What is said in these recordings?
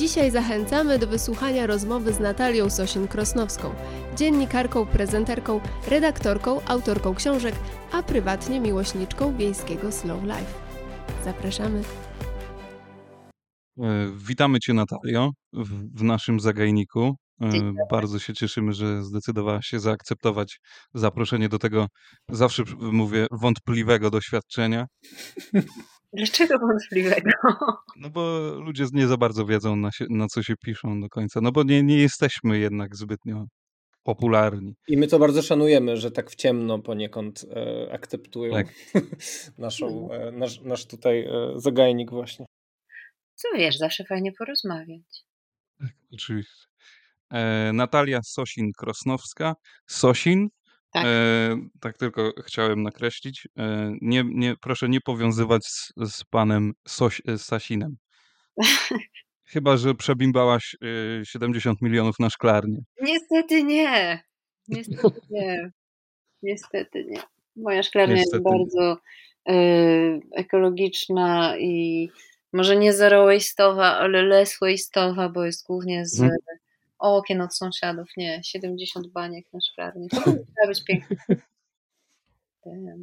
Dzisiaj zachęcamy do wysłuchania rozmowy z Natalią Sosin-Krosnowską, dziennikarką, prezenterką, redaktorką, autorką książek, a prywatnie miłośniczką wiejskiego slow life. Zapraszamy. E, witamy Cię, Natalio, w, naszym zagajniku. E, bardzo się cieszymy, że zdecydowałaś się zaakceptować zaproszenie do tego, zawsze mówię, wątpliwego doświadczenia. Dlaczego wątpliwego? No bo ludzie nie za bardzo wiedzą, na, się, na co się piszą do końca. No bo nie, nie jesteśmy jednak zbytnio popularni. I my to bardzo szanujemy, że tak w ciemno poniekąd e, akceptują tak. naszą, e, nasz, nasz tutaj e, zagajnik właśnie. Co wiesz, zawsze fajnie porozmawiać. Tak, oczywiście. E, Natalia Sosin-Krosnowska. Sosin, tak. E, tak tylko chciałem nakreślić. E, nie, nie, proszę nie powiązywać z, z panem Soś, e, Sasinem. Chyba, że przebimbałaś 70 e, milionów na szklarnię. Niestety nie. Niestety nie. Niestety nie. Moja szklarnia Niestety. jest bardzo e, ekologiczna i może nie zero waste'owa, ale less waste'owa, bo jest głównie z hmm okien od sąsiadów. Nie, 70 baniek na szklarni. To trzeba być piękne.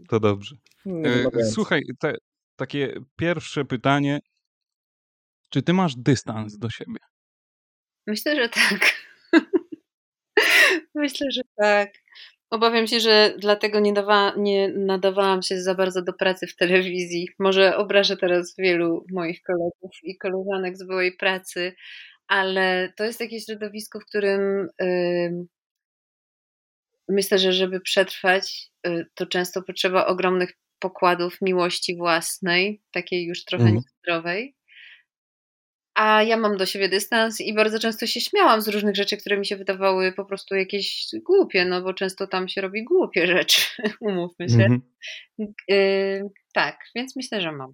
To dobrze. E, słuchaj, te, takie pierwsze pytanie. Czy ty masz dystans do siebie? Myślę, że tak. Myślę, że tak. Obawiam się, że dlatego nie, dawa, nie nadawałam się za bardzo do pracy w telewizji. Może obrażę teraz wielu moich kolegów i koleżanek z byłej pracy, ale to jest takie środowisko, w którym myślę, że żeby przetrwać, yy, to często potrzeba ogromnych pokładów miłości własnej, takiej już trochę mhm. niezdrowej. A ja mam do siebie dystans i bardzo często się śmiałam z różnych rzeczy, które mi się wydawały po prostu jakieś głupie, no bo często tam się robi głupie rzeczy, umówmy się. Mhm. Yy, tak, więc myślę, że mam.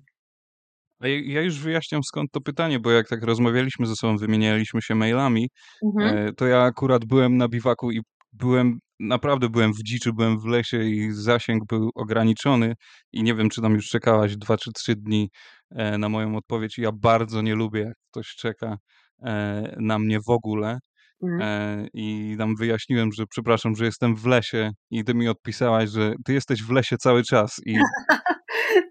Ja już wyjaśniam skąd to pytanie, bo jak tak rozmawialiśmy ze sobą, wymienialiśmy się mailami, Mhm. E, to ja akurat byłem na biwaku i byłem, naprawdę byłem w dziczy, byłem w lesie i zasięg był ograniczony i nie wiem, czy tam już czekałaś dwa czy trzy dni e, na moją odpowiedź. Ja bardzo nie lubię, jak ktoś czeka e, na mnie w ogóle. Mhm. I tam wyjaśniłem, że przepraszam, że jestem w lesie i ty mi odpisałaś, że ty jesteś w lesie cały czas i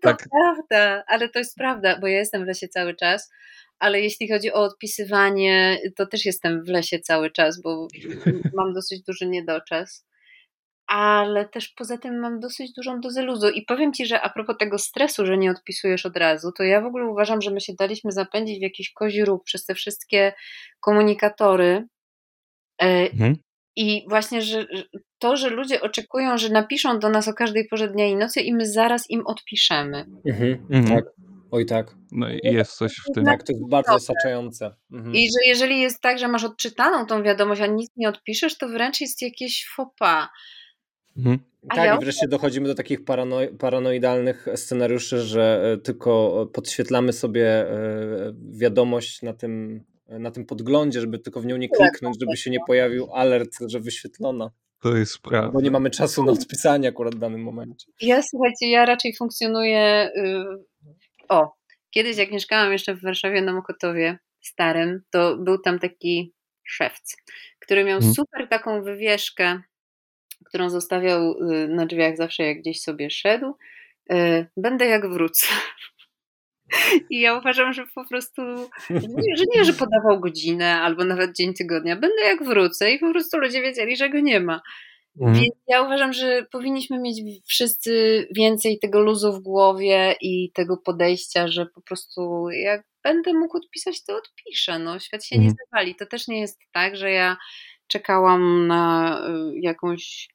tak. prawda, ale to jest prawda, bo ja jestem w lesie cały czas, ale jeśli chodzi o odpisywanie, to też jestem w lesie cały czas, bo mam dosyć duży niedoczas. Ale też poza tym mam dosyć dużą dozę luzu. I powiem Ci, że a propos tego stresu, że nie odpisujesz od razu, to ja w ogóle uważam, że my się daliśmy zapędzić w jakiś kozi róg przez te wszystkie komunikatory. E, mhm. I właśnie, że to, że ludzie oczekują, że napiszą do nas o każdej porze dnia i nocy i my zaraz im odpiszemy. Mhm, mhm. Tak. Oj tak. No i jest coś w tym. Tak, to jest bardzo zasaczające. Mhm. I że jeżeli jest tak, że masz odczytaną tą wiadomość, a nic nie odpiszesz, to wręcz jest jakieś faux pas. Mhm. Tak, ja... i wreszcie dochodzimy do takich parano- paranoidalnych scenariuszy, że e, tylko podświetlamy sobie e, wiadomość na tym na tym podglądzie, żeby tylko w nią nie kliknąć, żeby się nie pojawił alert, że wyświetlona. To jest prawda. Bo nie mamy czasu na odpisanie akurat w danym momencie. Ja słuchajcie, ja raczej funkcjonuję. Yy... O, kiedyś jak mieszkałam jeszcze w Warszawie na Mokotowie starym, to był tam taki szewc, który miał hmm. super taką wywieszkę, którą zostawiał y, na drzwiach zawsze, jak gdzieś sobie szedł. Y, będę jak wrócę. I ja uważam, że po prostu, że nie, że podawał godzinę albo nawet dzień tygodnia, będę jak wrócę i po prostu ludzie wiedzieli, że go nie ma. Mhm. Więc ja uważam, że powinniśmy mieć wszyscy więcej tego luzu w głowie i tego podejścia, że po prostu jak będę mógł odpisać, to odpiszę. No, świat się mhm. nie zawali. To też nie jest tak, że ja czekałam na y, jakąś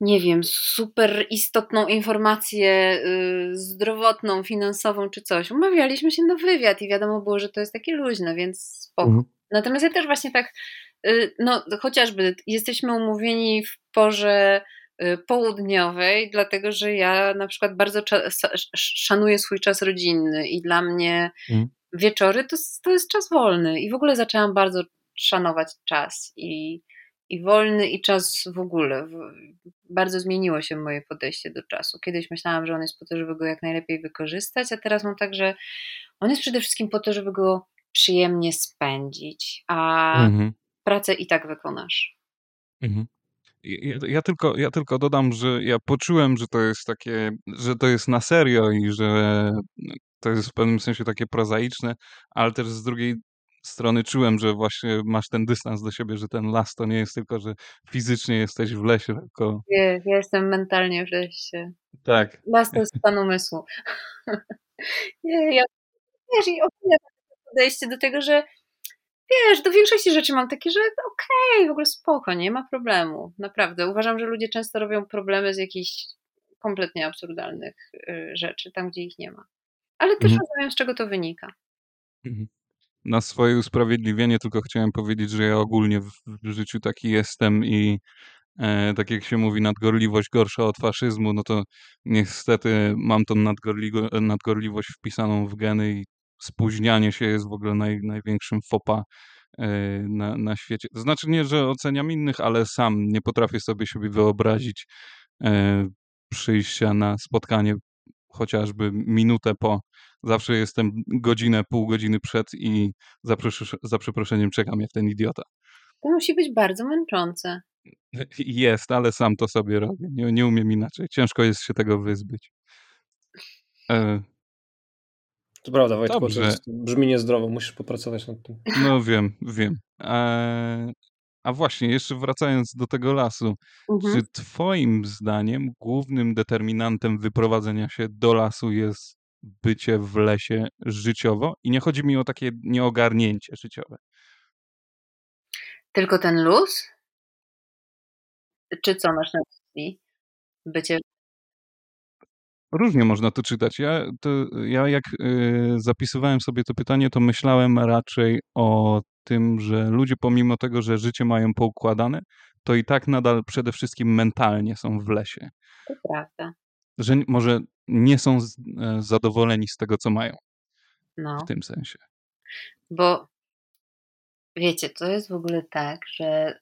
nie wiem, super istotną informację y, zdrowotną, finansową czy coś. Umawialiśmy się na wywiad i wiadomo było, że to jest takie luźne, więc spoko. Mhm. Natomiast ja też właśnie tak, y, no chociażby jesteśmy umówieni w porze y, południowej, dlatego że ja na przykład bardzo szanuję swój czas rodzinny i dla mnie mhm. wieczory to, to jest czas wolny i w ogóle zaczęłam bardzo szanować czas i i wolny i czas w ogóle. Bardzo zmieniło się moje podejście do czasu. Kiedyś myślałam, że on jest po to, żeby go jak najlepiej wykorzystać, a teraz mam tak, że on jest przede wszystkim po to, żeby go przyjemnie spędzić, a mhm. pracę i tak wykonasz. Mhm. Ja, ja, tylko, ja tylko dodam, że ja poczułem, że to jest takie, że to jest na serio i że to jest w pewnym sensie takie prozaiczne, ale też z drugiej strony czułem, że właśnie masz ten dystans do siebie, że ten las to nie jest tylko, że fizycznie jesteś w lesie, tylko... Nie, ja jestem mentalnie w lesie. Tak. Las to jest stan umysłu. nie, ja wiesz, i ogólnie podejście do tego, że wiesz, do większości rzeczy mam takie, że okej, okay, w ogóle spoko, nie ma problemu. Naprawdę. Uważam, że ludzie często robią problemy z jakichś kompletnie absurdalnych y, rzeczy, tam gdzie ich nie ma. Ale też mhm. rozumiem, z czego to wynika. Mhm. Na swoje usprawiedliwienie tylko chciałem powiedzieć, że ja ogólnie w, w życiu taki jestem i e, tak jak się mówi, nadgorliwość gorsza od faszyzmu, no to niestety mam tą nadgorliwość wpisaną w geny i spóźnianie się jest w ogóle naj, największym fopa e, na, na świecie. To znaczy nie, że oceniam innych, ale sam nie potrafię sobie siebie wyobrazić e, przyjścia na spotkanie chociażby minutę po. Zawsze jestem godzinę, pół godziny przed i za, za przeproszeniem czekam jak ten idiota. To musi być bardzo męczące. Jest, ale sam to sobie robię. Nie, nie umiem inaczej. Ciężko jest się tego wyzbyć. E... To prawda, Wojtku, Dobrze. to jest, brzmi niezdrowo. Musisz popracować nad tym. No wiem, wiem. E... A właśnie, jeszcze wracając do tego lasu, mhm. czy Twoim zdaniem głównym determinantem wyprowadzenia się do lasu jest bycie w lesie życiowo? I nie chodzi mi o takie nieogarnięcie życiowe. Tylko ten luz? Czy co masz na myśli? Bycie Różnie można to czytać. Ja, to, ja jak y, zapisywałem sobie to pytanie, to myślałem raczej o tym, że ludzie pomimo tego, że życie mają poukładane, to i tak nadal przede wszystkim mentalnie są w lesie. To prawda. Że może nie są e, zadowoleni z tego, co mają. No. W tym sensie. Bo wiecie, to jest w ogóle tak, że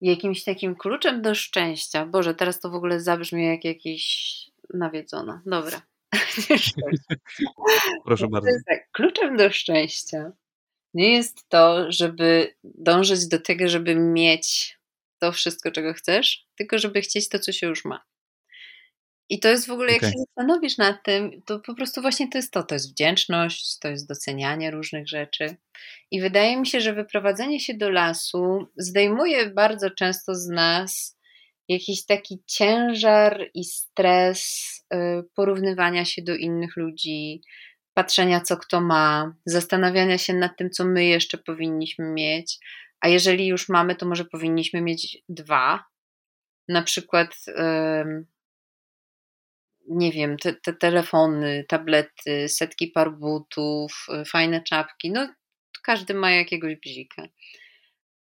jakimś takim kluczem do szczęścia. Boże, teraz to w ogóle zabrzmi jak jakiś nawiedzona. Dobra. Proszę bardzo. Tak, kluczem do szczęścia nie jest to, żeby dążyć do tego, żeby mieć to wszystko, czego chcesz, tylko żeby chcieć to, co się już ma. I to jest w ogóle, jak okay. się zastanowisz nad tym, to po prostu właśnie to jest to. To jest wdzięczność, to jest docenianie różnych rzeczy. I wydaje mi się, że wyprowadzenie się do lasu zdejmuje bardzo często z nas jakiś taki ciężar i stres y, porównywania się do innych ludzi, patrzenia, co kto ma, zastanawiania się nad tym, co my jeszcze powinniśmy mieć. A jeżeli już mamy, to może powinniśmy mieć dwa. Na przykład nie wiem, te, te, telefony, tablety, setki par butów, y, fajne czapki, no każdy ma jakiegoś bzika.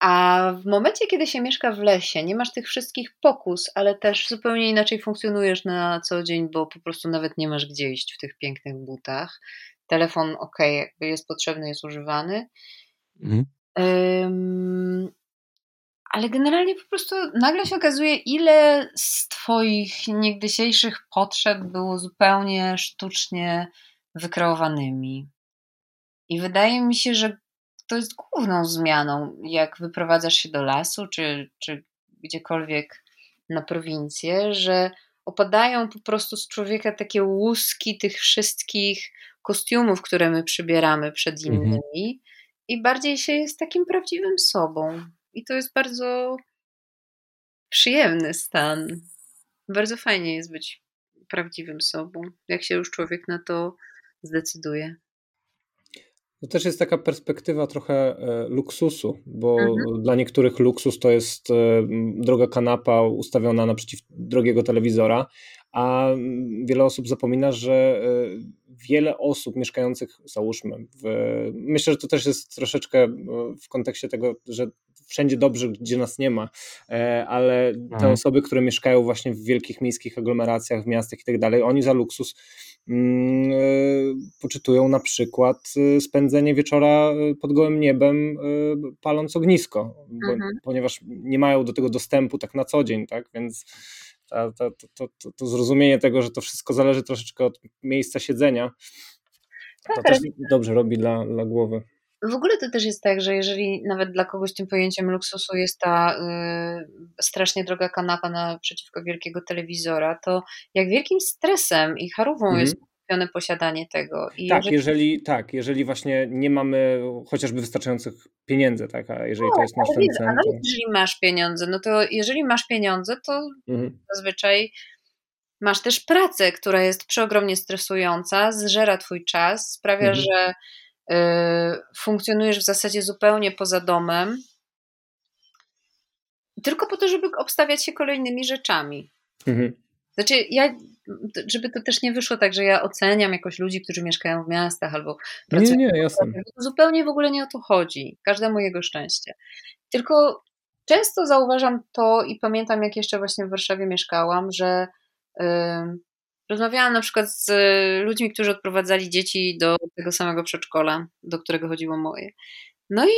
A w momencie, kiedy się mieszka w lesie, nie masz tych wszystkich pokus, ale też zupełnie inaczej funkcjonujesz na co dzień, bo po prostu nawet nie masz gdzie iść w tych pięknych butach. Telefon, ok, jakby jest potrzebny, jest używany. Mhm. Ale generalnie po prostu nagle się okazuje, ile z Twoich niegdysiejszych potrzeb było zupełnie sztucznie wykreowanymi. I wydaje mi się, że to jest główną zmianą, jak wyprowadzasz się do lasu, czy, czy gdziekolwiek na prowincję, że opadają po prostu z człowieka takie łuski tych wszystkich kostiumów, które my przybieramy przed mhm. innymi, mhm. I bardziej się jest takim prawdziwym sobą. I to jest bardzo przyjemny stan. Bardzo fajnie jest być prawdziwym sobą, jak się już człowiek na to zdecyduje. To też jest taka perspektywa trochę e, luksusu, bo mhm. dla niektórych luksus to jest e, droga kanapa ustawiona naprzeciw drogiego telewizora, a wiele osób zapomina, że e, wiele osób mieszkających, załóżmy, w, myślę, że to też jest troszeczkę w kontekście tego, że wszędzie dobrze, gdzie nas nie ma, e, ale te mhm. osoby, które mieszkają właśnie w wielkich miejskich aglomeracjach, w miastach i tak dalej, oni za luksus mm, e, poczytują na przykład e, spędzenie wieczora pod gołym niebem, paląc ognisko, mhm. ponieważ nie mają do tego dostępu tak na co dzień, tak, więc to, to, to, to, zrozumienie tego, że to wszystko zależy troszeczkę od miejsca siedzenia, to też dobrze robi dla, dla głowy. W ogóle to też jest tak, że jeżeli nawet dla kogoś tym pojęciem luksusu jest ta y, strasznie droga kanapa naprzeciwko wielkiego telewizora, to jak wielkim stresem i harową mm. jest posiadanie tego. I tak, jeżeli... jeżeli... tak, jeżeli właśnie nie mamy chociażby wystarczających pieniędzy, tak, a jeżeli to jest nasz ten cel. To... jeżeli masz pieniądze, no to jeżeli masz pieniądze, to mhm. zazwyczaj masz też pracę, która jest przeogromnie stresująca, zżera twój czas, sprawia, mhm. że y, funkcjonujesz w zasadzie zupełnie poza domem, tylko po to, żeby obstawiać się kolejnymi rzeczami. Mhm. Znaczy, ja, żeby to też nie wyszło tak, że ja oceniam jakoś ludzi, którzy mieszkają w miastach albo pracują. Nie, nie, jasne. Zupełnie w ogóle nie o to chodzi. Każdemu jego szczęście. Tylko często zauważam to i pamiętam, jak jeszcze właśnie w Warszawie mieszkałam, że yy, rozmawiałam na przykład z ludźmi, którzy odprowadzali dzieci do tego samego przedszkola, do którego chodziło moje. No i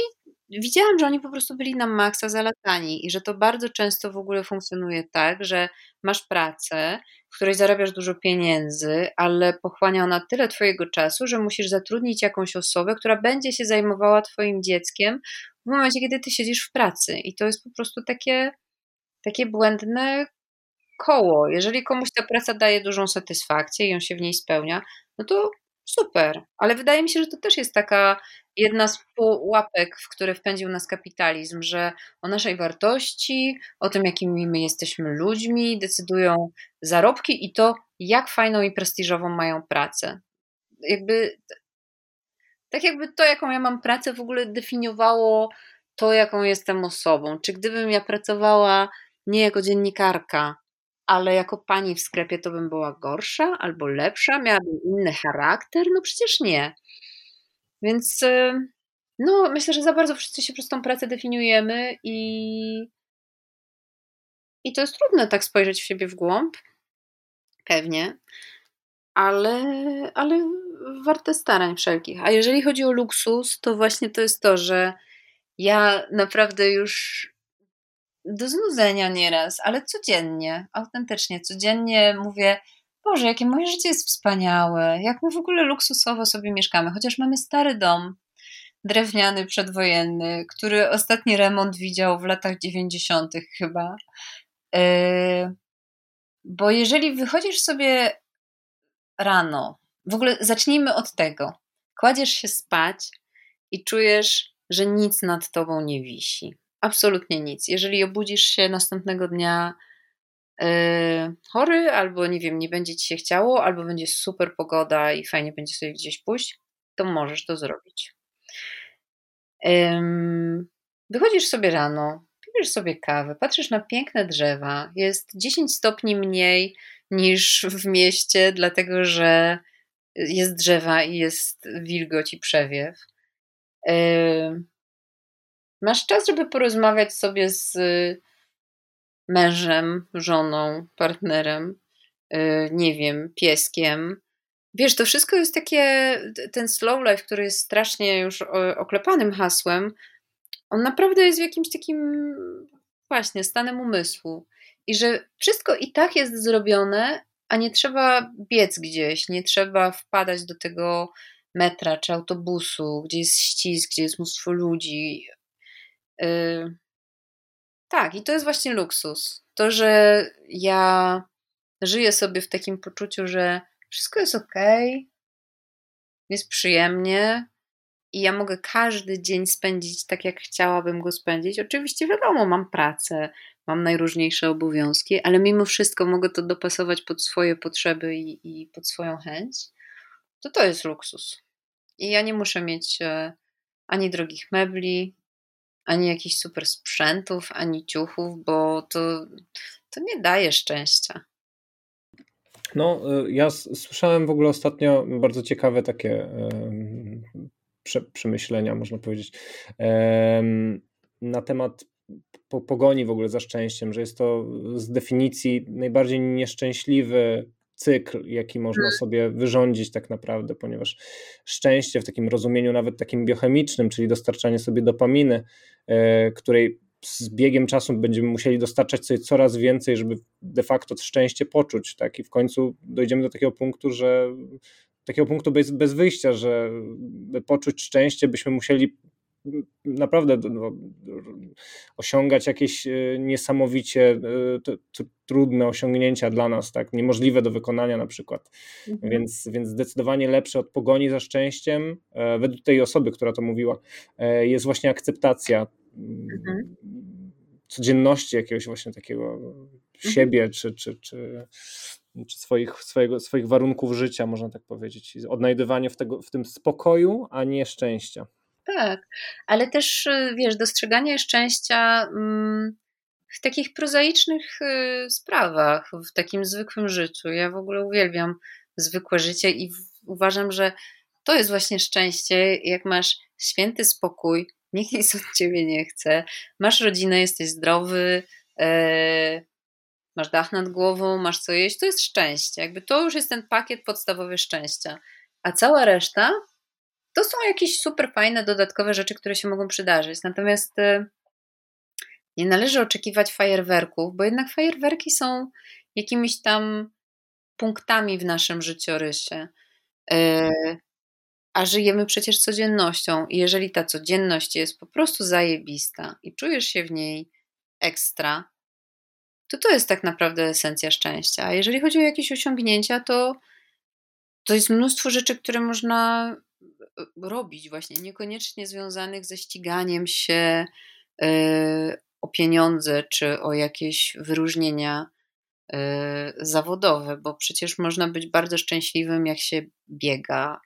widziałam, że oni po prostu byli na maksa zalatani i że to bardzo często w ogóle funkcjonuje tak, że masz pracę, w której zarabiasz dużo pieniędzy, ale pochłania ona tyle twojego czasu, że musisz zatrudnić jakąś osobę, która będzie się zajmowała twoim dzieckiem w momencie, kiedy ty siedzisz w pracy. I to jest po prostu takie, takie błędne koło. Jeżeli komuś ta praca daje dużą satysfakcję i on się w niej spełnia, no to super. Ale wydaje mi się, że to też jest taka jedna z pułapek, w które wpędził nas kapitalizm, że o naszej wartości, o tym, jakimi my jesteśmy ludźmi, decydują zarobki i to, jak fajną i prestiżową mają pracę. Jakby tak jakby to, jaką ja mam pracę, w ogóle definiowało to, jaką jestem osobą. Czy gdybym ja pracowała nie jako dziennikarka, ale jako pani w sklepie, to bym była gorsza albo lepsza, miałabym inny charakter? No przecież nie. Więc y, no, myślę, że za bardzo wszyscy się przez tą pracę definiujemy i, i to jest trudne tak spojrzeć w siebie w głąb. Pewnie. Ale, ale warte starań wszelkich. A jeżeli chodzi o luksus, to właśnie to jest to, że ja naprawdę już do znudzenia nieraz, ale codziennie, autentycznie, codziennie mówię, Boże, jakie moje życie jest wspaniałe, jak my w ogóle luksusowo sobie mieszkamy, chociaż mamy stary dom, drewniany, przedwojenny, który ostatni remont widział w latach 90. chyba. Yy, bo jeżeli wychodzisz sobie rano, w ogóle zacznijmy od tego. Kładziesz się spać i czujesz, że nic nad tobą nie wisi. Absolutnie nic. Jeżeli obudzisz się następnego dnia chory, albo nie wiem, nie będzie ci się chciało, albo będzie super pogoda i fajnie będzie sobie gdzieś pójść, to możesz to zrobić. Wychodzisz sobie rano, pijesz sobie kawę, patrzysz na piękne drzewa, jest 10 stopni mniej niż w mieście, dlatego że jest drzewa i jest wilgoć i przewiew. Masz czas, żeby porozmawiać sobie z mężem, żoną, partnerem, y, nie wiem, pieskiem. Wiesz, to wszystko jest takie, ten slow life, który jest strasznie już oklepanym hasłem, on naprawdę jest w jakimś takim właśnie stanem umysłu. I że wszystko i tak jest zrobione, a nie trzeba biec gdzieś, nie trzeba wpadać do tego metra czy autobusu, gdzie jest ścisk, gdzie jest mnóstwo ludzi. Y, tak, i to jest właśnie luksus. To, że ja żyję sobie w takim poczuciu, że wszystko jest ok, jest przyjemnie i ja mogę każdy dzień spędzić tak, jak chciałabym go spędzić. Oczywiście, wiadomo, mam pracę, mam najróżniejsze obowiązki, ale mimo wszystko mogę to dopasować pod swoje potrzeby i, i pod swoją chęć. To to jest luksus. I ja nie muszę mieć e, ani drogich mebli, ani jakichś super sprzętów, ani ciuchów, bo to, to nie daje szczęścia. No, y, ja słyszałem w ogóle ostatnio bardzo ciekawe takie przemyślenia, można powiedzieć, na temat pogoni w ogóle za szczęściem, że jest to z definicji najbardziej nieszczęśliwy cykl, jaki można mhm. sobie wyrządzić tak naprawdę, ponieważ szczęście w takim rozumieniu nawet takim biochemicznym, czyli dostarczanie sobie dopaminy, której z biegiem czasu będziemy musieli dostarczać sobie coraz więcej, żeby de facto szczęście poczuć, tak? I w końcu dojdziemy do takiego punktu, że takiego punktu bez, bez wyjścia, że by poczuć szczęście, byśmy musieli naprawdę no, osiągać jakieś e, niesamowicie e, trudne osiągnięcia dla nas, tak, niemożliwe do wykonania na przykład. Mhm. Więc, więc zdecydowanie lepsze od pogoni za szczęściem, e, według tej osoby, która to mówiła, jest właśnie akceptacja mhm. codzienności jakiegoś właśnie takiego mhm. siebie, czy, czy, czy, czy swoich, swojego, swoich warunków życia, można tak powiedzieć. Odnajdywanie w, tego, w tym spokoju, a nie szczęścia. Tak, ale też y, wiesz, dostrzeganie szczęścia mm, w takich prozaicznych y, sprawach, w takim zwykłym życiu. Ja w ogóle uwielbiam zwykłe życie i uważam, że to jest właśnie szczęście, jak masz święty spokój, nikt nic od ciebie nie chce, masz rodzinę, jesteś zdrowy, e, masz dach nad głową, masz co jeść, to jest szczęście. Jakby to już jest ten pakiet podstawowy szczęścia. A cała reszta to są jakieś super fajne, dodatkowe rzeczy, które się mogą przydarzyć. Natomiast y, nie należy oczekiwać fajerwerków, bo jednak fajerwerki są jakimiś tam punktami w naszym życiorysie. Y, a żyjemy przecież codziennością, i jeżeli ta codzienność jest po prostu zajebista i czujesz się w niej ekstra, to to jest tak naprawdę esencja szczęścia. A jeżeli chodzi o jakieś osiągnięcia, to to jest mnóstwo rzeczy, które można robić, właśnie niekoniecznie związanych ze ściganiem się e, o pieniądze czy o jakieś wyróżnienia e, zawodowe, bo przecież można być bardzo szczęśliwym, jak się biega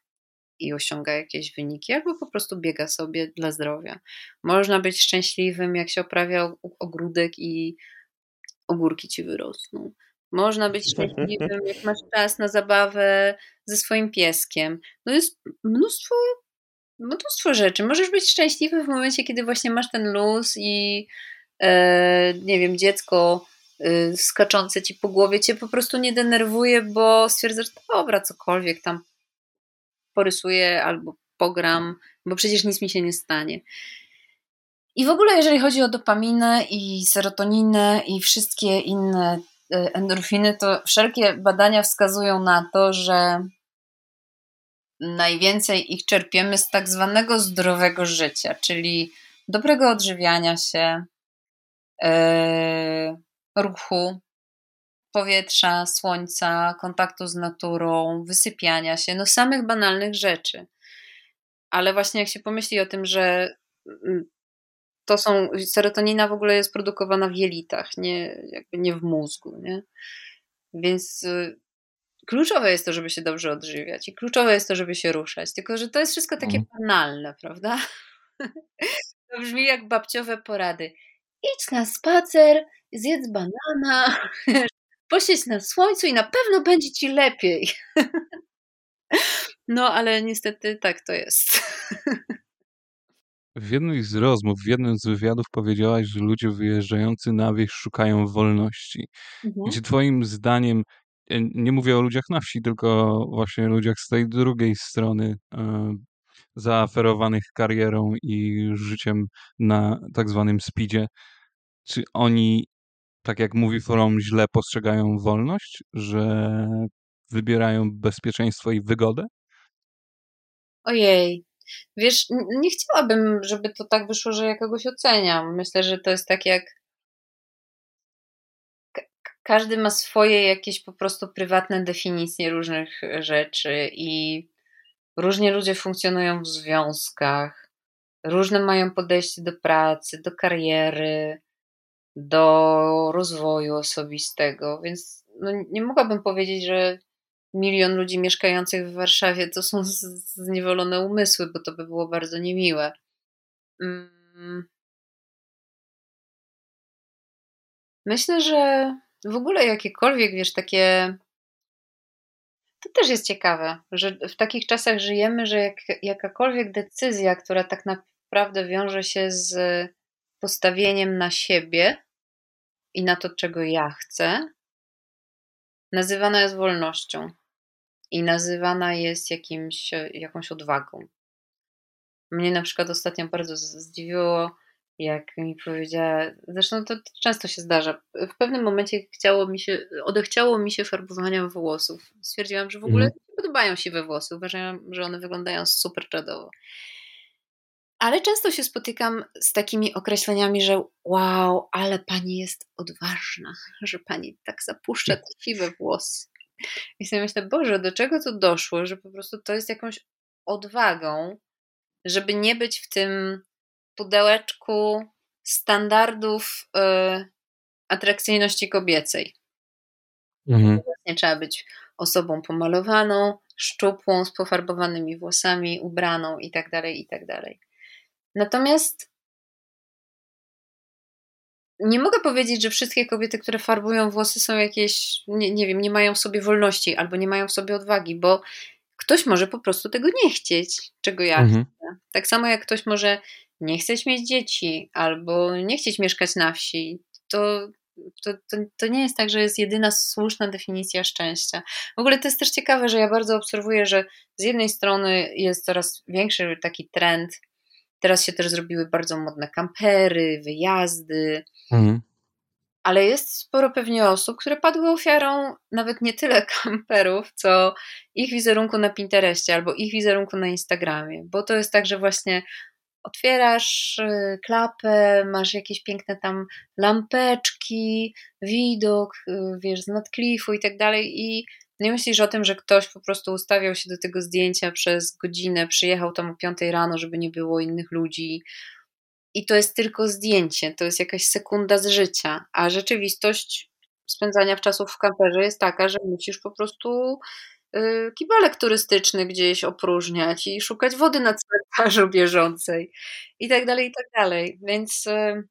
i osiąga jakieś wyniki, albo po prostu biega sobie dla zdrowia. Można być szczęśliwym, jak się oprawia ogródek i ogórki ci wyrosną. Można być szczęśliwym, jak masz czas na zabawę ze swoim pieskiem. No jest mnóstwo, mnóstwo rzeczy. Możesz być szczęśliwy w momencie, kiedy właśnie masz ten luz i e, nie wiem, dziecko e, skaczące ci po głowie cię po prostu nie denerwuje, bo stwierdzasz, dobra, cokolwiek tam porysuję albo pogram, bo przecież nic mi się nie stanie. I w ogóle, jeżeli chodzi o dopaminę i serotoninę i wszystkie inne endorfiny, to wszelkie badania wskazują na to, że najwięcej ich czerpiemy z tak zwanego zdrowego życia, czyli dobrego odżywiania się, yy, ruchu, powietrza, słońca, kontaktu z naturą, wysypiania się, no samych banalnych rzeczy. Ale właśnie jak się pomyśli o tym, że mm, to są, serotonina w ogóle jest produkowana w jelitach, nie, jakby nie w mózgu, nie? Więc y, kluczowe jest to, żeby się dobrze odżywiać i kluczowe jest to, żeby się ruszać, tylko że to jest wszystko takie mm. banalne, prawda? To brzmi jak babciowe porady. Idź na spacer, zjedz banana, posiedź na słońcu i na pewno będzie ci lepiej. No, ale niestety tak to jest. W jednej z rozmów, w jednym z wywiadów powiedziałaś, że ludzie wyjeżdżający na wieś szukają wolności. Mhm. Gdzie twoim zdaniem, e, nie mówię o ludziach na wsi, tylko właśnie ludziach z tej drugiej strony, e, zaaferowanych karierą i życiem na tak zwanym speedzie, czy oni, tak jak mówi forum, źle postrzegają wolność, że wybierają bezpieczeństwo i wygodę? Ojej, Wiesz, nie chciałabym, żeby to tak wyszło, że ja kogoś oceniam. Myślę, że to jest tak jak każdy ma swoje jakieś po prostu prywatne definicje różnych rzeczy i różnie ludzie funkcjonują w związkach, różne mają podejście do pracy, do kariery, do rozwoju osobistego, więc no nie mogłabym powiedzieć, że milion ludzi mieszkających w Warszawie to są zniewolone umysły, bo to by było bardzo niemiłe. Mm. Myślę, że w ogóle jakiekolwiek, wiesz, takie. To też jest ciekawe, że w takich czasach żyjemy, że jak, jakakolwiek decyzja, która tak naprawdę wiąże się z postawieniem na siebie i na to, czego ja chcę, nazywana jest wolnością i nazywana jest jakimś, jakąś odwagą. Mnie na przykład ostatnio bardzo zdziwiło, jak mi powiedziała, zresztą to często się zdarza, w pewnym momencie chciało mi się, odechciało mi się farbowania włosów. Stwierdziłam, że w ogóle mm. nie podobają się we włosy, uważam, że one wyglądają super czadowo. Ale często się spotykam z takimi określeniami, że wow, ale pani jest odważna, że pani tak zapuszcza te siwe włosy. I sobie myślę, Boże, do czego to doszło, że po prostu to jest jakąś odwagą, żeby nie być w tym pudełeczku standardów y, atrakcyjności kobiecej. Mhm. Nie trzeba być osobą pomalowaną, szczupłą, z pofarbowanymi włosami, ubraną itd., tak itd. Tak Natomiast nie mogę powiedzieć, że wszystkie kobiety, które farbują włosy są jakieś, nie, nie wiem, nie mają w sobie wolności albo nie mają w sobie odwagi, bo ktoś może po prostu tego nie chcieć, czego ja mhm. chcę. Tak samo jak ktoś może nie chcieć mieć dzieci albo nie chcieć mieszkać na wsi, to, to, to, to, nie jest tak, że jest jedyna słuszna definicja szczęścia. W ogóle to jest też ciekawe, że ja bardzo obserwuję, że z jednej strony jest coraz większy taki trend, teraz się też zrobiły bardzo modne kampery, wyjazdy, mhm. ale jest sporo pewnie osób, które padły ofiarą nawet nie tyle kamperów, co ich wizerunku na Pinterestie albo ich wizerunku na Instagramie, bo to jest tak, że właśnie otwierasz y, klapę, masz jakieś piękne tam lampeczki, widok, y, wiesz, z nadklifu i tak dalej i nie myślisz o tym, że ktoś po prostu ustawiał się do tego zdjęcia przez godzinę, przyjechał tam o 5 rano, żeby nie było innych ludzi. I to jest tylko zdjęcie, to jest jakaś sekunda z życia, a rzeczywistość spędzania czasu w kamperze jest taka, że musisz po prostu Y, kibelek turystyczny gdzieś opróżniać i szukać wody na cmentarzu bieżącej i tak dalej, i tak dalej. Więc y,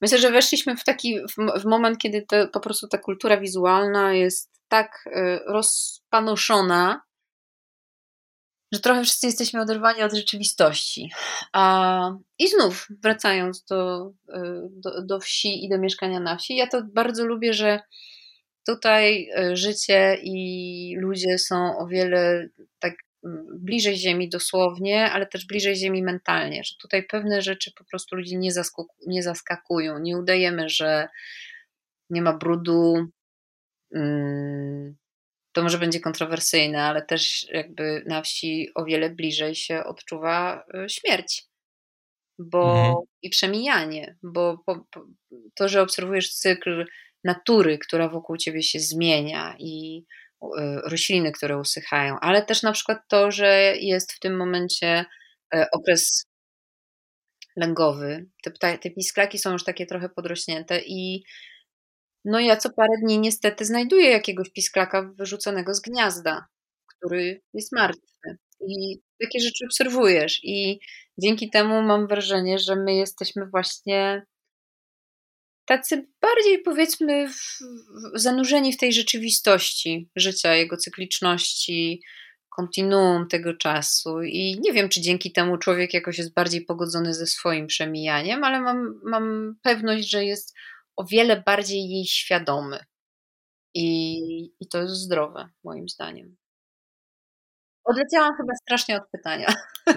myślę, że weszliśmy w taki w moment, kiedy po prostu ta kultura wizualna jest tak y, rozpanoszona, że trochę wszyscy jesteśmy oderwani od rzeczywistości. A, I znów, wracając do, do, do wsi i do mieszkania na wsi, ja to bardzo lubię, że Tutaj e, życie i ludzie są o wiele tak bliżej Ziemi dosłownie, ale też bliżej Ziemi mentalnie, że tutaj pewne rzeczy po prostu ludzi nie, nie zaskakują. Nie udajemy, że nie ma brudu. Mm, to może będzie kontrowersyjne, ale też jakby na wsi o wiele bliżej się odczuwa e, śmierć. Bo mhm. i przemijanie, bo po, po, to, że obserwujesz cykl natury, która wokół ciebie się zmienia i rośliny, które usychają, ale też na przykład to, że jest w tym momencie e, okres lęgowy. Te, te pisklaki są już takie trochę podrośnięte i no ja co parę dni niestety znajduję jakiegoś pisklaka wyrzuconego z gniazda, który jest martwy. I takie rzeczy obserwujesz i dzięki temu mam wrażenie, że my jesteśmy właśnie tacy bardziej powiedzmy w, zanurzeni w tej rzeczywistości życia, jego cykliczności, kontinuum tego czasu. I nie wiem, czy dzięki temu człowiek jakoś jest bardziej pogodzony ze swoim przemijaniem, ale mam, mam pewność, że jest o wiele bardziej jej świadomy. I, I to jest zdrowe, moim zdaniem. Odleciałam chyba strasznie od pytania.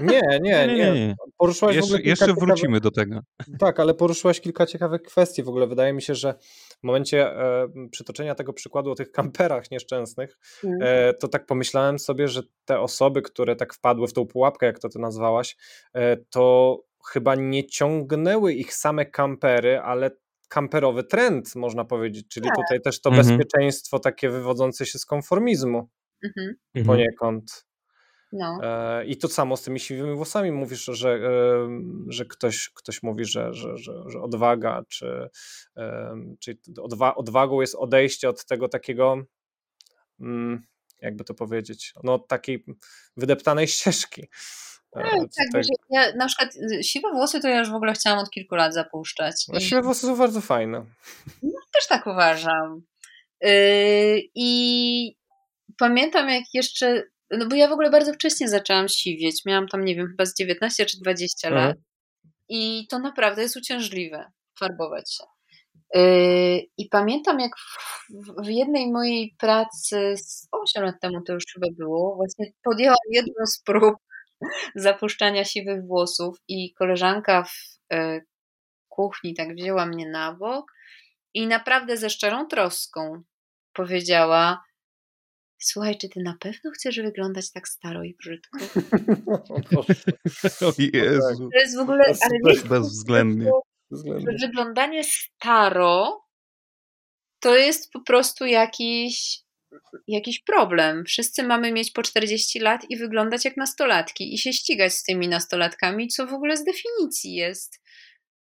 Nie, nie, nie. nie. Poruszyłaś jeszcze, jeszcze wrócimy do tego. Tak, ale poruszyłaś kilka ciekawych kwestii. W ogóle wydaje mi się, że w momencie e, przytoczenia tego przykładu o tych kamperach nieszczęsnych, mm. e, to tak pomyślałem sobie, że te osoby, które tak wpadły w tą pułapkę, jak to ty nazwałaś, e, to chyba nie ciągnęły ich same kampery, ale kamperowy trend, można powiedzieć, czyli tak. tutaj też to mhm. bezpieczeństwo takie wywodzące się z konformizmu mhm. poniekąd. No. E, I to samo z tymi siwymi włosami. Mówisz, że, e, że ktoś, ktoś mówi, że, że, że, że odwaga, czy, czy odwa odwagą jest odejście od tego takiego, mm, jakby to powiedzieć, no takiej wydeptanej ścieżki. E, tak, tak, ja na przykład y, siwe włosy to ja już w ogóle chciałam od kilku lat zapuszczać. No, siwe włosy są bardzo fajne. No, też tak uważam. Yy, I pamiętam jak jeszcze no bo ja w ogóle bardzo wcześnie zaczęłam siwieć. Miałam tam, nie wiem, chyba z 19 czy 20 mhm. lat. I to naprawdę jest uciążliwe, farbować się. Yy, I pamiętam, jak w, jednej mojej pracy z 8 lat temu to już chyba było, właśnie podjęłam jedną z prób zapuszczania siwych włosów i koleżanka w e, kuchni tak wzięła mnie na bok i naprawdę ze szczerą troską powiedziała: Słuchaj, czy ty na pewno chcesz wyglądać tak staro i brzydko? o Jezu. To jest w ogóle. Ale wiesz, bezwzględnie. Że wyglądanie staro to jest po prostu jakiś, jakiś problem. Wszyscy mamy mieć po 40 lat i wyglądać jak nastolatki i się ścigać z tymi nastolatkami, co w ogóle z definicji jest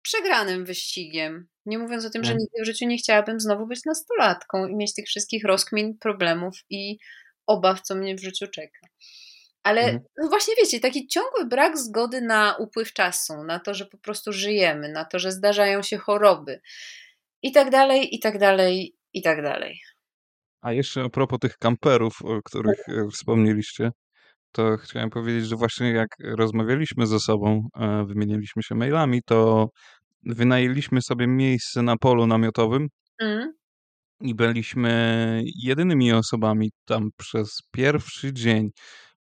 przegranym wyścigiem. Nie mówiąc o tym, że tak. nigdy w życiu nie chciałabym znowu być nastolatką i mieć tych wszystkich rozkmin, problemów i obaw, co mnie w życiu czeka. Ale mhm. no właśnie wiecie, taki ciągły brak zgody na upływ czasu, na to, że po prostu żyjemy, na to, że zdarzają się choroby i tak dalej, i tak dalej, i tak dalej. A jeszcze a propos tych kamperów, o których e, wspomnieliście, to chciałem powiedzieć, że właśnie jak rozmawialiśmy ze sobą, e, wymieniliśmy się mailami, to wynajęliśmy sobie miejsce na polu namiotowym mm. i byliśmy jedynymi osobami tam przez pierwszy dzień.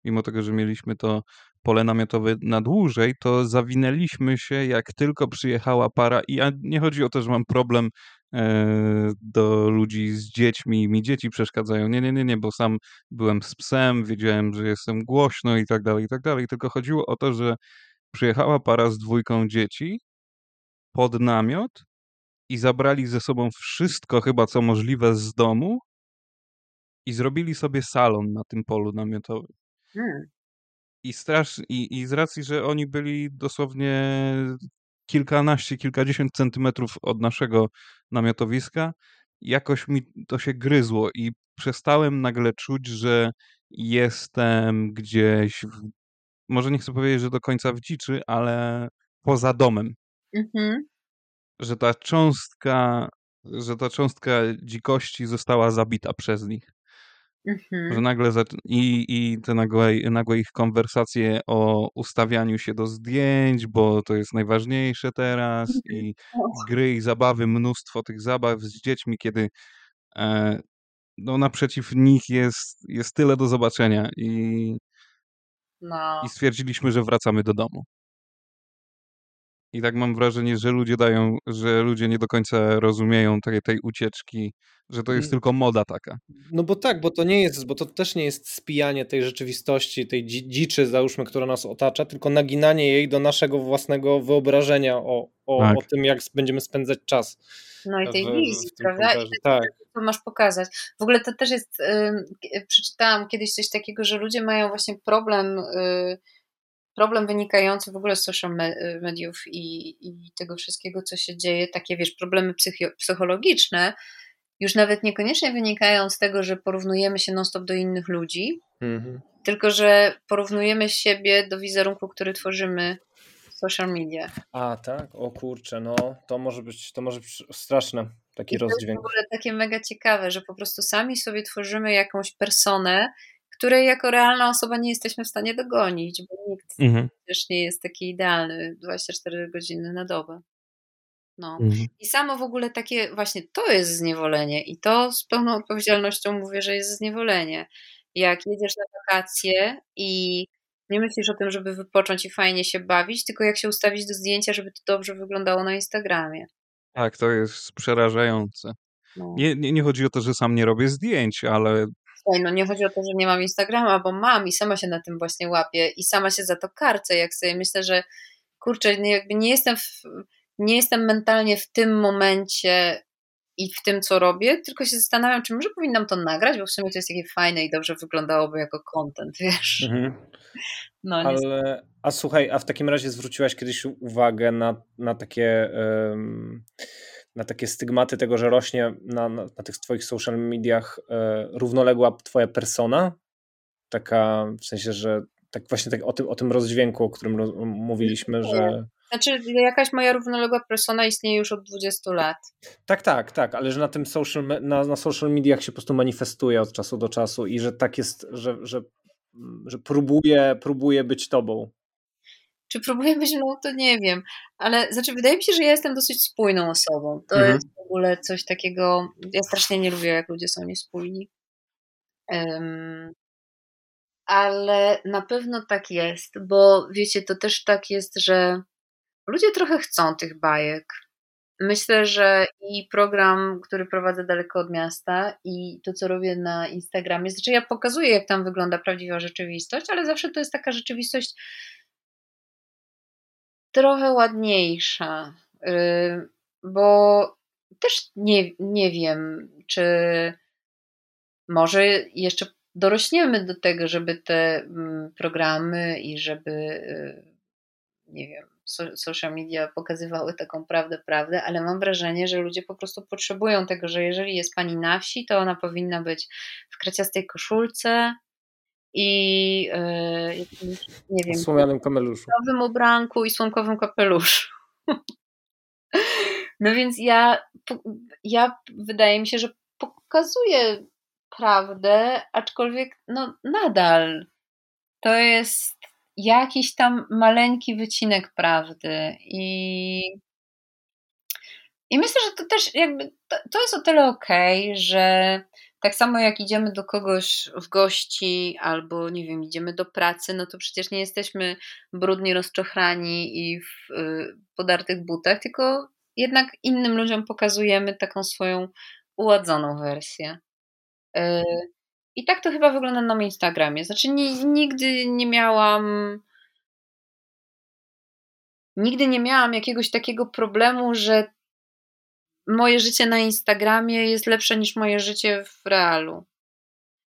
Mimo tego, że mieliśmy to pole namiotowe na dłużej, to zawinęliśmy się jak tylko przyjechała para i ja nie chodzi o to, że mam problem do ludzi z dziećmi, mi dzieci przeszkadzają. Nie, nie, nie, nie, bo sam byłem z psem, wiedziałem, że jestem głośno i tak dalej, i tak dalej. Tylko chodziło o to, że przyjechała para z dwójką dzieci pod namiot i zabrali ze sobą wszystko chyba co możliwe z domu i zrobili sobie salon na tym polu namiotowym. Hmm. I, strasz, i, I z racji, że oni byli dosłownie kilkanaście, kilkadziesiąt centymetrów od naszego namiotowiska, jakoś mi to się gryzło i przestałem nagle czuć, że jestem gdzieś, w, może nie chcę powiedzieć, że do końca w dziczy, ale poza domem. Mhm. Że ta cząstka, że ta cząstka dzikości została zabita przez nich. Mhm. Że nagle i, i te nagłe, nagłe ich konwersacje o ustawianiu się do zdjęć, bo to jest najważniejsze teraz i gry i zabawy, mnóstwo tych zabaw z dziećmi, kiedy e, no naprzeciw nich jest, jest tyle do zobaczenia i, no. i stwierdziliśmy, że wracamy do domu. I tak mam wrażenie, że ludzie dają, że ludzie nie do końca rozumieją tej, tej ucieczki, że to jest mm. tylko moda taka. No bo tak, bo to nie jest, bo to też nie jest spijanie tej rzeczywistości, tej dziczy, załóżmy, która nas otacza, tylko naginanie jej do naszego własnego wyobrażenia o, o, tak. o tym, jak będziemy spędzać czas. No i tej w, wizji, prawda? I tak. To masz pokazać. W ogóle to też jest, yy, przeczytałam kiedyś coś takiego, że ludzie mają właśnie problem. Yy, problem wynikający w ogóle z social mediów i, i tego wszystkiego, co się dzieje, takie wiesz, problemy psychologiczne, już nawet niekoniecznie wynikają z tego, że porównujemy się non-stop do innych ludzi, mhm. tylko że porównujemy siebie do wizerunku, który tworzymy w social media. A tak? O kurczę, no to może być, to może być straszne, taki I rozdźwięk. To jest w ogóle takie mega ciekawe, że po prostu sami sobie tworzymy jakąś personę, której jako realna osoba nie jesteśmy w stanie dogonić, bo nikt mhm. też nie jest taki idealny 24 godziny na dobę. No. Mhm. I samo w ogóle takie, właśnie to jest zniewolenie i to z pełną odpowiedzialnością mówię, że jest zniewolenie. Jak jedziesz na wakacje i nie myślisz o tym, żeby wypocząć i fajnie się bawić, tylko jak się ustawić do zdjęcia, żeby to dobrze wyglądało na Instagramie. Tak, to jest przerażające. No. Nie, nie, nie chodzi o to, że sam nie robię zdjęć, ale Słuchaj, no nie chodzi o to, że nie mam Instagrama, bo mam i sama się na tym właśnie łapię i sama się za to karcę, jak sobie myślę, że kurczę, jakby nie jestem, w, nie jestem mentalnie w tym momencie i w tym, co robię, tylko się zastanawiam, czy może powinnam to nagrać, bo w sumie to jest takie fajne i dobrze wyglądałoby jako content, wiesz. Mhm. No, Ale, a słuchaj, a w takim razie zwróciłaś kiedyś uwagę na, na takie um, na takie stygmaty tego, że rośnie na, na, na tych twoich social mediach e, równoległa twoja persona, taka w sensie, że tak właśnie tak o, tym, o tym rozdźwięku, o którym roz, mówiliśmy, że... Znaczy jakaś moja równoległa persona istnieje już od 20 lat. Tak, tak, tak, ale że na tym social, na, na social mediach się po prostu manifestuje od czasu do czasu i że tak jest, że, że, że próbuje, próbuje być tobą. Czy próbuję być no to nie wiem, ale znaczy wydaje mi się, że ja jestem dosyć spójną osobą. To mhm. jest w ogóle coś takiego, ja strasznie nie lubię, jak ludzie są niespójni. Um, ale na pewno tak jest, bo wiecie, to też tak jest, że ludzie trochę chcą tych bajek. Myślę, że i program, który prowadzę daleko od miasta, i to, co robię na Instagramie, znaczy ja pokazuję, jak tam wygląda prawdziwa rzeczywistość, ale zawsze to jest taka rzeczywistość trochę ładniejsza, y, bo też nie, nie wiem, czy może jeszcze dorośniemy do tego, żeby te mm, programy i żeby, y, nie wiem, social media pokazywały taką prawdę, prawdę, ale mam wrażenie, że ludzie po prostu potrzebują tego, że jeżeli jest pani na wsi, to ona powinna być w kraciastej koszulce i yy, nie wiem, słomianym kapeluszu. W ubranku i słomkowym kapeluszu. No więc ja, ja wydaje mi się, że pokazuję prawdę, aczkolwiek no nadal to jest jakiś tam maleńki wycinek prawdy i i myślę, że to też jakby to, to jest o tyle okej, okay, że tak samo jak idziemy do kogoś w gości albo nie wiem, idziemy do pracy, no to przecież nie jesteśmy brudni, rozczochrani i w y, podartych butach, tylko jednak innym ludziom pokazujemy taką swoją uładzoną wersję. Y, I tak to chyba wygląda na moim Instagramie. Znaczy, nigdy nie miałam. Nigdy nie miałam jakiegoś takiego problemu, że moje życie na Instagramie jest lepsze niż moje życie w realu.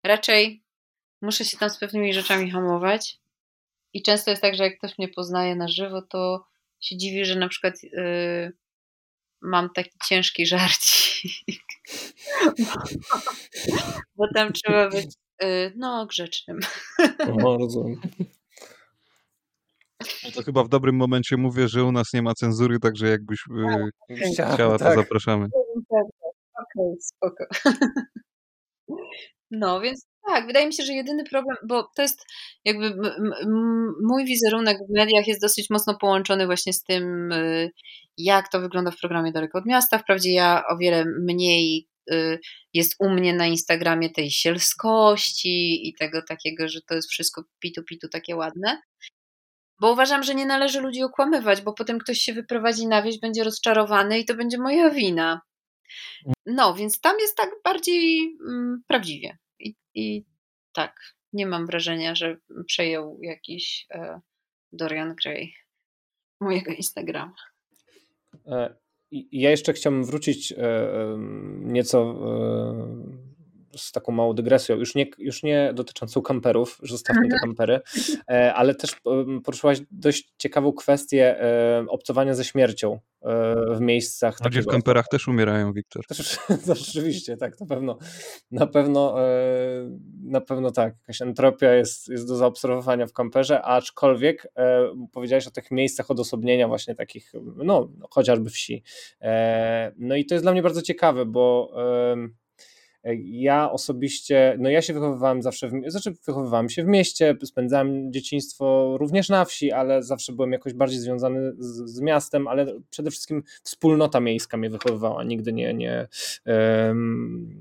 Raczej muszę się tam z pewnymi rzeczami hamować. I często jest tak, że jak ktoś mnie poznaje na żywo, to się dziwi, że na przykład yy, mam taki ciężki żarcik. Bo tam trzeba być yy, no grzecznym. O. No to chyba w dobrym momencie mówię, że u nas nie ma cenzury, także jakbyś yy, chciała, to tak. zapraszamy. Okej, okay, spoko. No, więc tak, wydaje mi się, że jedyny problem, bo to jest jakby mój wizerunek w mediach jest dosyć mocno połączony właśnie z tym, y, jak to wygląda w programie Daleko od Miasta. Wprawdzie ja o wiele mniej y, jest u mnie na Instagramie tej sielskości i tego takiego, że to jest wszystko pitu-pitu takie ładne. Bo uważam, że nie należy ludzi okłamywać, bo potem ktoś się wyprowadzi na wieś, będzie rozczarowany i to będzie moja wina. No, więc tam jest tak bardziej mm, prawdziwie. I, I, tak, nie mam wrażenia, że przejął jakiś e, Dorian Gray mojego Instagrama. E, ja jeszcze chciałbym wrócić e, nieco e, z taką małą dygresją, już nie, już nie dotyczącą kamperów, zostawmy te kampery, e, ale też poruszyłaś dość ciekawą kwestię e, obcowania ze śmiercią e, w miejscach. Ludzie w kamperach też umierają, Wiktor. To rzeczywiście, tak, na pewno, na pewno, na pewno tak, jakaś entropia jest, jest do zaobserwowania w kamperze, aczkolwiek powiedziałeś o tych miejscach odosobnienia właśnie takich, no chociażby wsi. No i to jest dla mnie bardzo ciekawe, bo ja osobiście, no ja się wychowywałem zawsze, w, znaczy wychowywałem się w mieście, spędzałem dzieciństwo również na wsi, ale zawsze byłem jakoś bardziej związany z, z miastem, ale przede wszystkim wspólnota miejska mnie wychowywała. Nigdy nie, nie,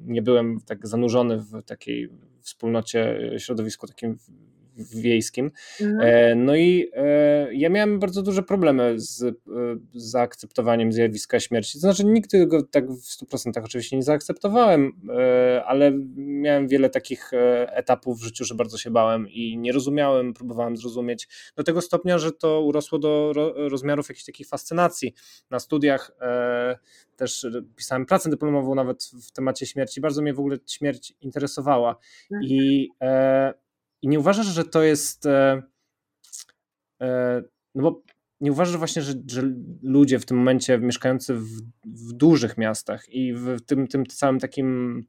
nie byłem tak zanurzony w takiej wspólnocie, środowisku takim wiejskim. Mhm. E, no i e, ja miałem bardzo duże problemy z, e, z zaakceptowaniem zjawiska śmierci. To znaczy, nigdy go tak w 100% oczywiście nie zaakceptowałem, ale miałem wiele takich etapów w życiu, że bardzo się bałem i nie rozumiałem, próbowałem zrozumieć do tego stopnia, że to urosło do rozmiarów jakichś takich fascynacji. Na studiach też pisałem pracę dyplomową nawet w temacie śmierci. Bardzo mnie w ogóle śmierć interesowała. Mhm. I i nie uważasz, że to jest. E, e, no bo nie uważasz właśnie, że, że ludzie w tym momencie mieszkający w, w dużych miastach i w tym, tym całym takim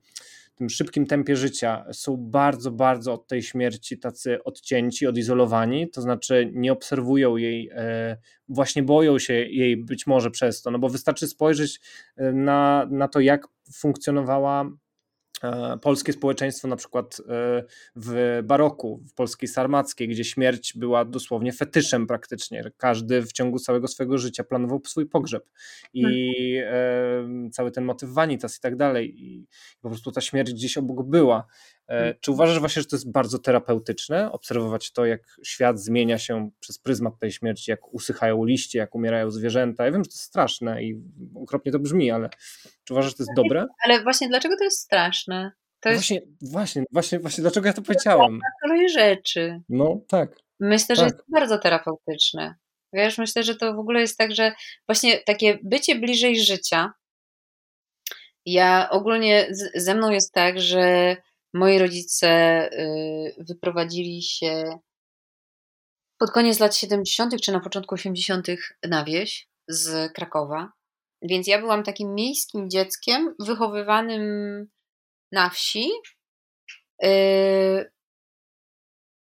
tym szybkim tempie życia są bardzo, bardzo od tej śmierci tacy odcięci, odizolowani, to znaczy nie obserwują jej, e, właśnie boją się jej być może przez to, no bo wystarczy spojrzeć na, na to, jak funkcjonowała polskie społeczeństwo na przykład e, w baroku, w polskiej sarmackiej, gdzie śmierć była dosłownie fetyszem praktycznie. Każdy w ciągu całego swojego życia planował swój pogrzeb i hmm. cały ten motyw vanitas i tak dalej i po prostu ta śmierć gdzieś obok była. Hmm. Czy uważasz właśnie, że to jest bardzo terapeutyczne, obserwować to, jak świat zmienia się przez pryzmat tej śmierci, jak usychają liście, jak umierają zwierzęta? Ja wiem, że to jest straszne i okropnie to brzmi, ale czy uważasz, że to jest dobre? Ale właśnie dlaczego to jest straszne? To jest... Właśnie, właśnie, właśnie, właśnie, dlaczego ja to powiedziałam? kolej rzeczy. No, tak. Myślę, tak. że jest bardzo terapeutyczne. Wiesz, myślę, że to w ogóle jest tak, że właśnie takie bycie bliżej życia. Ja ogólnie ze mną jest tak, że moi rodzice y, wyprowadzili się pod koniec lat 70., czy na początku 80. na wieś z Krakowa. Więc ja byłam takim miejskim dzieckiem wychowywanym na wsi. Y,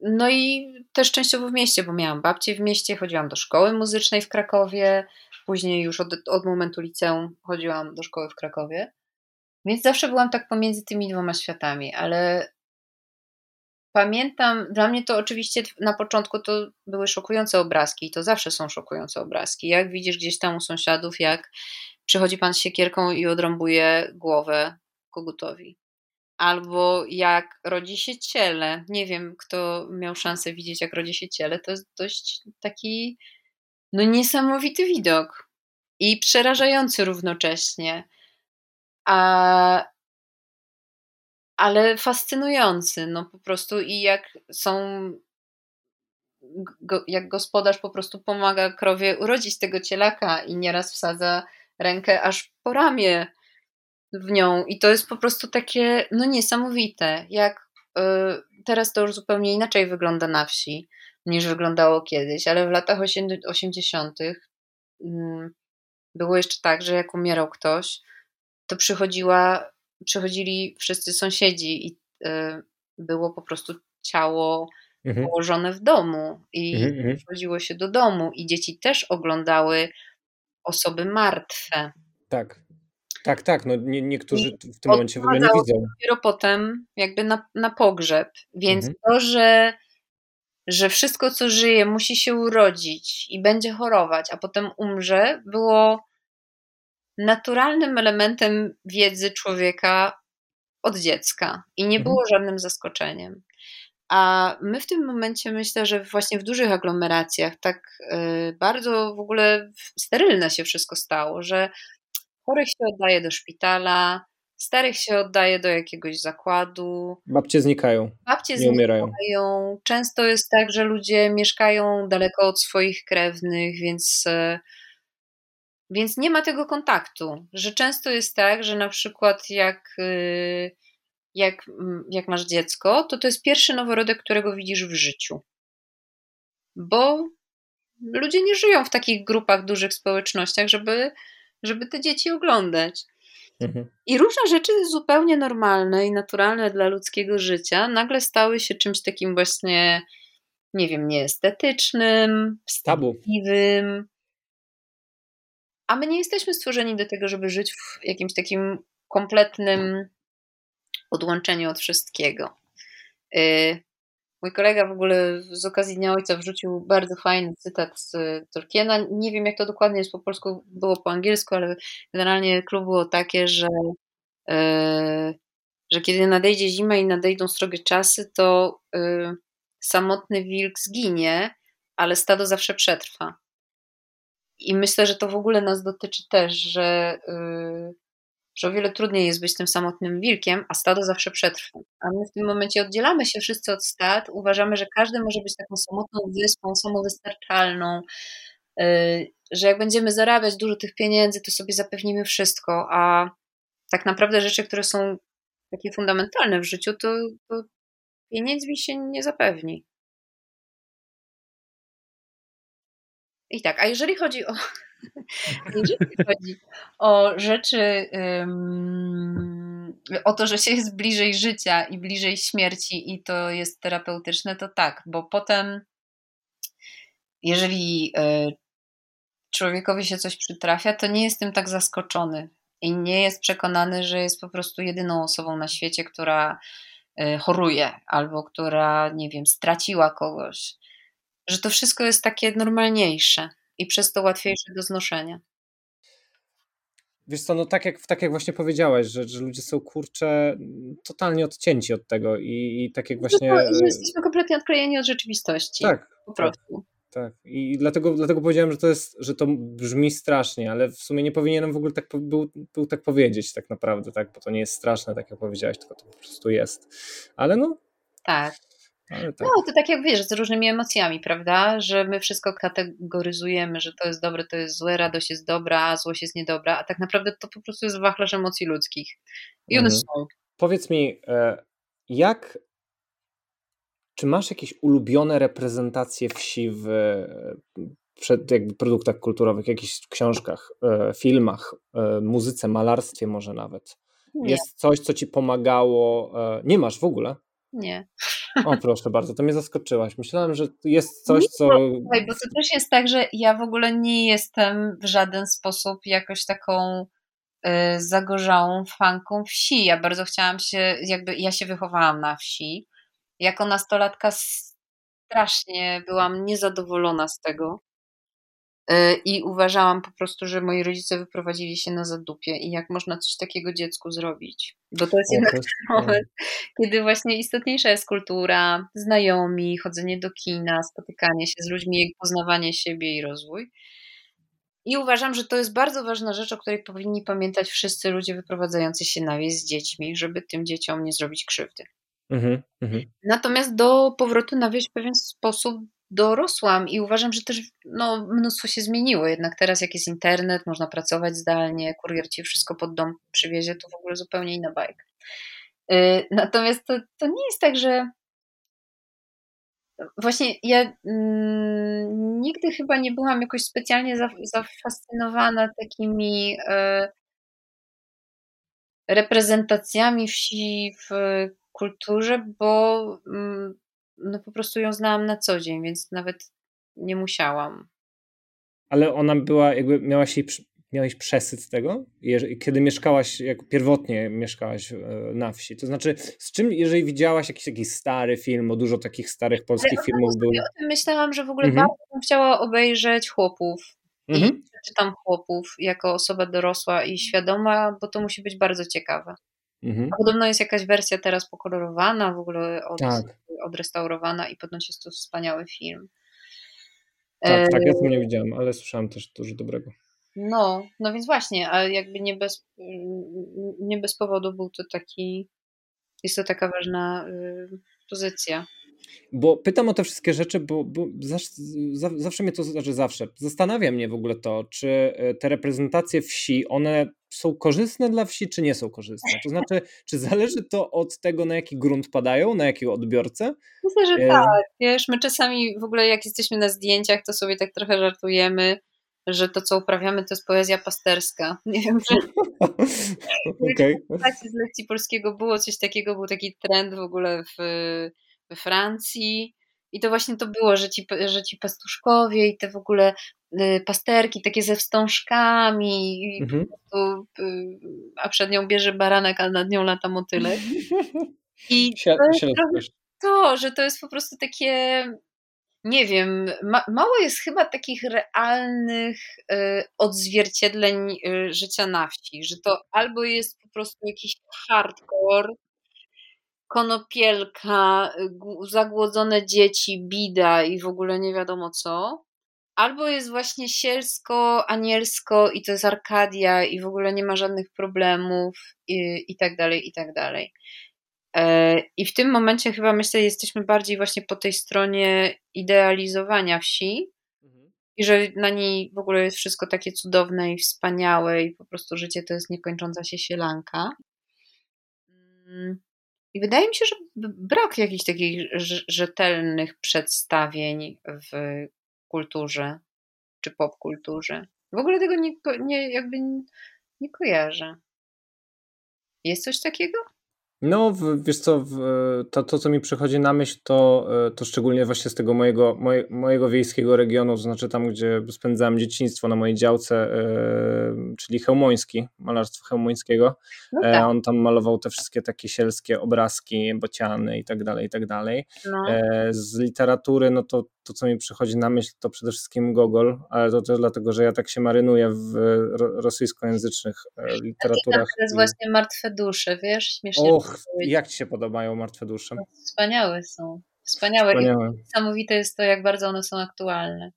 no i też częściowo w mieście, bo miałam babcię w mieście, chodziłam do szkoły muzycznej w Krakowie, później już od, od momentu liceum chodziłam do szkoły w Krakowie. Więc zawsze byłam tak pomiędzy tymi dwoma światami, ale pamiętam, dla mnie to oczywiście na początku to były szokujące obrazki i to zawsze są szokujące obrazki. Jak widzisz gdzieś tam u sąsiadów, jak przychodzi pan z siekierką i odrąbuje głowę kogutowi. Albo jak rodzi się ciele. Nie wiem, kto miał szansę widzieć, jak rodzi się ciele. To jest dość taki no niesamowity widok i przerażający równocześnie. A, ale fascynujący, no po prostu i jak są go, jak gospodarz po prostu pomaga krowie urodzić tego cielaka i nieraz wsadza rękę aż po ramię w nią i to jest po prostu takie no niesamowite, jak y, teraz to już zupełnie inaczej wygląda na wsi niż wyglądało kiedyś, ale w latach 80. Mm, było jeszcze tak, że jak umierał ktoś, to przychodziła, przychodzili wszyscy sąsiedzi i y, było po prostu ciało mhm. położone w domu i mhm, mhm. przychodziło się do domu i dzieci też oglądały osoby martwe. Tak. Tak, tak. No, nie, niektórzy w tym momencie w ogóle nie widzą. Dopiero potem jakby na, na pogrzeb. Więc mhm. to, że, że wszystko, co żyje, musi się urodzić i będzie chorować, a potem umrze, było naturalnym elementem wiedzy człowieka od dziecka i nie mhm. było żadnym zaskoczeniem. A my w tym momencie myślę, że właśnie w dużych aglomeracjach tak y, bardzo w ogóle sterylne się wszystko stało, że chorych się oddaje do szpitala, starych się oddaje do jakiegoś zakładu. Babcie znikają. Babcie nie znikają. umierają. Często jest tak, że ludzie mieszkają daleko od swoich krewnych, więc y, więc nie ma tego kontaktu, że często jest tak, że na przykład jak, y, jak, mm, jak masz dziecko, to to jest pierwszy noworodek, którego widzisz w życiu. Bo ludzie nie żyją w takich grupach, dużych społecznościach, żeby, żeby te dzieci oglądać. Mhm. I różne rzeczy zupełnie normalne i naturalne dla ludzkiego życia nagle stały się czymś takim właśnie, nie wiem, nieestetycznym, wstydliwym, a my nie jesteśmy stworzeni do tego, żeby żyć w jakimś takim kompletnym odłączeniu od wszystkiego. Y, mój kolega w ogóle z okazji Dnia Ojca wrzucił bardzo fajny cytat z Tolkiena. Nie wiem, jak to dokładnie jest po polsku, było po angielsku, ale generalnie klub było takie, że, y, że kiedy nadejdzie zima i nadejdą srogie czasy, to y, samotny wilk zginie, ale stado zawsze przetrwa. I myślę, że to w ogóle nas dotyczy też, że, yy, że o wiele trudniej jest być tym samotnym wilkiem, a stado zawsze przetrwa. A my w tym momencie oddzielamy się wszyscy od stad, uważamy, że każdy może być taką samotną wyspą, samowystarczalną, yy, że jak będziemy zarabiać dużo tych pieniędzy, to sobie zapewnimy wszystko, a tak naprawdę rzeczy, które są takie fundamentalne w życiu, to, to pieniędzmi się nie zapewni. I tak, a jeżeli chodzi o, jeżeli chodzi o rzeczy, o to, że się jest bliżej życia i bliżej śmierci i to jest terapeutyczne, to tak, bo potem, jeżeli y, człowiekowi się coś przytrafia, to nie jest tym tak zaskoczony. i nie jest przekonany, że jest po prostu jedyną osobą na świecie, która y, choruje albo która, nie wiem, straciła kogoś. Że to wszystko jest takie normalniejsze i przez to łatwiejsze do znoszenia. Wiesz co, no tak jak, tak jak właśnie powiedziałaś, że, że ludzie są kurcze totalnie odcięci od tego i, i tak jak no właśnie... No, że jesteśmy kompletnie odklejeni od rzeczywistości. Tak. Po prostu. Tak, tak. I dlatego, dlatego powiedziałem, że to jest, że to brzmi strasznie, ale w sumie nie powinienem w ogóle tak, był, był tak powiedzieć tak naprawdę, tak, bo to nie jest straszne, tak jak powiedziałaś, tylko to po prostu jest. Ale no... Tak. Tak. No, to tak jak wiesz, z różnymi emocjami, prawda? Że my wszystko kategoryzujemy, że to jest dobre, to jest złe, radość jest dobra, złość jest niedobra, a tak naprawdę to po prostu jest wachlarz emocji ludzkich. I one mhm. są. Powiedz mi, e, jak czy masz jakieś ulubione reprezentacje wsi w przed jakby produktach kulturowych, jakichś książkach, e, filmach, e, muzyce, malarstwie może nawet? Nie. Jest coś, co ci pomagało? Nie masz w ogóle? Nie. O, proszę bardzo, to mnie zaskoczyłaś. Myślałam, że jest coś, nie, co. Słuchaj, bo to też jest tak, że ja w ogóle nie jestem w żaden sposób jakoś taką y, zagorzałą fanką wsi. Ja bardzo chciałam się, jakby ja się wychowałam na wsi. Jako nastolatka strasznie byłam niezadowolona z tego. E, I uważałam po prostu, że moi rodzice wyprowadzili się na zadupie i jak można coś takiego dziecku zrobić. Bo to jest jednak ten moment, kiedy właśnie istotniejsza jest kultura, znajomi, chodzenie do kina, spotykanie się z ludźmi, poznawanie siebie i rozwój. I uważam, że to jest bardzo ważna rzecz, o której powinni pamiętać wszyscy ludzie wyprowadzający się na wieś z dziećmi, żeby tym dzieciom nie zrobić krzywdy. Mhm, mhm. Natomiast do powrotu na wieś w pewien sposób dorosłam i uważam, że też no, mnóstwo się zmieniło. Jednak teraz, jak jest internet, można pracować zdalnie, kurier ci wszystko pod dom przywiezie, to w ogóle zupełnie inna bajka. Y, natomiast to, to nie jest tak, że właśnie ja mm, nigdy chyba nie byłam jakoś specjalnie zafascynowana takimi y, reprezentacjami wsi w kulturze, bo mm, no po prostu ją znałam na co dzień, więc nawet nie musiałam. Ale ona była, jakby miałaś jej, miałeś przesyt tego? Kiedy mieszkałaś, jak pierwotnie mieszkałaś e, na wsi, to znaczy z czym, jeżeli widziałaś jakiś, jakiś stary film, bo dużo takich starych polskich filmów było. Ja o tym myślałam, że w ogóle mhm. bardzo bym chciała obejrzeć chłopów. Mhm. I czytam chłopów jako osoba dorosła i świadoma, bo to musi być bardzo ciekawe. Mhm. podobno jest jakaś wersja teraz pokolorowana, w ogóle od, tak. odrestaurowana i ponoć jest to wspaniały film. Tak, tak, ja to nie widziałam, ale słyszałam też dużo dobrego. No, no więc właśnie, a jakby nie bez, nie bez powodu był to taki, jest to taka ważna y, pozycja. Bo pytam o te wszystkie rzeczy, bo, bo zawsze, zawsze mnie to, znaczy zawsze, zastanawia mnie w ogóle to, czy e, te reprezentacje wsi, one są korzystne dla wsi, czy nie są korzystne? To znaczy, czy zależy to od tego, na jaki grunt padają, na jakiego odbiorcę? Myślę, że e... tak. Wiesz, my czasami w ogóle jak jesteśmy na zdjęciach, to sobie tak trochę żartujemy, że to, co uprawiamy, to jest poezja pasterska. Nie wiem, czy okay. z lekcji polskiego było coś takiego, był taki trend w ogóle w we Francji. I to właśnie to było, że ci, że ci pastuszkowie i te w ogóle y, pasterki takie ze wstążkami, mhm. prostu, y, a przed nią bierze baranek, a nad nią lata motylek. I to jest to, że to jest po prostu takie, nie wiem, ma, mało jest chyba takich realnych y, odzwierciedleń y, życia na wsi, że to albo jest po prostu jakiś hardcore, konopielka, y, zagłodzone dzieci, bida i w ogóle nie wiadomo co. Albo jest właśnie sielsko, anielsko i to jest Arkadia i w ogóle nie ma żadnych problemów i, i tak dalej, i tak dalej. E, I w tym momencie chyba myślę, jesteśmy bardziej właśnie po tej stronie idealizowania wsi mhm. i że na niej w ogóle jest wszystko takie cudowne i wspaniałe i po prostu życie to jest niekończąca się sielanka. I wydaje mi się, że brak jakichś takich rzetelnych przedstawień w kulturze czy popkulturze. W ogóle tego nie, nie, jakby nie kojarzę. Jest coś takiego? No, wiesz co, to, to co mi przychodzi na myśl, to, e, to szczególnie właśnie z tego mojego, moje, mojego wiejskiego regionu, to znaczy tam, gdzie spędzałem dzieciństwo na mojej działce, e, czyli Chełmoński, malarstwo Chełmońskiego. No e, tak. On tam malował te wszystkie takie sielskie obrazki, bociany i tak dalej, i tak dalej. No. Z literatury, no to to, co mi przychodzi na myśl, to przede wszystkim Gogol, ale to też dlatego, że ja tak się marynuję w rosyjskojęzycznych literaturach. To jest właśnie Martwe Dusze, wiesz? Śmiesznie Och, jak Ci się podobają Martwe Dusze? Wspaniałe są. Wspaniałe. Wspaniałe. Niesamowite jest to, jak bardzo one są aktualne.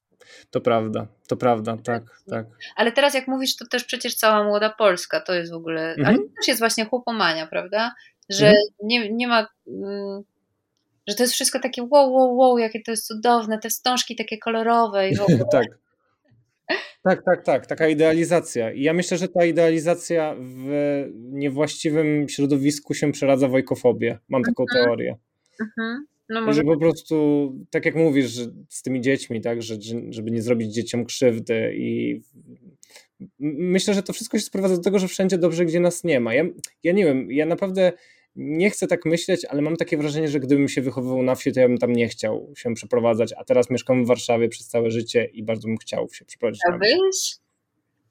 To prawda, to prawda, tak, tak. Ale teraz jak mówisz, to też przecież cała młoda Polska, to jest w ogóle, mhm. ale to też jest właśnie chłopomania, prawda? Że mhm. nie, nie ma, mm, że to jest wszystko takie wow, wow, wow, jakie to jest cudowne, te wstążki takie kolorowe i w ogóle. tak. Tak, tak, tak, taka idealizacja. I ja myślę, że ta idealizacja w niewłaściwym środowisku się przeradza w ojkofobię. Mam taką mhm. teorię. Mhm. No może... Że po prostu, tak jak mówisz, że z tymi dziećmi, tak, że, żeby nie zrobić dzieciom krzywdy i myślę, że to wszystko się sprowadza do tego, że wszędzie dobrze, gdzie nas nie ma. Ja, ja nie wiem, ja naprawdę nie chcę tak myśleć, ale mam takie wrażenie, że gdybym się wychowywał na wsi, to ja bym tam nie chciał się przeprowadzać, a teraz mieszkam w Warszawie przez całe życie i bardzo bym chciał się przeprowadzić. A?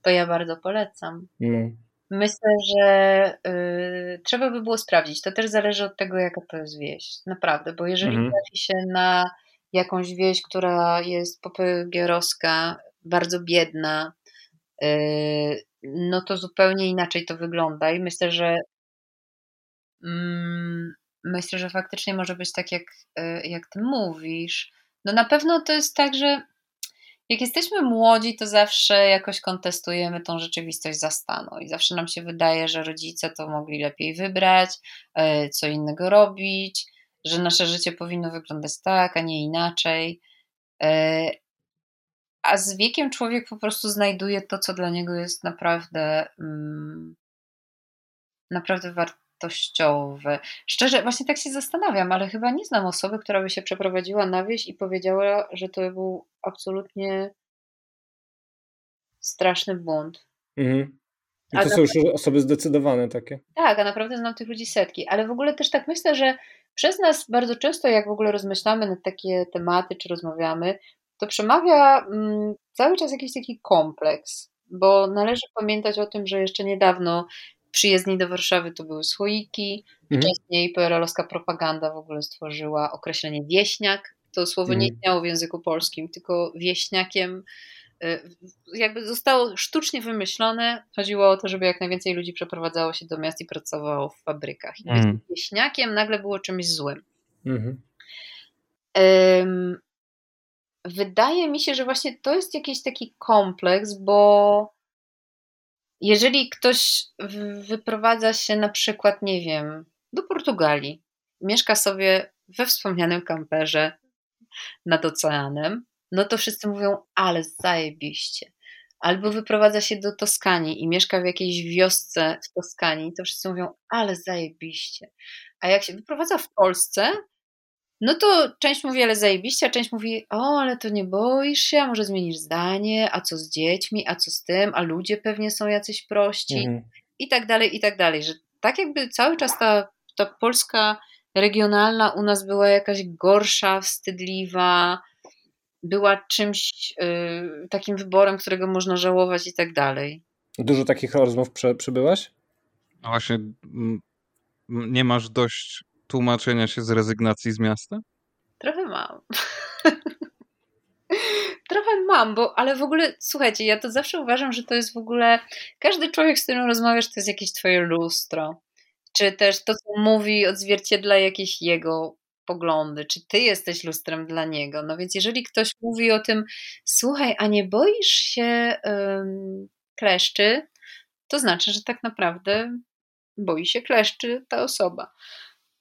To ja bardzo polecam. No. Myślę, że y, trzeba by było sprawdzić. To też zależy od tego, jaka to jest wieś. Naprawdę, bo jeżeli mhm. trafi się na jakąś wieś, która jest popygierowska, bardzo biedna, y, no to zupełnie inaczej to wygląda i myślę, że myślę, że faktycznie może być tak, jak, e, jak ty mówisz. No na pewno to jest tak, że jak jesteśmy młodzi, to zawsze jakoś kontestujemy tą rzeczywistość za stanu i zawsze nam się wydaje, że rodzice to mogli lepiej wybrać, e, co innego robić, że nasze życie powinno wyglądać tak, a nie inaczej. E, a z wiekiem człowiek po prostu znajduje to, co dla niego jest naprawdę, mm, naprawdę warte wartościowe. Szczerze, właśnie tak się zastanawiam, ale chyba nie znam osoby, która by się przeprowadziła na wieś i powiedziała, że to był absolutnie straszny błąd. Mhm. I to są już osoby zdecydowane takie. Tak, a naprawdę znam tych ludzi setki. Ale w ogóle też tak myślę, że przez nas bardzo często, jak w ogóle rozmyślamy na takie tematy, czy rozmawiamy, to przemawia mm, cały czas jakiś taki kompleks, bo należy pamiętać o tym, że jeszcze niedawno przyjezdni do Warszawy to były słoiki. Mhm. Wcześniej PRL-owska propaganda w ogóle stworzyła określenie wieśniak. To słowo nie mhm. istniało w języku polskim, tylko wieśniakiem y, jakby zostało sztucznie wymyślone. Chodziło o to, żeby jak najwięcej ludzi przeprowadzało się do miast i pracowało w fabrykach. I mhm. wieśniakiem nagle było czymś złym. Mhm. Um, wydaje mi się, że właśnie to jest jakiś taki kompleks, bo jeżeli ktoś wyprowadza się na przykład, nie wiem, do Portugalii, mieszka sobie we wspomnianym kamperze nad oceanem, no to wszyscy mówią, ale zajebiście. Albo wyprowadza się do Toskanii i mieszka w jakiejś wiosce w Toskanii, to wszyscy mówią, ale zajebiście. A jak się wyprowadza w Polsce, no to część mówi, ale zajebiście, a część mówi, o, ale to nie boisz się, a może zmienisz zdanie, a co z dziećmi, a co z tym, a ludzie pewnie są jacyś prości mhm. i tak dalej, i tak dalej, że tak jakby cały czas ta, ta Polska regionalna u nas była jakaś gorsza, wstydliwa, była czymś y, takim wyborem, którego można żałować i tak dalej. Dużo takich rozmów prze, przybyłaś? No właśnie, nie masz dość tłumaczenia się z rezygnacji z miasta? Trochę mam. Trochę mam, bo ale w ogóle słuchajcie, ja to zawsze uważam, że to jest w ogóle każdy człowiek, z którym rozmawiasz, to jest jakieś twoje lustro. Czy też to, co mówi, odzwierciedla jakieś jego poglądy, czy ty jesteś lustrem dla niego. No więc jeżeli ktoś mówi o tym, słuchaj, a nie boisz się um, kleszczy, to znaczy, że tak naprawdę boi się kleszczy ta osoba.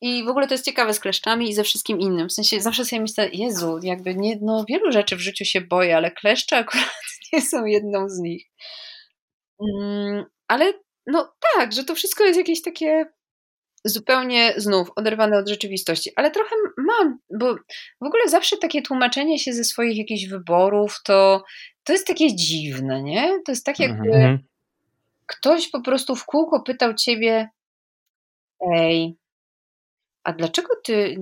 I w ogóle to jest ciekawe z kleszczami i ze wszystkim innym. W sensie zawsze sobie myślę, Jezu, jakby nie, no wielu rzeczy w życiu się boję, ale kleszcze akurat nie są jedną z nich. Mm, ale no tak, że to wszystko jest jakieś takie zupełnie znów oderwane od rzeczywistości, ale trochę mam, bo w ogóle zawsze takie tłumaczenie się ze swoich jakichś wyborów to, to jest takie dziwne, nie? To jest tak jakby mhm. ktoś po prostu w kółko pytał ciebie ej, a dlaczego ty,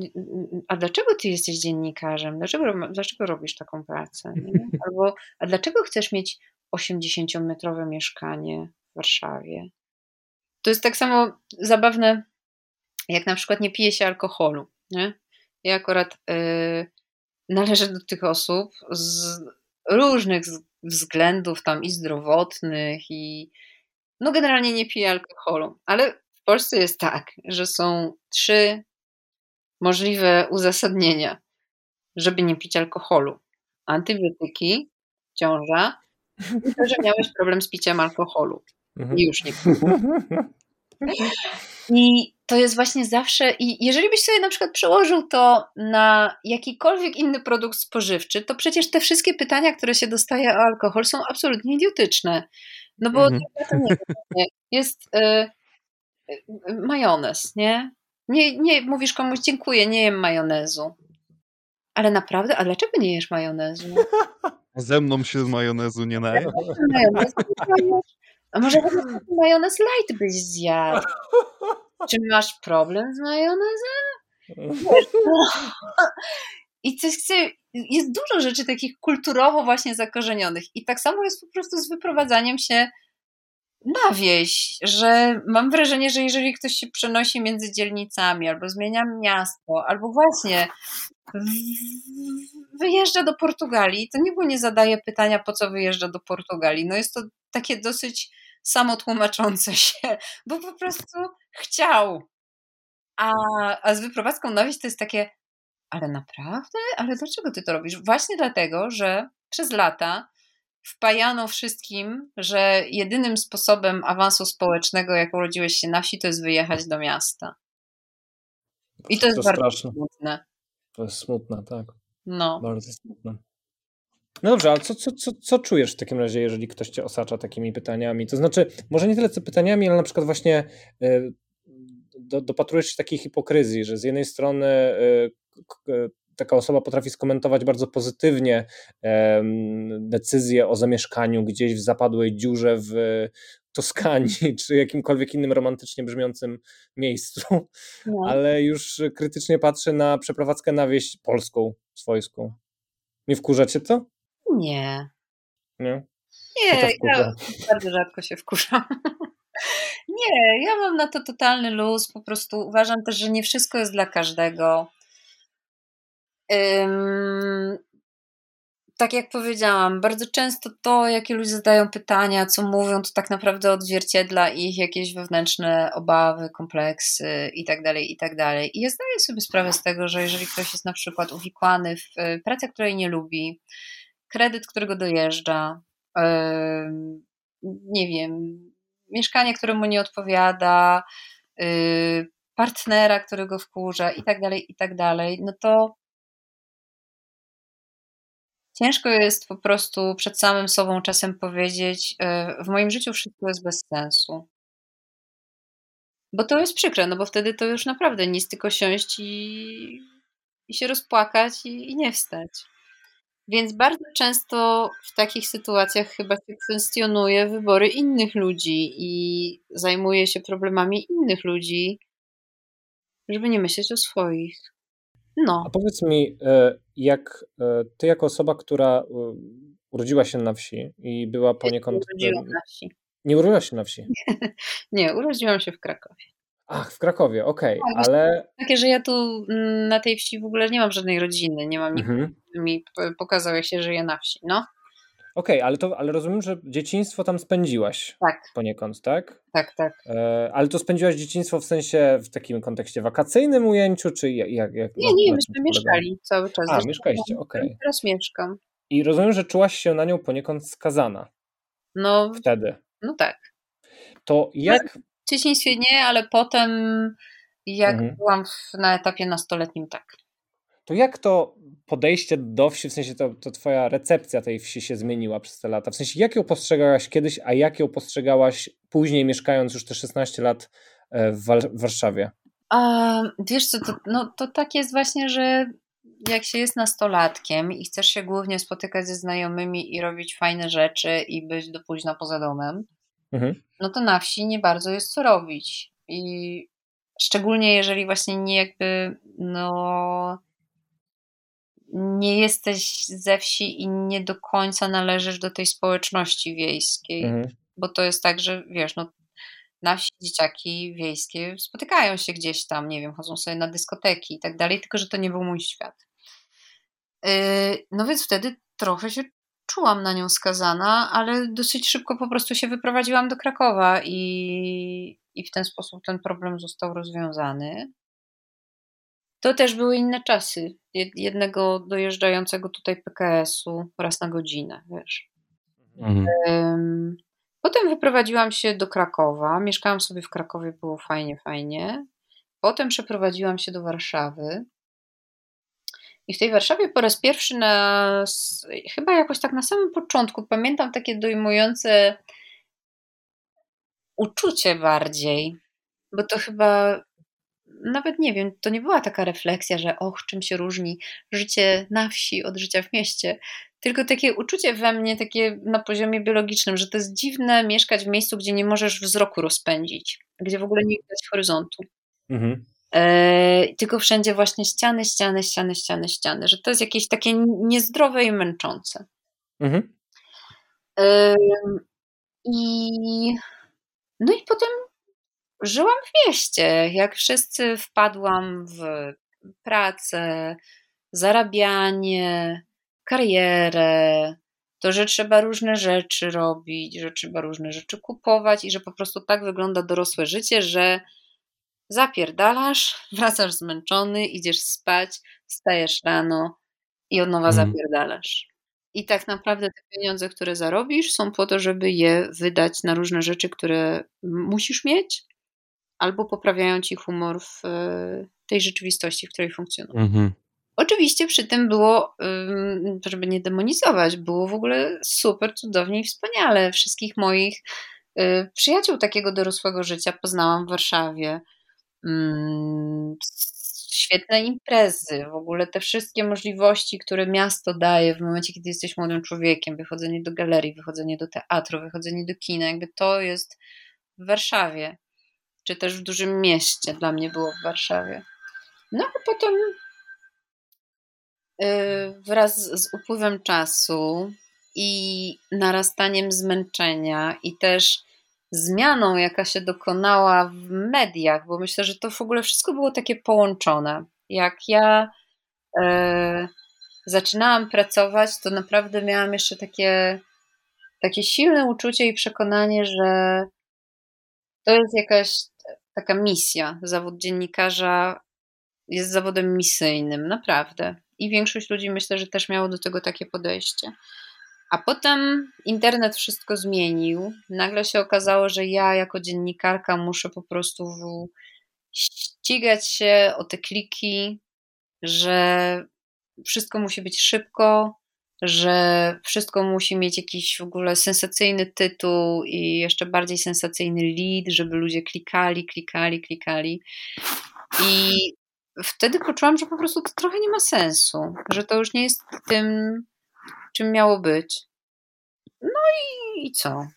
a dlaczego ty jesteś dziennikarzem? Dlaczego, dlaczego robisz taką pracę? Nie? Albo, a dlaczego chcesz mieć 80-metrowe mieszkanie w Warszawie? To jest tak samo zabawne, jak na przykład nie pije się alkoholu. Nie? Ja akurat yy, należę do tych osób z różnych względów, tam i zdrowotnych, i no generalnie nie piję alkoholu, ale w Polsce jest tak, że są trzy możliwe uzasadnienia, żeby nie pić alkoholu. Antybiotyki, ciąża i to, że miałeś problem z piciem alkoholu. Mhm. I już nie I to jest właśnie zawsze, i jeżeli byś sobie na przykład przełożył to na jakikolwiek inny produkt spożywczy, to przecież te wszystkie pytania, które się dostaje o alkohol, są absolutnie idiotyczne. No bo mhm. nie, jest y, y, majonez, nie? Nie? Nie mówisz komuś dziękuję, nie jem majonezu. Ale naprawdę, a dlaczego nie jesz majonezu? Ze mną się z majonezu nie najem. A może majonez light byś zjadł? Czy masz problem z majonezem? No. I coś chce, jest dużo rzeczy takich kulturowo właśnie zakorzenionych. I tak samo jest po prostu z wyprowadzaniem się na wieś, że mam wrażenie, że jeżeli ktoś się przenosi między dzielnicami, albo zmienia miasto, albo właśnie wyjeżdża do Portugalii, to nikt mu nie zadaje pytania, po co wyjeżdża do Portugalii. No jest to takie dosyć samotłumaczące się, bo po prostu chciał. A, a z wyprowadzką na wieś to jest takie, ale naprawdę? Ale dlaczego ty to robisz? Właśnie dlatego, że przez lata wpajano wszystkim, że jedynym sposobem awansu społecznego, jak urodziłeś się na wsi, to jest wyjechać do miasta. I to, to jest bardzo straszne. smutne. To jest smutne, tak. No. Bardzo smutne. No dobrze, ale co, co, co, co czujesz w takim razie, jeżeli ktoś cię osacza takimi pytaniami? To znaczy, może nie tyle co pytaniami, ale na przykład właśnie y, do, dopatrujesz się takiej hipokryzji, że z jednej strony y, taka osoba potrafi skomentować bardzo pozytywnie decyzję o zamieszkaniu gdzieś w zapadłej dziurze w Toskanii, czy jakimkolwiek innym romantycznie brzmiącym miejscu, no. ale już krytycznie patrzy na przeprowadzkę na wieś polską, swojską. Nie wkurza cię to? Nie. Nie? Nie, ja bardzo rzadko się wkurzam. Nie, ja mam na to totalny luz. Po prostu uważam też, że nie wszystko jest dla każdego. Tak jak powiedziałam, bardzo często to, jakie ludzie zadają pytania, co mówią, to tak naprawdę odzwierciedla ich jakieś wewnętrzne obawy, kompleksy itd., tak itd. Tak I ja zdaję sobie sprawę z tego, że jeżeli ktoś jest na przykład uwikłany w e, pracę, której nie lubi, kredyt, którego dojeżdża, nie wiem, mieszkanie, które mu nie odpowiada, y, partnera, którego wkurza i tak dalej, i dalej, no to ciężko jest po prostu przed samym sobą czasem powiedzieć, y, w moim życiu wszystko jest bez sensu. Bo to jest przykre, no bo wtedy to już naprawdę nic, tylko siąść i, i się rozpłakać i, i nie wstać. Więc bardzo często w takich sytuacjach chyba się kwestionuje wybory innych ludzi i zajmuje się problemami innych ludzi, żeby nie myśleć o swoich. No. A powiedz mi, e, jak e, ty jako osoba, która e, urodziła się na wsi i była poniekąd... Nie urodziłam na wsi. Nie urodziłaś się na wsi? Nie, urodziłam się w Krakowie. Ach, w Krakowie, okej, okay, tak, ale... Takie, że ja tu mm, na tej wsi w ogóle nie mam żadnej rodziny, nie mam mhm. nikogo, który mi pokazał, jak się żyje na wsi, no. Okej, okay, ale, to, ale rozumiem, że dzieciństwo tam spędziłaś tak. poniekąd, tak? Tak, tak. E, ale to spędziłaś dzieciństwo w sensie w takim kontekście wakacyjnym ujęciu, czy jak? jak, nie, nie, myśmy mieszkali cały czas. A, mieszkaliście, okej. Okay. Teraz mieszkam. I rozumiem, że czułaś się na nią poniekąd skazana. No. Wtedy. No tak. To jak... W dzieciństwie nie, ale potem jak mhm. byłam w, na etapie nastoletnim, tak. To jak to podejście do wsi, w sensie to, to twoja recepcja tej wsi się zmieniła przez te lata? W sensie jak ją postrzegałaś kiedyś, a jak ją postrzegałaś później mieszkając już te 16 lat e, w, w Warszawie? A, wiesz co, to, no, to tak jest właśnie, że jak się jest nastolatkiem i chcesz się głównie spotykać ze znajomymi i robić fajne rzeczy i być do późna poza domem, mhm. no to na wsi nie bardzo jest co robić. I szczególnie jeżeli właśnie nie jakby, no, nie jesteś ze wsi i nie do końca należysz do tej społeczności wiejskiej. Mhm. Bo to jest tak, że wiesz, no, na wsi dzieciaki wiejskie spotykają się gdzieś tam, nie wiem, chodzą sobie na dyskoteki i tak dalej, tylko że to nie był mój świat. Yy, no więc wtedy trochę się czułam na nią skazana, ale dosyć szybko po prostu się wyprowadziłam do Krakowa i, i w ten sposób ten problem został rozwiązany. To też były inne czasy. Jednego dojeżdżającego tutaj PKS-u raz na godzinę, wiesz. Mhm. Potem wyprowadziłam się do Krakowa. Mieszkałam sobie w Krakowie, było fajnie, fajnie. Potem przeprowadziłam się do Warszawy. I w tej Warszawie po raz pierwszy na, chyba jakoś tak na samym początku pamiętam takie dojmujące uczucie bardziej, bo to chyba nawet nie wiem, to nie była taka refleksja, że och, czym się różni życie na wsi od życia w mieście, tylko takie uczucie we mnie, takie na poziomie biologicznym, że to jest dziwne mieszkać w miejscu, gdzie nie możesz wzroku rozpędzić, gdzie w ogóle nie widać horyzontu. Mhm. E, tylko wszędzie właśnie ściany, ściany, ściany, ściany, ściany, że to jest jakieś takie niezdrowe i męczące. Mhm. I no i potem żyłam w mieście. Jak wszyscy wpadłam w pracę, zarabianie, karierę, to, że trzeba różne rzeczy robić, że trzeba różne rzeczy kupować i że po prostu tak wygląda dorosłe życie, że zapierdalasz, wracasz zmęczony, idziesz spać, wstajesz rano i od nowa mhm. zapierdalasz. I tak naprawdę te pieniądze, które zarobisz, są po to, żeby je wydać na różne rzeczy, które musisz mieć, albo poprawiają ci humor w e, tej rzeczywistości, w której funkcjonujesz. Mhm. Oczywiście przy tym było, żeby nie demonizować, było w ogóle super, cudownie i wspaniale. Wszystkich moich y, przyjaciół takiego dorosłego życia poznałam w Warszawie. Świetne imprezy, w ogóle te wszystkie możliwości, które miasto daje w momencie, kiedy jesteś młodym człowiekiem, wychodzenie do galerii, wychodzenie do teatru, wychodzenie do kina, jakby to jest w Warszawie, czy też w dużym mieście dla mnie było w Warszawie. No a potem Y, wraz z upływem czasu i narastaniem zmęczenia i też zmianą, jaka się dokonała w mediach, bo myślę, że to w ogóle wszystko było takie połączone. Jak ja e, zaczynałam pracować, to naprawdę miałam jeszcze takie, takie silne uczucie i przekonanie, że to jest jakaś taka misja. Zawód dziennikarza jest zawodem misyjnym, naprawdę. I większość ludzi myślę, że też miało do tego takie podejście. A potem internet wszystko zmienił. Nagle się okazało, że ja jako dziennikarka muszę po prostu ścigać się o te kliki, że wszystko musi być szybko, że wszystko musi mieć jakiś w ogóle sensacyjny tytuł i jeszcze bardziej sensacyjny lead, żeby ludzie klikali, klikali, klikali. I wtedy poczułam, że po prostu to trochę nie ma sensu, że to już nie jest tym, czym miało być. No i, i co?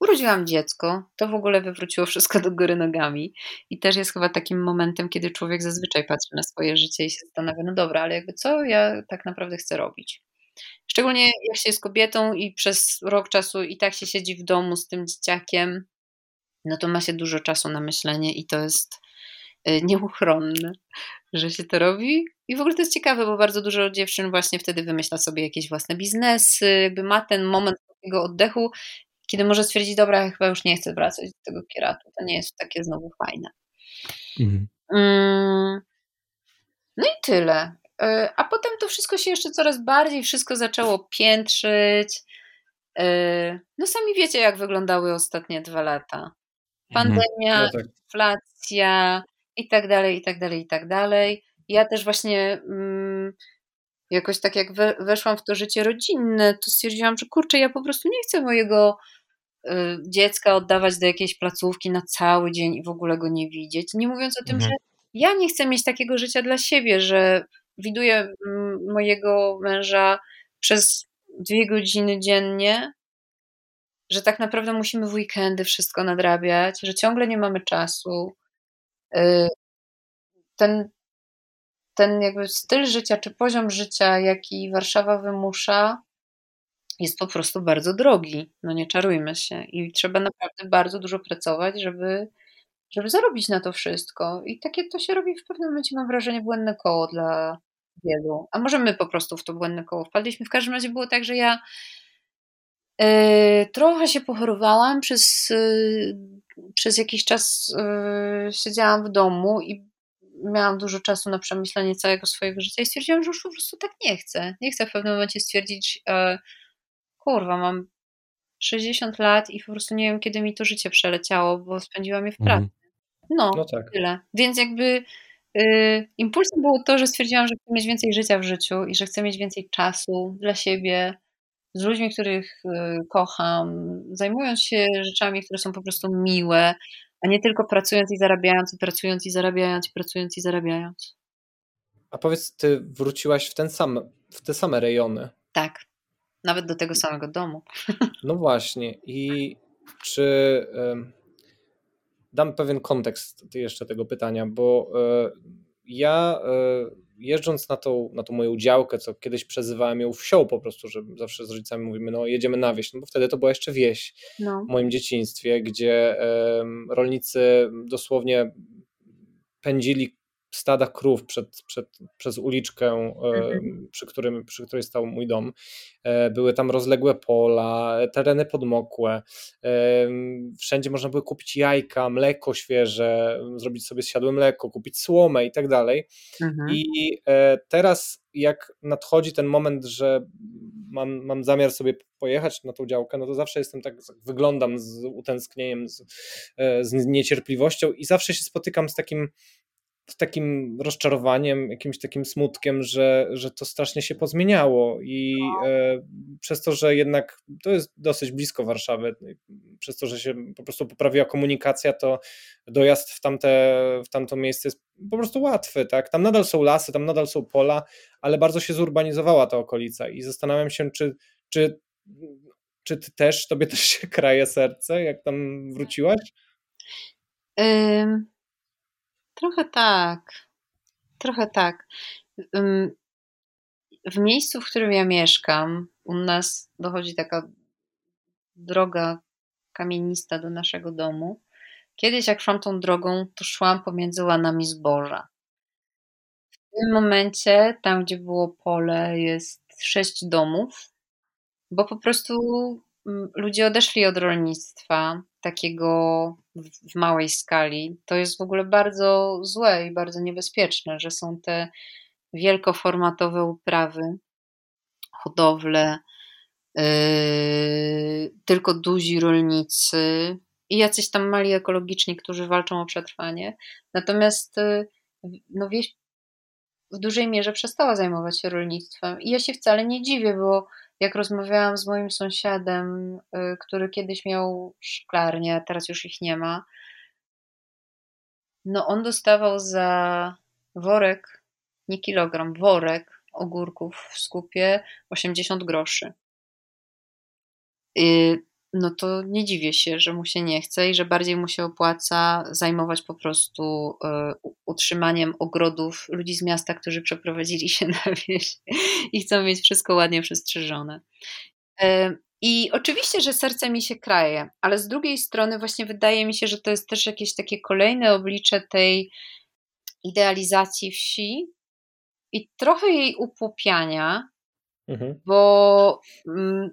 Urodziłam dziecko, to w ogóle wywróciło wszystko do góry nogami i też jest chyba takim momentem, kiedy człowiek zazwyczaj patrzy na swoje życie i się zastanawia, no dobra, ale jakby co ja tak naprawdę chcę robić? Szczególnie jak się jest kobietą i przez rok czasu i tak się siedzi w domu z tym dzieciakiem, no to ma się dużo czasu na myślenie i to jest Y, nieuchronne, że się to robi. I w ogóle to jest ciekawe, bo bardzo dużo dziewczyn właśnie wtedy wymyśla sobie jakieś własne biznesy, jakby ma ten moment takiego oddechu, kiedy może stwierdzić, dobra, ja chyba już nie chcę wracać do tego kieratu, to nie jest takie znowu fajne. Mhm. Mm, no i tyle. Y, a potem to wszystko się jeszcze coraz bardziej, wszystko zaczęło piętrzyć. Y, no sami wiecie, jak wyglądały ostatnie dwa lata. Mhm. Pandemia, no tak. inflacja, i tak dalej, i tak dalej, i tak dalej. Ja też właśnie mm, jakoś tak jak we, weszłam w to życie rodzinne, to stwierdziłam, że kurczę, ja po prostu nie chcę mojego dziecka oddawać do jakiejś placówki na cały dzień i w ogóle go nie widzieć. Nie mówiąc o tym, mhm. że ja nie chcę mieć takiego życia dla siebie, że widuję mojego męża przez dwie godziny dziennie, że tak naprawdę musimy w weekendy wszystko nadrabiać, że ciągle nie mamy czasu, y, ten, ten jakby styl życia, czy poziom życia, jaki Warszawa wymusza, jest po prostu bardzo drogi. No nie czarujmy się. I trzeba naprawdę bardzo dużo pracować, żeby, żeby zarobić na to wszystko. I takie to się robi w pewnym momencie, mam wrażenie, błędne koło dla wielu. A może my po prostu w to błędne koło wpadliśmy. W każdym razie było tak, że ja yy, trochę się pochorowałam przez, yy, przez jakiś czas yy, siedziałam w domu i miałam dużo czasu na przemyślenie całego swojego życia i stwierdziłam, że już po prostu tak nie chcę. Nie chcę w pewnym momencie stwierdzić, kurwa, mam 60 lat i po prostu nie wiem, kiedy mi to życie przeleciało, bo spędziłam je w pracy. Mhm. No, no tak. tyle. Więc jakby y, impulsem było to, że stwierdziłam, że chcę mieć więcej życia w życiu i że chcę mieć więcej czasu dla siebie, z ludźmi, których y, kocham, zajmując się rzeczami, które są po prostu miłe, a nie tylko pracując i zarabiając, i pracując i zarabiając, i pracując i zarabiając. A powiedz, ty wróciłaś w ten sam, w te same rejony. Tak. Nawet do tego samego domu. No właśnie. I czy dam pewien kontekst jeszcze tego pytania, bo e, ja e, jeżdżąc na tą, na tą moją działkę, co kiedyś przezywałem ją wsią po prostu, że zawsze z rodzicami mówimy, no jedziemy na wieś, no bo wtedy to była jeszcze wieś no. w moim dzieciństwie, gdzie rolnicy dosłownie pędzili stada krów przed, przed, przez uliczkę, mhm. przy, którym, przy której stał mój dom. E, były tam rozległe pola, tereny podmokłe. Wszędzie można było kupić jajka, mleko świeże, zrobić sobie zsiadłe mleko, kupić słomę i tak dalej. Mhm. I e, teraz, jak nadchodzi ten moment, że mam, mam zamiar sobie pojechać na tą działkę, no to zawsze jestem tak, wyglądam z utęsknieniem, z, e, z niecierpliwością i zawsze się spotykam z takim takim rozczarowaniem, jakimś takim smutkiem, że, że to strasznie się pozmieniało i no. e, przez to, że jednak to jest dosyć blisko Warszawy, no przez to, że się po prostu poprawiła komunikacja, to dojazd w tamte, w tamto miejsce jest po prostu łatwy, tak? Tam nadal są lasy, tam nadal są pola, ale bardzo się zurbanizowała ta okolica i zastanawiam się, czy, czy, czy ty też, tobie też się kraje serce, jak tam wróciłaś? Trochę tak. Trochę tak. W miejscu, w którym ja mieszkam, u nas dochodzi taka droga kamienista do naszego domu. Kiedyś, jak szłam tą drogą, to szłam pomiędzy łanami zboża. W tym momencie, tam gdzie było pole, jest sześć domów, bo po prostu ludzie odeszli od rolnictwa takiego w małej skali, to jest w ogóle bardzo złe i bardzo niebezpieczne, że są te wielkoformatowe uprawy, hodowle, yy, tylko duzi rolnicy i jacyś tam mali ekologiczni, którzy walczą o przetrwanie. Natomiast yy, no, wieś w dużej mierze przestała zajmować się rolnictwem. I ja się wcale nie dziwię, bo jak rozmawiałam z moim sąsiadem, y, który kiedyś miał szklarnię, a teraz już ich nie ma, no on dostawał za worek, nie kilogram, worek ogórków w skupie 80 groszy. No to nie dziwię się, że mu się nie chce i że bardziej mu się opłaca zajmować po prostu e, utrzymaniem ogrodów ludzi z miasta, którzy przeprowadzili się na wieś i chcą mieć wszystko ładnie przestrzeżone. E, I oczywiście, że serce mi się kraje, ale z drugiej strony właśnie wydaje mi się, że to jest też jakieś takie kolejne oblicze tej idealizacji wsi i trochę jej upłupiania, mhm. bo mm,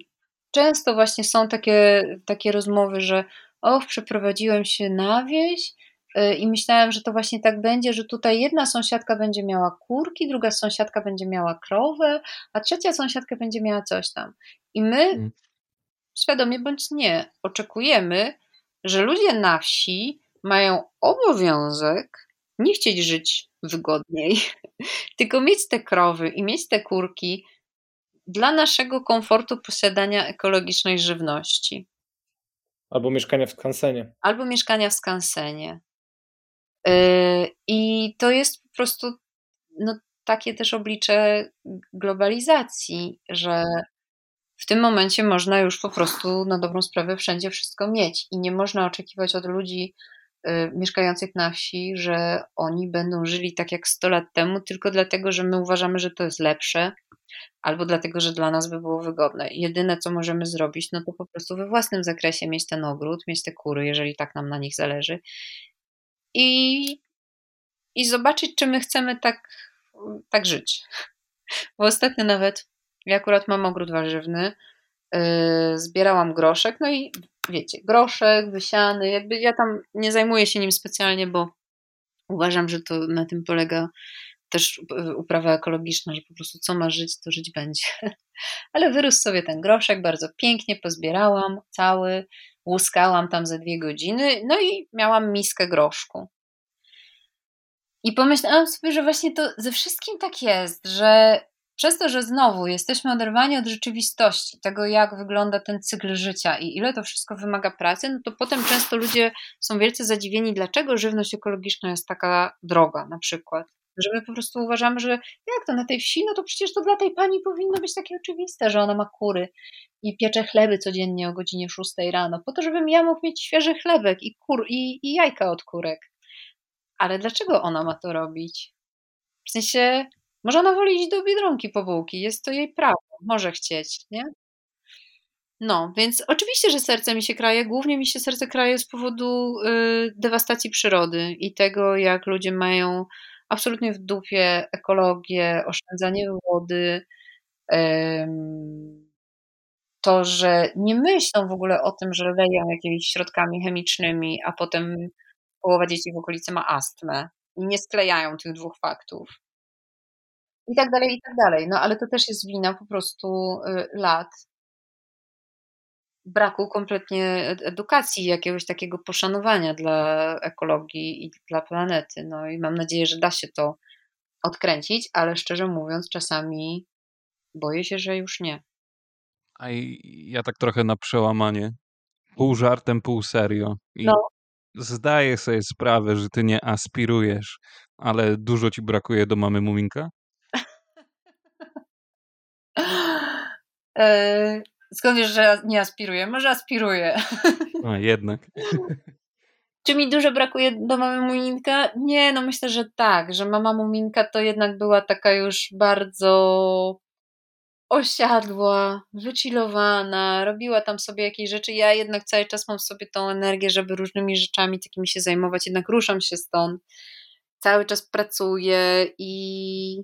często właśnie są takie, takie rozmowy, że och, przeprowadziłem się na wieś y, i myślałem, że to właśnie tak będzie, że tutaj jedna sąsiadka będzie miała kurki, druga sąsiadka będzie miała krowę, a trzecia sąsiadka będzie miała coś tam. I my, hmm. świadomie bądź nie, oczekujemy, że ludzie na wsi mają obowiązek nie chcieć żyć wygodniej, tylko mieć te krowy i mieć te kurki, dla naszego komfortu posiadania ekologicznej żywności. Albo mieszkania w skansenie. Albo mieszkania w skansenie. Yy, I to jest po prostu no, takie też oblicze globalizacji, że w tym momencie można już po prostu na dobrą sprawę wszędzie wszystko mieć i nie można oczekiwać od ludzi mieszkających na wsi, że oni będą żyli tak jak 100 lat temu, tylko dlatego, że my uważamy, że to jest lepsze, albo dlatego, że dla nas by było wygodne. Jedyne, co możemy zrobić, no to po prostu we własnym zakresie mieć ten ogród, mieć te kury, jeżeli tak nam na nich zależy. I, i zobaczyć, czy my chcemy tak, tak żyć. Bo ostatnio nawet, ja akurat mam ogród warzywny, zbierałam groszek, no i wiecie, groszek, wysiany, jakby ja tam nie zajmuję się nim specjalnie, bo uważam, że to na tym polega też uprawa ekologiczna, że po prostu co ma żyć, to żyć będzie. Ale wyrósł sobie ten groszek, bardzo pięknie pozbierałam cały, łuskałam tam ze dwie godziny, no i miałam miskę groszku. I pomyślałam sobie, że właśnie to ze wszystkim tak jest, że przez to, że znowu jesteśmy oderwani od rzeczywistości, tego jak wygląda ten cykl życia i ile to wszystko wymaga pracy, no to potem często ludzie są wielce zadziwieni, dlaczego żywność ekologiczna jest taka droga na przykład. Że my po prostu uważamy, że jak to na tej wsi, no to przecież to dla tej pani powinno być takie oczywiste, że ona ma kury i piecze chleby codziennie o godzinie 6 rano, po to, żebym ja mógł mieć świeży chlebek i, kur, i, i jajka od kurek. Ale dlaczego ona ma to robić? W sensie, może ona woli iść do Biedronki po bułki, jest to jej prawo, może chcieć, nie? No, więc oczywiście, że serce mi się kraje, głównie mi się serce kraje z powodu y, dewastacji przyrody i tego, jak ludzie mają absolutnie w dupie ekologię, oszczędzanie wody, to, że nie myślą w ogóle o tym, że leją jakimiś środkami chemicznymi, a potem połowa dzieci w okolicy ma astmę i nie sklejają tych dwóch faktów. I tak dalej, i tak dalej. No ale to też jest wina po prostu y, lat braku kompletnie edukacji, jakiegoś takiego poszanowania dla ekologii i dla planety. No i mam nadzieję, że da się to odkręcić, ale szczerze mówiąc, czasami boję się, że już nie. A ja tak trochę na przełamanie. Pół żartem, pół serio. I no. zdaję sobie sprawę, że ty nie aspirujesz, ale dużo ci brakuje do mamy Muminka? Skąd wiesz, że nie aspiruję? Może aspiruję. A, jednak. Czy mi dużo brakuje do mamy Muminka? Nie, no myślę, że tak, że mama Muminka to jednak była taka już bardzo osiadła, wychillowana, robiła tam sobie jakieś rzeczy. Ja jednak cały czas mam w sobie tą energię, żeby różnymi rzeczami takimi się zajmować, jednak ruszam się stąd. Cały czas pracuję i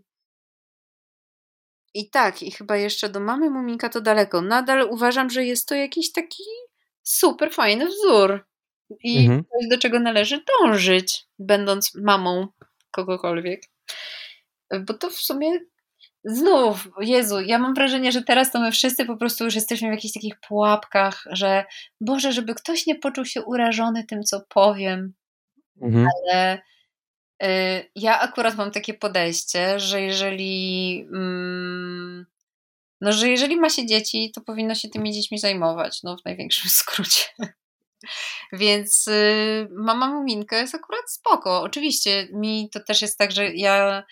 i tak, i chyba jeszcze do mamy Muminka to daleko. Nadal uważam, że jest to jakiś taki super fajny wzór. I mhm. coś, do czego należy dążyć, będąc mamą kogokolwiek. Bo to w sumie znów, Jezu, ja mam wrażenie, że teraz to my wszyscy po prostu już jesteśmy w jakichś takich pułapkach, że Boże, żeby ktoś nie poczuł się urażony tym, co powiem, mhm. ale ja akurat mam takie podejście, że jeżeli. Mm, no, że jeżeli ma się dzieci, to powinno się tymi dziećmi zajmować, no w największym skrócie. Więc y, mama Muminka jest akurat spoko. Oczywiście mi to też jest tak, że ja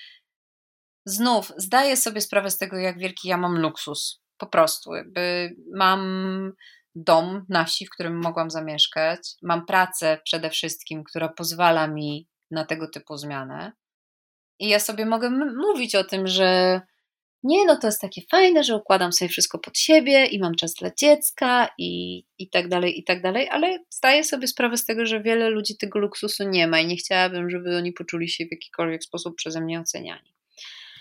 znów zdaję sobie sprawę z tego, jak wielki ja mam luksus. Po prostu. Jakby mam dom na wsi, w którym mogłam zamieszkać. Mam pracę przede wszystkim, która pozwala mi na tego typu zmianę. I ja sobie mogę mówić o tym, że nie, no to jest takie fajne, że układam sobie wszystko pod siebie i mam czas dla dziecka i, i tak dalej, i tak dalej, ale zdaję sobie sprawę z tego, że wiele ludzi tego luksusu nie ma i nie chciałabym, żeby oni poczuli się w jakikolwiek sposób przeze mnie oceniani.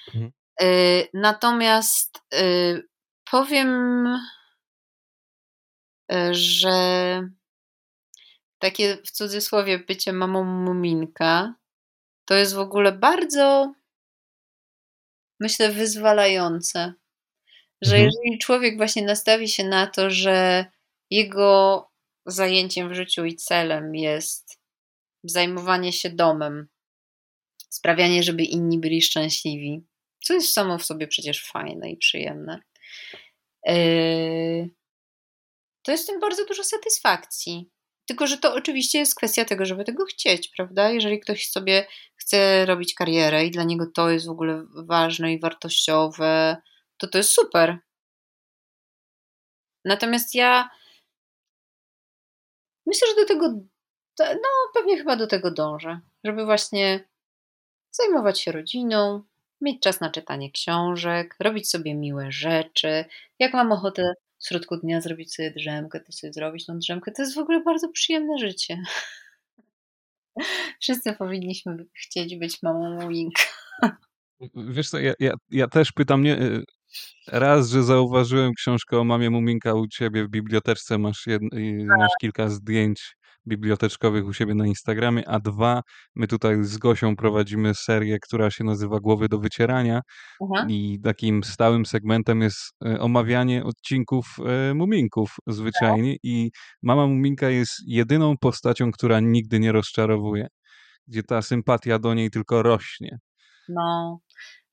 Mhm. Y, natomiast y, powiem, y, że takie w cudzysłowie bycie mamą muminka, to jest w ogóle bardzo, myślę, wyzwalające. Że mhm. jeżeli człowiek właśnie nastawi się na to, że jego zajęciem w życiu i celem jest zajmowanie się domem, sprawianie, żeby inni byli szczęśliwi, co jest samo w sobie przecież fajne i przyjemne, yy, to jest w tym bardzo dużo satysfakcji. Tylko, że to oczywiście jest kwestia tego, żeby tego chcieć, prawda? Jeżeli ktoś sobie chce robić karierę i dla niego to jest w ogóle ważne i wartościowe, to to jest super. Natomiast ja myślę, że do tego no pewnie chyba do tego dążę, żeby właśnie zajmować się rodziną, mieć czas na czytanie książek, robić sobie miłe rzeczy. Jak mam ochotę w środku dnia zrobić sobie drzemkę, to sobie zrobić tą drzemkę. To jest w ogóle bardzo przyjemne życie. Wszyscy powinniśmy chcieć być mamą Muminka. Wiesz co, ja, ja, ja też pytam, nie, y, raz, że zauważyłem książkę o mamie Muminka u ciebie w biblioteczce, masz, jed, masz kilka zdjęć biblioteczkowych u siebie na Instagramie, a dwa, my tutaj z Gosią prowadzimy serię, która się nazywa Głowy do wycierania Aha. i takim stałym segmentem jest e, omawianie odcinków e, Muminków zwyczajnie i mama Muminka jest jedyną postacią, która nigdy nie rozczarowuje, gdzie ta sympatia do niej tylko rośnie. No,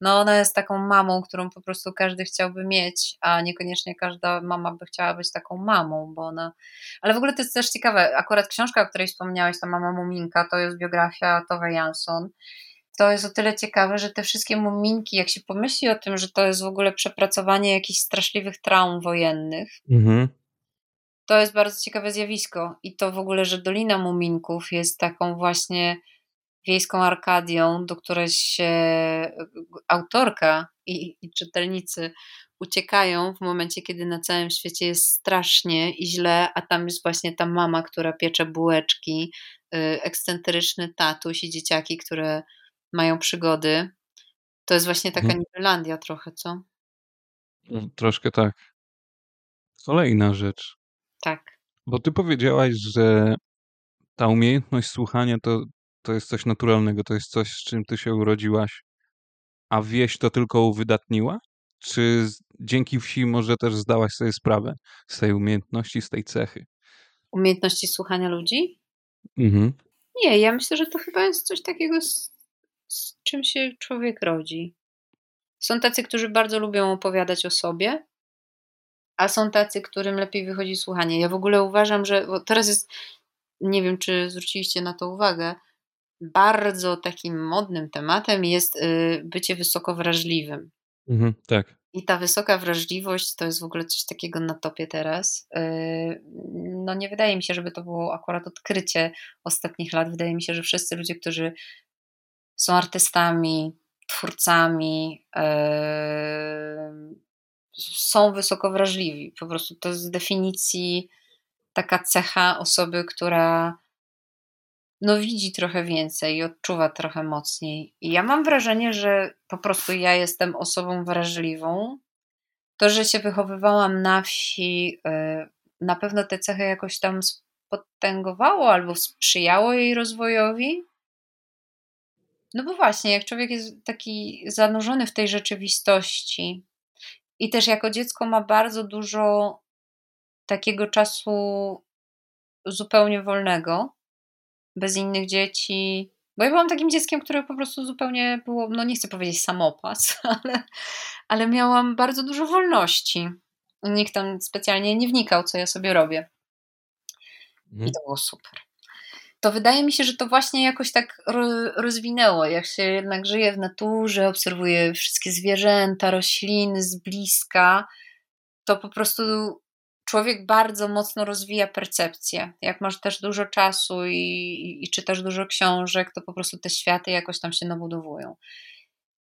no ona jest taką mamą, którą po prostu każdy chciałby mieć, a niekoniecznie każda mama by chciała być taką mamą, bo ona... Ale w ogóle to jest też ciekawe, akurat książka, o której wspomniałeś, ta Mama Muminka, to jest biografia Tove Jansson. To jest o tyle ciekawe, że te wszystkie muminki, jak się pomyśli o tym, że to jest w ogóle przepracowanie jakichś straszliwych traum wojennych, mhm. to jest bardzo ciekawe zjawisko. I to w ogóle, że Dolina Muminków jest taką właśnie wiejską Arkadią, do której się autorka i, i czytelnicy uciekają w momencie, kiedy na całym świecie jest strasznie i źle, a tam jest właśnie ta mama, która piecze bułeczki, y, ekscentryczny tatuś i dzieciaki, które mają przygody. To jest właśnie taka mhm. Niderlandia trochę, co? No, troszkę tak. Kolejna rzecz. Tak. Bo ty powiedziałaś, że ta umiejętność słuchania to to jest coś naturalnego, to jest coś, z czym ty się urodziłaś, a wieś to tylko uwydatniła? Czy dzięki wsi może też zdałaś sobie sprawę z tej umiejętności, z tej cechy? Umiejętności słuchania ludzi? Mhm. Nie, ja myślę, że to chyba jest coś takiego, z, z czym się człowiek rodzi. Są tacy, którzy bardzo lubią opowiadać o sobie, a są tacy, którym lepiej wychodzi słuchanie. Ja w ogóle uważam, że teraz jest, nie wiem, czy zwróciliście na to uwagę, bardzo takim modnym tematem jest y, bycie wysoko wrażliwym. Mhm, tak. I ta wysoka wrażliwość to jest w ogóle coś takiego na topie teraz. Y, no nie wydaje mi się, żeby to było akurat odkrycie ostatnich lat. Wydaje mi się, że wszyscy ludzie, którzy są artystami, twórcami, y, są wysoko wrażliwi. Po prostu to jest z definicji taka cecha osoby, która no widzi trochę więcej i odczuwa trochę mocniej. I ja mam wrażenie, że po prostu ja jestem osobą wrażliwą. To, że się wychowywałam na wsi, y, na pewno te cechy jakoś tam spotęgowało albo sprzyjało jej rozwojowi. No bo właśnie, jak człowiek jest taki zanurzony w tej rzeczywistości i też jako dziecko ma bardzo dużo takiego czasu zupełnie wolnego, bez innych dzieci. Bo ja byłam takim dzieckiem, które po prostu zupełnie było, no nie chcę powiedzieć samopas, ale, ale miałam bardzo dużo wolności. Nikt tam specjalnie nie wnikał, co ja sobie robię. Mhm. I to było super. To wydaje mi się, że to właśnie jakoś tak rozwinęło, jak się jednak żyje w naturze, obserwuje wszystkie zwierzęta, rośliny z bliska, to po prostu człowiek bardzo mocno rozwija percepcję. Jak masz też dużo czasu i, i, i czytasz dużo książek, to po prostu te światy jakoś tam się nabudowują.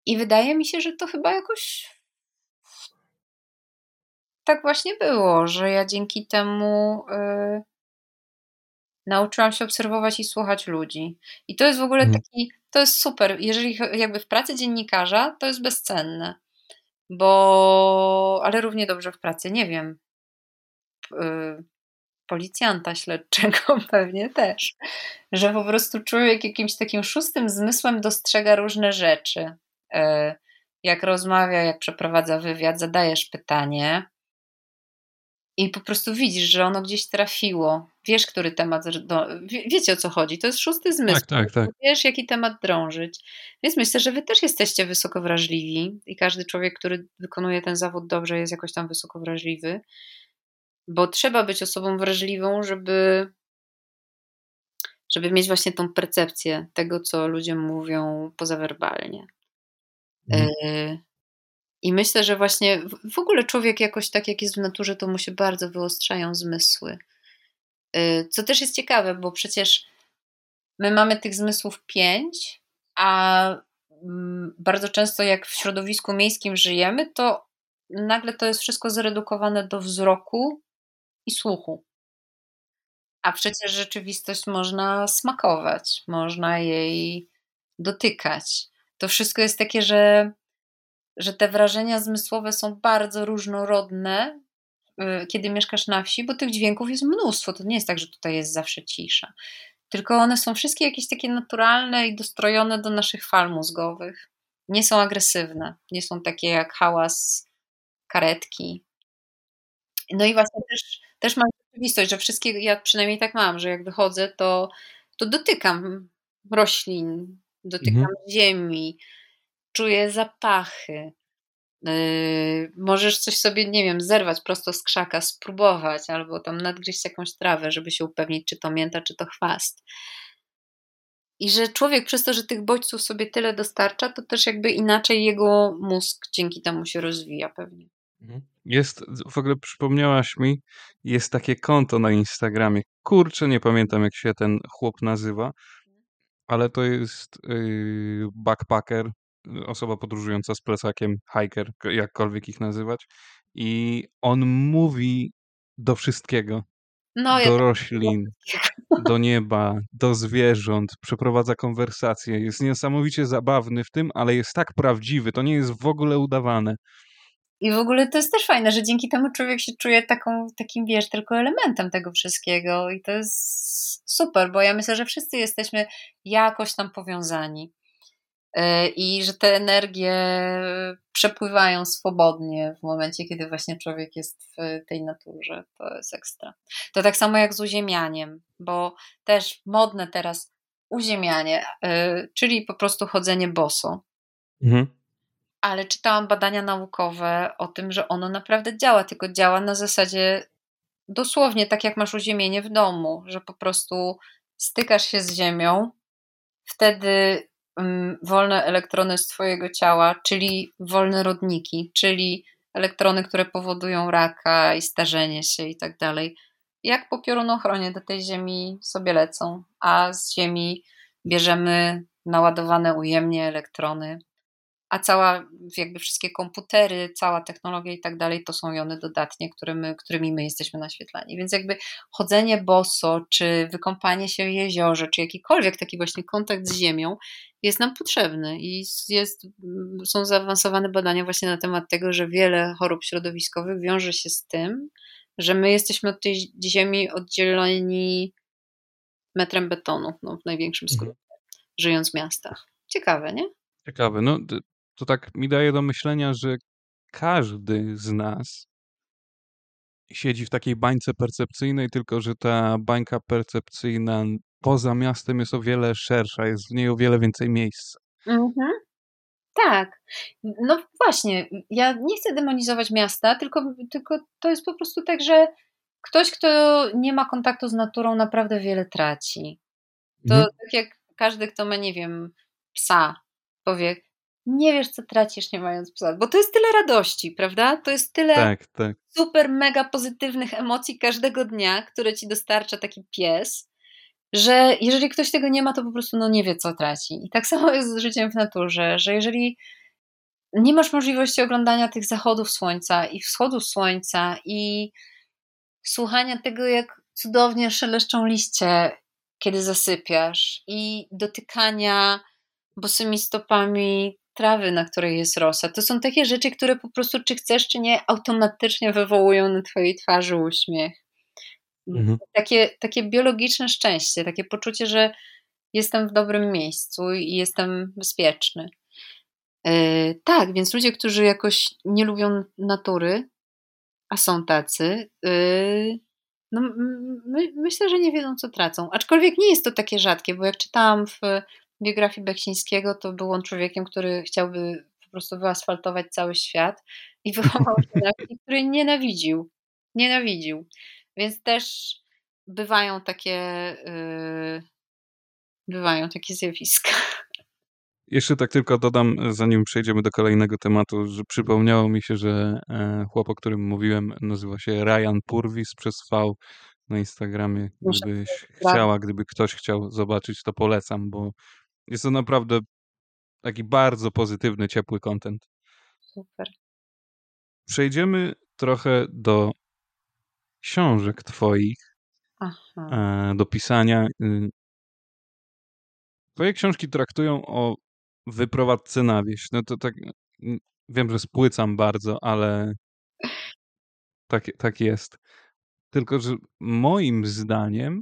I wydaje mi się, że to chyba jakoś tak właśnie było, że ja dzięki temu yy, nauczyłam się obserwować i słuchać ludzi. I to jest w ogóle mhm. taki, to jest super. Jeżeli jakby w pracy dziennikarza, to jest bezcenne. Bo, ale równie dobrze w pracy, nie wiem, policjanta śledczego pewnie też, że po prostu człowiek jakimś takim szóstym zmysłem dostrzega różne rzeczy. Y, jak rozmawia, jak przeprowadza wywiad, zadajesz pytanie i po prostu widzisz, że ono gdzieś trafiło. Wiesz, który temat. Do, wiecie o co chodzi. To jest szósty zmysł. Tak, tak, tak. Wiesz, jaki temat drążyć. Więc myślę, że wy też jesteście wysoko wrażliwi i każdy człowiek, który wykonuje ten zawód dobrze, jest jakoś tam wysoko wrażliwy bo trzeba być osobą wrażliwą, żeby, żeby mieć właśnie tą percepcję tego, co ludzie mówią pozawerbalnie. Mhm. Y, I myślę, że właśnie w ogóle człowiek jakoś tak jak jest w naturze, to mu się bardzo wyostrzają zmysły. Y, co też jest ciekawe, bo przecież my mamy tych zmysłów pięć, a mm, bardzo często jak w środowisku miejskim żyjemy, to nagle to jest wszystko zredukowane do wzroku i słuchu. A przecież rzeczywistość można smakować, można jej dotykać. To wszystko jest takie, że, że te wrażenia zmysłowe są bardzo różnorodne, y, kiedy mieszkasz na wsi, bo tych dźwięków jest mnóstwo. To nie jest tak, że tutaj jest zawsze cisza. Tylko one są wszystkie jakieś takie naturalne i dostrojone do naszych fal mózgowych. Nie są agresywne, nie są takie jak hałas karetki. No i właśnie też, też mam rzeczywistość, że wszystkie, ja przynajmniej tak mam, że jak wychodzę, to, to dotykam roślin, dotykam mhm. ziemi, czuję zapachy. Yy, możesz coś sobie, nie wiem, zerwać prosto z krzaka, spróbować, albo tam nadgryźć jakąś trawę, żeby się upewnić, czy to mięta, czy to chwast. I że człowiek przez to, że tych bodźców sobie tyle dostarcza, to też jakby inaczej jego mózg dzięki temu się rozwija pewnie. Mhm. Jest, w ogóle przypomniałaś mi, jest takie konto na Instagramie. Kurczę, nie pamiętam jak się ten chłop nazywa, ale to jest yy, backpacker, osoba podróżująca z plecakiem, hiker, jakkolwiek ich nazywać. I on mówi do wszystkiego. No, do roślin, do nieba, do zwierząt, przeprowadza konwersacje. Jest niesamowicie zabawny w tym, ale jest tak prawdziwy. To nie jest w ogóle udawane. I w ogóle to jest też fajne, że dzięki temu człowiek się czuje taką, takim, wiesz, tylko elementem tego wszystkiego. I to jest super, bo ja myślę, że wszyscy jesteśmy jakoś tam powiązani. E, I że te energie przepływają swobodnie w momencie, kiedy właśnie człowiek jest w tej naturze. To jest ekstra. To tak samo jak z uziemianiem, bo też modne teraz uziemianie, e, czyli po prostu chodzenie boso. Mhm ale czytałam badania naukowe o tym, że ono naprawdę działa, tylko działa na zasadzie dosłownie tak jak masz uziemienie w domu, że po prostu stykasz się z ziemią, wtedy um, wolne elektrony z twojego ciała, czyli wolne rodniki, czyli elektrony, które powodują raka i starzenie się i tak dalej, jak po piorunochronie do tej ziemi sobie lecą, a z ziemi bierzemy naładowane ujemnie elektrony a cała, jakby wszystkie komputery, cała technologia i tak dalej, to są jony dodatnie, którymi, którymi my jesteśmy naświetlani. Więc jakby chodzenie boso, czy wykąpanie się w jeziorze, czy jakikolwiek taki właśnie kontakt z ziemią jest nam potrzebny i jest, są zaawansowane badania właśnie na temat tego, że wiele chorób środowiskowych wiąże się z tym, że my jesteśmy od tej ziemi oddzieleni metrem betonu, no w największym skrócie, mhm. żyjąc w miastach. Ciekawe, nie? Ciekawe. No, to tak mi daje do myślenia, że każdy z nas siedzi w takiej bańce percepcyjnej, tylko że ta bańka percepcyjna poza miastem jest o wiele szersza, jest w niej o wiele więcej miejsca. Mhm. Tak. No właśnie, ja nie chcę demonizować miasta, tylko, tylko to jest po prostu tak, że ktoś, kto nie ma kontaktu z naturą, naprawdę wiele traci. To mhm. tak jak każdy, kto ma, nie wiem, psa, powie, nie wiesz, co tracisz nie mając psa, bo to jest tyle radości, prawda? To jest tyle tak, tak. super, mega pozytywnych emocji każdego dnia, które ci dostarcza taki pies, że jeżeli ktoś tego nie ma, to po prostu no, nie wie, co traci. I tak samo jest z życiem w naturze, że jeżeli nie masz możliwości oglądania tych zachodów słońca i wschodów słońca i słuchania tego, jak cudownie szeleszczą liście, kiedy zasypiasz, i dotykania bosymi stopami trawy, na której jest rosa. To są takie rzeczy, które po prostu, czy chcesz, czy nie, automatycznie wywołują na twojej twarzy uśmiech. Mhm. Takie, takie biologiczne szczęście, takie poczucie, że jestem w dobrym miejscu i jestem bezpieczny. Yy, tak, więc ludzie, którzy jakoś nie lubią natury, a są tacy, yy, no, my, myślę, że nie wiedzą, co tracą. Aczkolwiek nie jest to takie rzadkie, bo jak czytałam w biografii Beksińskiego, to był on człowiekiem, który chciałby po prostu wyasfaltować cały świat i wychował się na który nienawidził. Nienawidził. Więc też bywają takie yy, bywają takie zjawiska. Jeszcze tak tylko dodam, zanim przejdziemy do kolejnego tematu, że przypomniało mi się, że e, chłop, o którym mówiłem, nazywa się Ryan Purvis przez V. na Instagramie. Gdybyś chciała, gdyby ktoś chciał zobaczyć, to polecam, bo jest to naprawdę taki bardzo pozytywny, ciepły kontent. Super. Przejdziemy trochę do książek twoich, Aha. E, do pisania. Y, twoje książki traktują o wyprowadzce na wieś. No to tak, wiem, że spłycam bardzo, ale tak, tak jest. Tylko, że moim zdaniem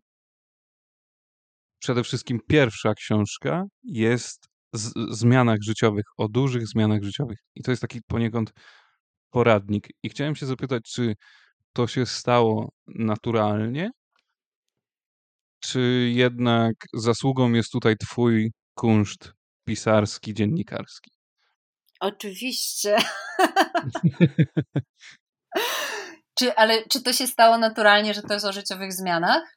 przede wszystkim pierwsza książka jest z zmianach życiowych, o dużych zmianach życiowych. I to jest taki poniekąd poradnik. I chciałem się zapytać, czy to się stało naturalnie, czy jednak zasługą jest tutaj twój kunszt pisarski, dziennikarski? Oczywiście. czy, ale czy to się stało naturalnie, że to jest o życiowych zmianach?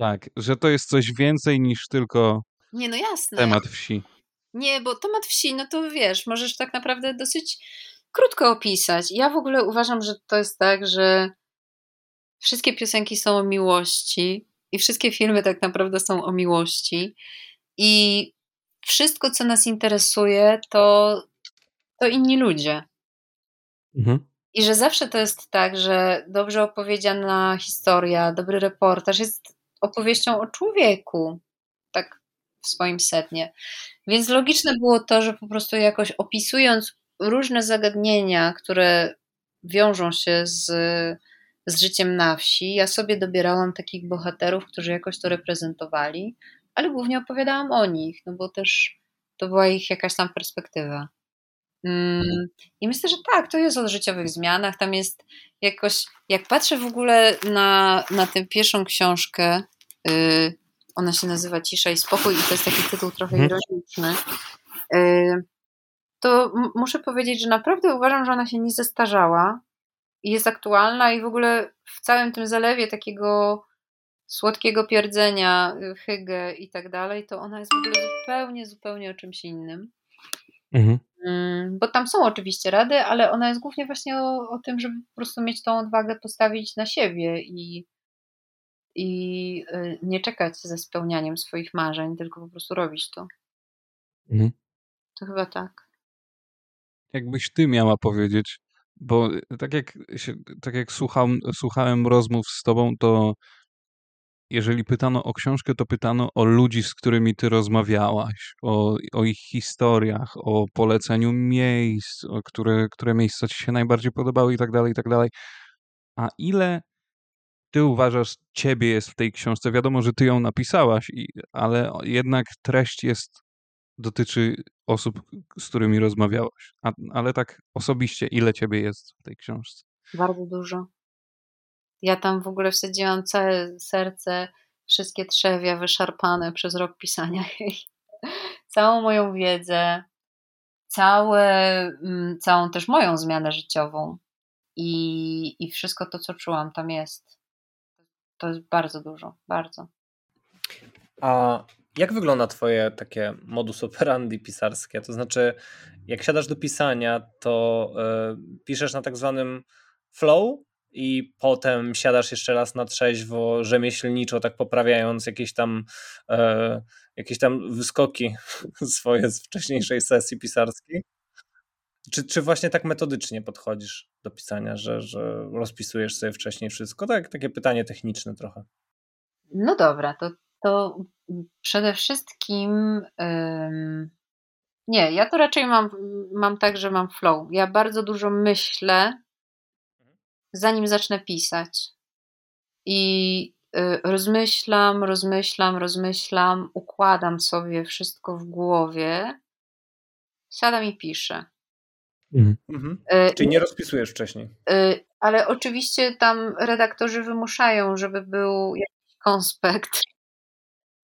Tak, że to jest coś więcej niż tylko Nie, no jasne. temat wsi. Nie, bo temat wsi, no to wiesz, możesz tak naprawdę dosyć krótko opisać. Ja w ogóle uważam, że to jest tak, że wszystkie piosenki są o miłości i wszystkie filmy tak naprawdę są o miłości. I wszystko, co nas interesuje, to, to inni ludzie. Mhm. I że zawsze to jest tak, że dobrze opowiedziana historia, dobry reportaż jest opowieścią o człowieku. Tak w swoim setnie. Więc logiczne było to, że po prostu jakoś opisując różne zagadnienia, które wiążą się z, z życiem na wsi, ja sobie dobierałam takich bohaterów, którzy jakoś to reprezentowali, ale głównie opowiadałam o nich, no bo też to była ich jakaś tam perspektywa. Mm, I myślę, że tak, to jest o życiowych zmianach. Tam jest jakoś, jak patrzę w ogóle na, na tę pierwszą książkę, yy, ona się nazywa Cisza i Spokój i to jest taki tytuł trochę hmm. ironiczny, yy, to muszę powiedzieć, że naprawdę uważam, że ona się nie zestarzała i jest aktualna i w ogóle w całym tym zalewie takiego słodkiego pierdzenia, y, hygge i tak dalej, to ona jest w ogóle zupełnie, zupełnie o czymś innym. Mhm. Mm, bo tam są oczywiście rady, ale ona jest głównie właśnie o, o, tym, żeby po prostu mieć tą odwagę postawić na siebie i, i y, nie czekać ze spełnianiem swoich marzeń, tylko po prostu robić to. Mhm. To chyba tak. Jakbyś ty miała powiedzieć, bo tak jak, się, tak jak słucham, słuchałem rozmów z tobą, to jeżeli pytano o książkę, to pytano o ludzi, z którymi ty rozmawiałaś, o, o ich historiach, o poleceniu miejsc, o które, które miejsca ci się najbardziej podobały i tak dalej, i tak dalej. A ile ty uważasz, ciebie jest w tej książce? Wiadomo, że ty ją napisałaś, ale jednak treść jest, dotyczy osób, z którymi rozmawiałaś. A, ale tak osobiście, ile ciebie jest w tej książce? Bardzo dużo. Ja tam w ogóle wsadziłam całe serce, wszystkie trzewia wyszarpane przez rok pisania jej. Całą moją wiedzę, całe, mm, całą też moją zmianę życiową i, i wszystko to, co czułam, tam jest. To jest bardzo dużo, bardzo. A jak wygląda twoje takie modus operandi pisarskie? To znaczy, jak siadasz do pisania, to y, piszesz na tak zwanym flow, i potem siadasz jeszcze raz na trzeźwo, rzemieślniczo, tak poprawiając jakieś tam, e, jakieś tam wyskoki swoje z wcześniejszej sesji pisarskiej? Czy, czy właśnie tak metodycznie podchodzisz do pisania, że, że rozpisujesz sobie wcześniej wszystko? Tak, takie pytanie techniczne trochę. No dobra, to, to przede wszystkim. nie, ja to raczej mam, mam tak, że mam flow. Ja bardzo dużo myślę zanim zacznę pisać. I y, rozmyślam, rozmyślam, rozmyślam, układam sobie wszystko w głowie, siadam i piszę. Mhm. mhm. Y, Czyli nie rozpisujesz wcześniej. Y, ale oczywiście tam redaktorzy wymuszają, żeby był jakiś konspekt,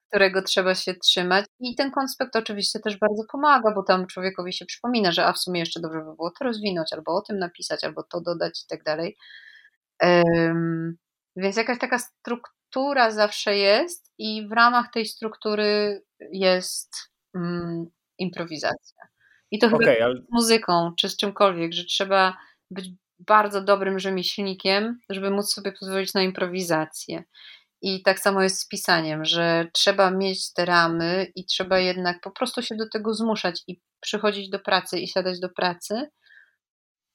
którego trzeba się trzymać. I ten konspekt oczywiście też bardzo pomaga, bo tam człowiekowi się przypomina, że a w sumie jeszcze dobrze by było to rozwinąć, albo o tym napisać, albo to dodać i tak dalej. Więc jakaś taka struktura zawsze jest, i w ramach tej struktury jest mm, improwizacja. I to chyba okay, ale... z muzyką, czy z czymkolwiek, że trzeba być bardzo dobrym rzemieślnikiem, żeby móc sobie pozwolić na improwizację. I tak samo jest z pisaniem, że trzeba mieć te ramy i trzeba jednak po prostu się do tego zmuszać i przychodzić do pracy i siadać do pracy,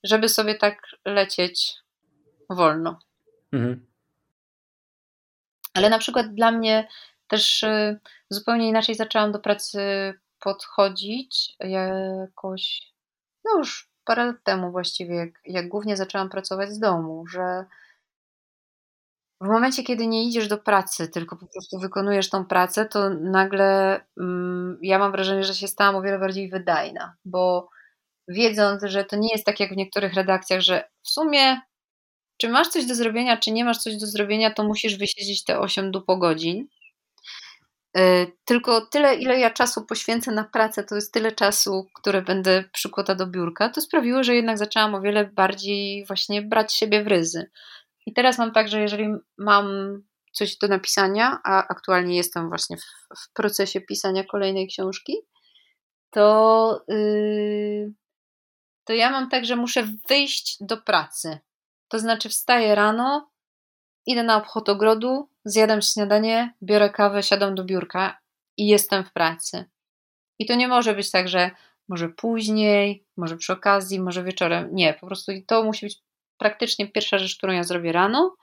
żeby sobie tak lecieć wolno. Mhm. Ale na przykład dla mnie też y, zupełnie inaczej zaczęłam do pracy podchodzić jakoś, no już parę lat temu właściwie, jak, jak głównie zaczęłam pracować z domu, że w momencie, kiedy nie idziesz do pracy, tylko po prostu wykonujesz tą pracę, to nagle mm, ja mam wrażenie, że się stałam o wiele bardziej wydajna, bo wiedząc, że to nie jest tak jak w niektórych redakcjach, że w sumie czy masz coś do zrobienia, czy nie masz coś do zrobienia, to musisz wysiedzieć te 8 godzin. E, tylko tyle, ile ja czasu poświęcę na pracę, to jest tyle czasu, które będę przykłada do biurka, to sprawiło, że jednak zaczęłam o wiele bardziej właśnie brać siebie w ryzy. I teraz mam tak, że jeżeli mam coś do napisania, a aktualnie jestem właśnie w, w procesie pisania kolejnej książki, to, yy, to ja mam tak, że muszę wyjść do pracy. To znaczy wstaję rano, idę na obchód ogrodu, zjadam śniadanie, biorę kawę, siadam do biurka i jestem w pracy. I to nie może być tak, że może później, może przy okazji, może wieczorem. Nie, po prostu to musi być praktycznie pierwsza rzecz, którą ja zrobię rano,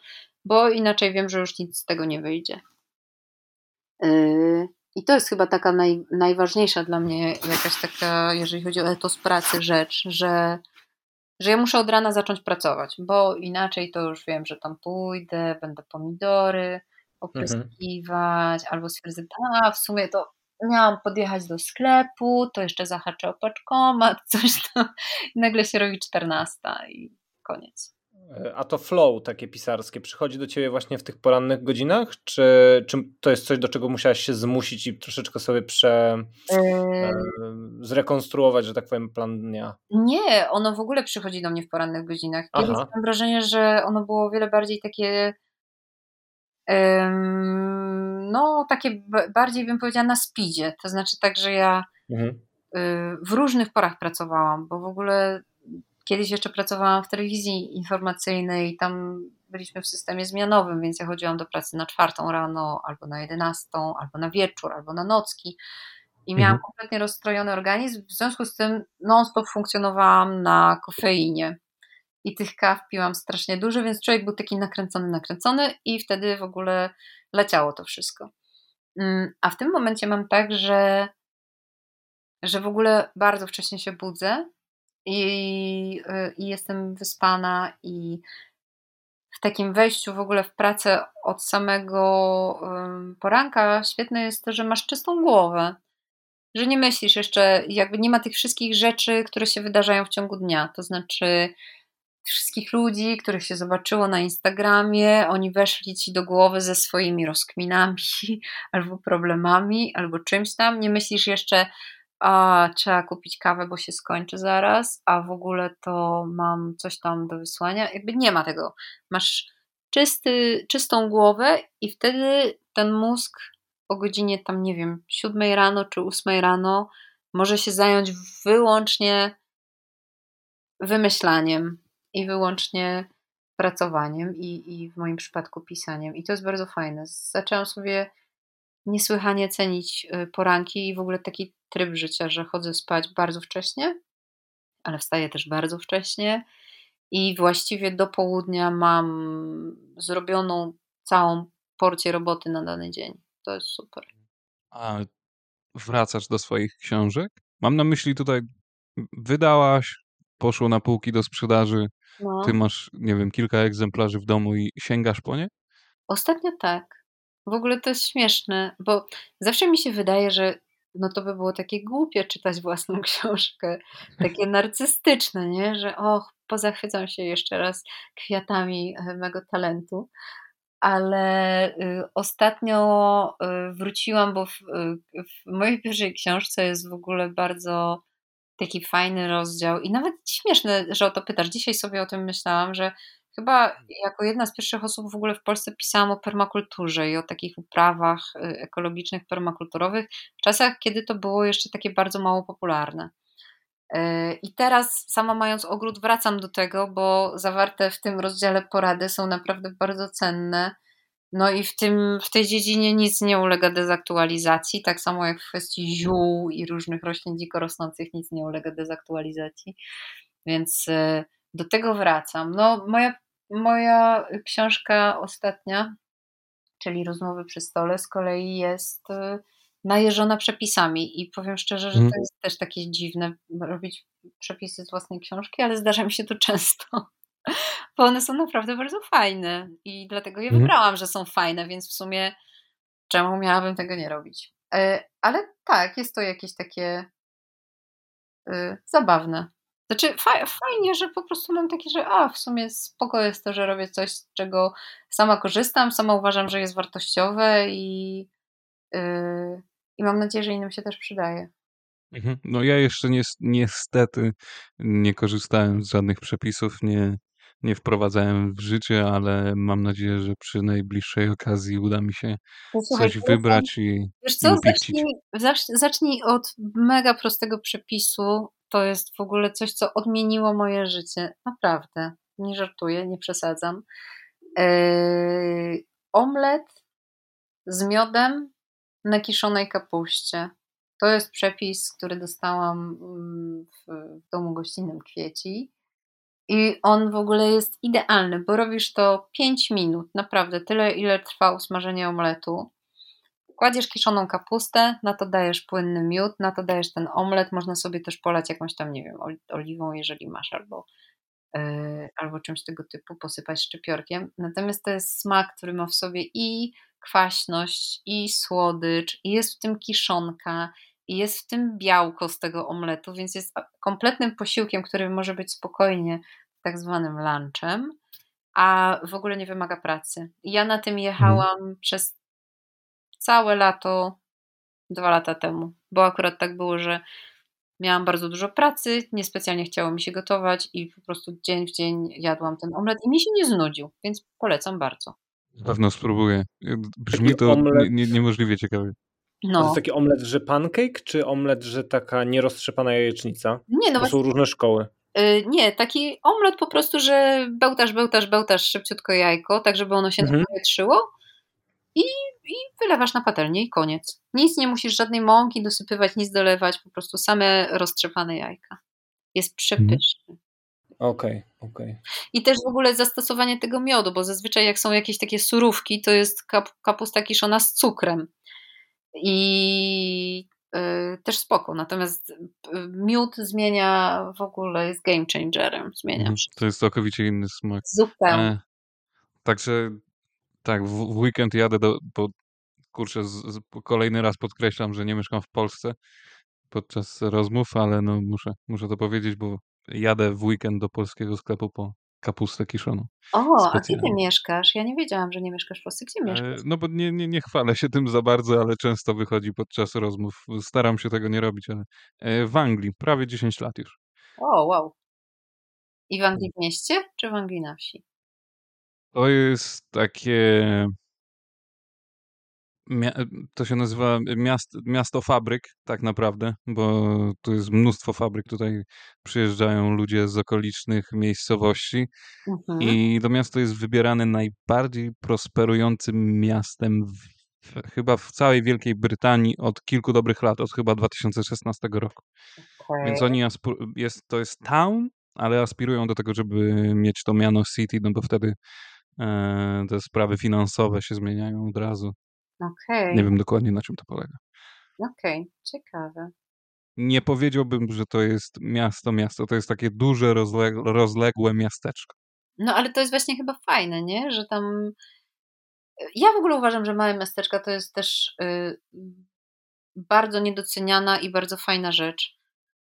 bo inaczej wiem, że już nic z tego nie wyjdzie. Yy, I to jest chyba taka naj, najważniejsza dla mnie jakaś taka, jeżeli chodzi o etos pracy, rzecz, że że ja muszę od rana zacząć pracować, bo inaczej to już wiem, że tam pójdę, będę pomidory opryskiwać, mhm. albo stwierdzę, a w sumie to miałam podjechać do sklepu, to jeszcze zahaczę o paczkomat, coś tam. I nagle się robi 14 i koniec. A to flow takie pisarskie przychodzi do ciebie właśnie w tych porannych godzinach? Czy, czy to jest coś, do czego musiałaś się zmusić i troszeczkę sobie prze, yy... zrekonstruować, że tak powiem, plan dnia? Nie, ono w ogóle przychodzi do mnie w porannych godzinach. Kiedyś mam wrażenie, że ono było o wiele bardziej takie no takie bardziej bym powiedziała na speedzie, to znaczy tak, że ja mhm. Y, w różnych porach pracowałam, bo w ogóle Kiedyś jeszcze pracowałam w telewizji informacyjnej i tam byliśmy w systemie zmianowym, więc ja chodziłam do pracy na czwartą rano, albo na jedenastą, albo na wieczór, albo na nocki. I miałam mhm. kompletnie rozstrojony organizm, w związku z tym non-stop funkcjonowałam na kofeinie. I tych kaw piłam strasznie dużo, więc człowiek był taki nakręcony, nakręcony i wtedy w ogóle leciało to wszystko. Mm, a w tym momencie mam tak, że, że w ogóle bardzo wcześnie się budzę, i, y, i jestem wyspana i w takim wejściu w ogóle w pracę od samego poranka świetne jest to, że masz czystą głowę, że nie myślisz jeszcze, jakby nie ma tych wszystkich rzeczy, które się wydarzają w ciągu dnia, to znaczy wszystkich ludzi, których się zobaczyło na Instagramie, oni weszli ci do głowy ze swoimi rozkminami, albo problemami, albo czymś tam, nie myślisz jeszcze a trzeba kupić kawę, bo się skończy zaraz, a w ogóle to mam coś tam do wysłania. Jakby nie ma tego. Masz czysty, czystą głowę i wtedy ten mózg o godzinie tam, nie wiem, siódmej rano czy ósmej rano może się zająć wyłącznie wymyślaniem i wyłącznie pracowaniem i, i w moim przypadku pisaniem. I to jest bardzo fajne. Zaczęłam sobie niesłychanie cenić y, poranki i w ogóle taki tryb życia, że chodzę spać bardzo wcześnie, ale wstaję też bardzo wcześnie i właściwie do południa mam zrobioną całą porcję roboty na dany dzień. To jest super. A wracasz do swoich książek? Mam na myśli tutaj, wydałaś, poszło na półki do sprzedaży, no. ty masz, nie wiem, kilka egzemplarzy w domu i sięgasz po nie? Ostatnio tak. W ogóle to jest śmieszne, bo zawsze mi się wydaje, że no to by było takie głupie czytać własną książkę, takie narcystyczne, nie? Że och, pozachwycam się jeszcze raz kwiatami e, mego talentu. Ale y, ostatnio y, wróciłam, bo w, y, w mojej pierwszej książce jest w ogóle bardzo taki fajny rozdział i nawet śmieszne, że o to pytasz. Dzisiaj sobie o tym myślałam, że Chyba jako jedna z pierwszych osób w ogóle w Polsce pisałam o permakulturze i o takich uprawach y, ekologicznych, permakulturowych w czasach, kiedy to było jeszcze takie bardzo mało popularne. E, I teraz, sama mając ogród, wracam do tego, bo zawarte w tym rozdziale porady są naprawdę bardzo cenne. No i w, tym, w tej dziedzinie nic nie ulega dezaktualizacji, tak samo jak w kwestii ziół i różnych roślin dziko rosnących nic nie ulega dezaktualizacji. Więc e, do tego wracam. No, moja, moja książka ostatnia, czyli Rozmowy przy stole, z kolei jest e, najeżona przepisami i powiem szczerze, że to mhm. jest też takie dziwne robić przepisy z własnej książki, ale zdarza mi się to często, bo one są naprawdę bardzo fajne i dlatego je mhm. wybrałam, że są fajne, więc w sumie czemu miałabym tego nie robić? E, ale tak, jest to jakieś takie y, zabawne. Znaczy fajnie, że po prostu mam takie, że a w sumie spoko jest to, że robię coś, z czego sama korzystam, sama uważam, że jest wartościowe i, yy, i mam nadzieję, że innym się też przydaje. Mhm. No ja jeszcze ni niestety nie korzystałem z żadnych przepisów, nie, nie wprowadzałem w życie, ale mam nadzieję, że przy najbliższej okazji uda mi się Posłuchaj, coś wybrać i, wiesz co, zacznij, zacznij od mega prostego przepisu. To jest w ogóle coś, co odmieniło moje życie. Naprawdę. Nie żartuję, nie przesadzam. Yy, omlet z miodem na kiszonej kapuście. To jest przepis, który dostałam mm, w, w domu gościnnym Kwieci. I on w ogóle jest idealny, bo robisz to 5 minut, naprawdę tyle, ile trwa usmażenie omletu. Kładziesz kiszoną kapustę, na to dajesz płynny miód, na to dajesz ten omlet. Można sobie też polać jakąś tam, nie wiem, oliwą, jeżeli masz, albo, yy, albo czymś tego typu, posypać szczypiorkiem. Natomiast to jest smak, który ma w sobie i kwaśność, i słodycz, i jest w tym kiszonka, i jest w tym białko z tego omletu, więc jest kompletnym posiłkiem, który może być spokojnie tak zwanym lunchem, a w ogóle nie wymaga pracy. Ja na tym jechałam hmm. przez całe lato, dwa lata temu, bo akurat tak było, że miałam bardzo dużo pracy, niespecjalnie chciało mi się gotować i po prostu dzień w dzień jadłam ten omlet i mi się nie znudził, więc polecam bardzo. Na pewno spróbuję. Brzmi to omlet... nie, niemożliwie ciekawie. No. To jest taki omlet, że pancake, czy omlet, że taka nieroztrzepana jajecznica? Nie, no To są różne szkoły. Yy, nie, taki omlet po prostu, że bełtasz, bełtasz, bełtasz szybciutko jajko, tak żeby ono się mhm. napowietrzyło i, wylewasz na patelnię i koniec. Nic nie musisz, żadnej mąki dosypywać, nic dolewać, po prostu same roztrzepane jajka. Jest przepyszny. Mhm. Okej, okay, okej. Okay. I też w ogóle zastosowanie tego miodu, bo zazwyczaj jak są jakieś takie surówki, to jest kap kapusta kiszona z cukrem. I y, też spoko. Natomiast y, miód zmienia w ogóle, jest game changerem. Zmienia mhm, To jest całkowicie inny smak. Zupełnie. E, także tak, w, w, weekend jadę do, bo kurczę, z, z, kolejny raz podkreślam, że nie mieszkam w Polsce podczas rozmów, ale no muszę, muszę to powiedzieć, bo jadę w weekend do polskiego sklepu po kapustę kiszoną. O, a gdzie ty mieszkasz? Ja nie wiedziałam, że nie mieszkasz w Polsce. Gdzie mieszkasz? No bo nie, nie, nie chwalę się tym za bardzo, ale często wychodzi podczas rozmów. Staram się tego nie robić, ale e, w Anglii prawie 10 lat już. O, wow. I w Anglii w mieście, czy w Anglii na wsi? To jest takie to się nazywa miast, miasto fabryk, tak naprawdę, bo tu jest mnóstwo fabryk. Tutaj przyjeżdżają ludzie z okolicznych miejscowości mhm. i to miasto jest wybierane najbardziej prosperującym miastem w, chyba w całej Wielkiej Brytanii od kilku dobrych lat, od chyba 2016 roku. Okay. Więc oni, jest, to jest town, ale aspirują do tego, żeby mieć to miano city, no bo wtedy te sprawy finansowe się zmieniają od razu. Okej. Nie wiem dokładnie na czym to polega. Okej, ciekawe. Nie powiedziałbym, że to jest miasto, miasto. To jest takie duże, rozległe miasteczko. No ale to jest właśnie chyba fajne, nie? Że tam. Ja w ogóle uważam, że małe miasteczka to jest też y, bardzo niedoceniana i bardzo fajna rzecz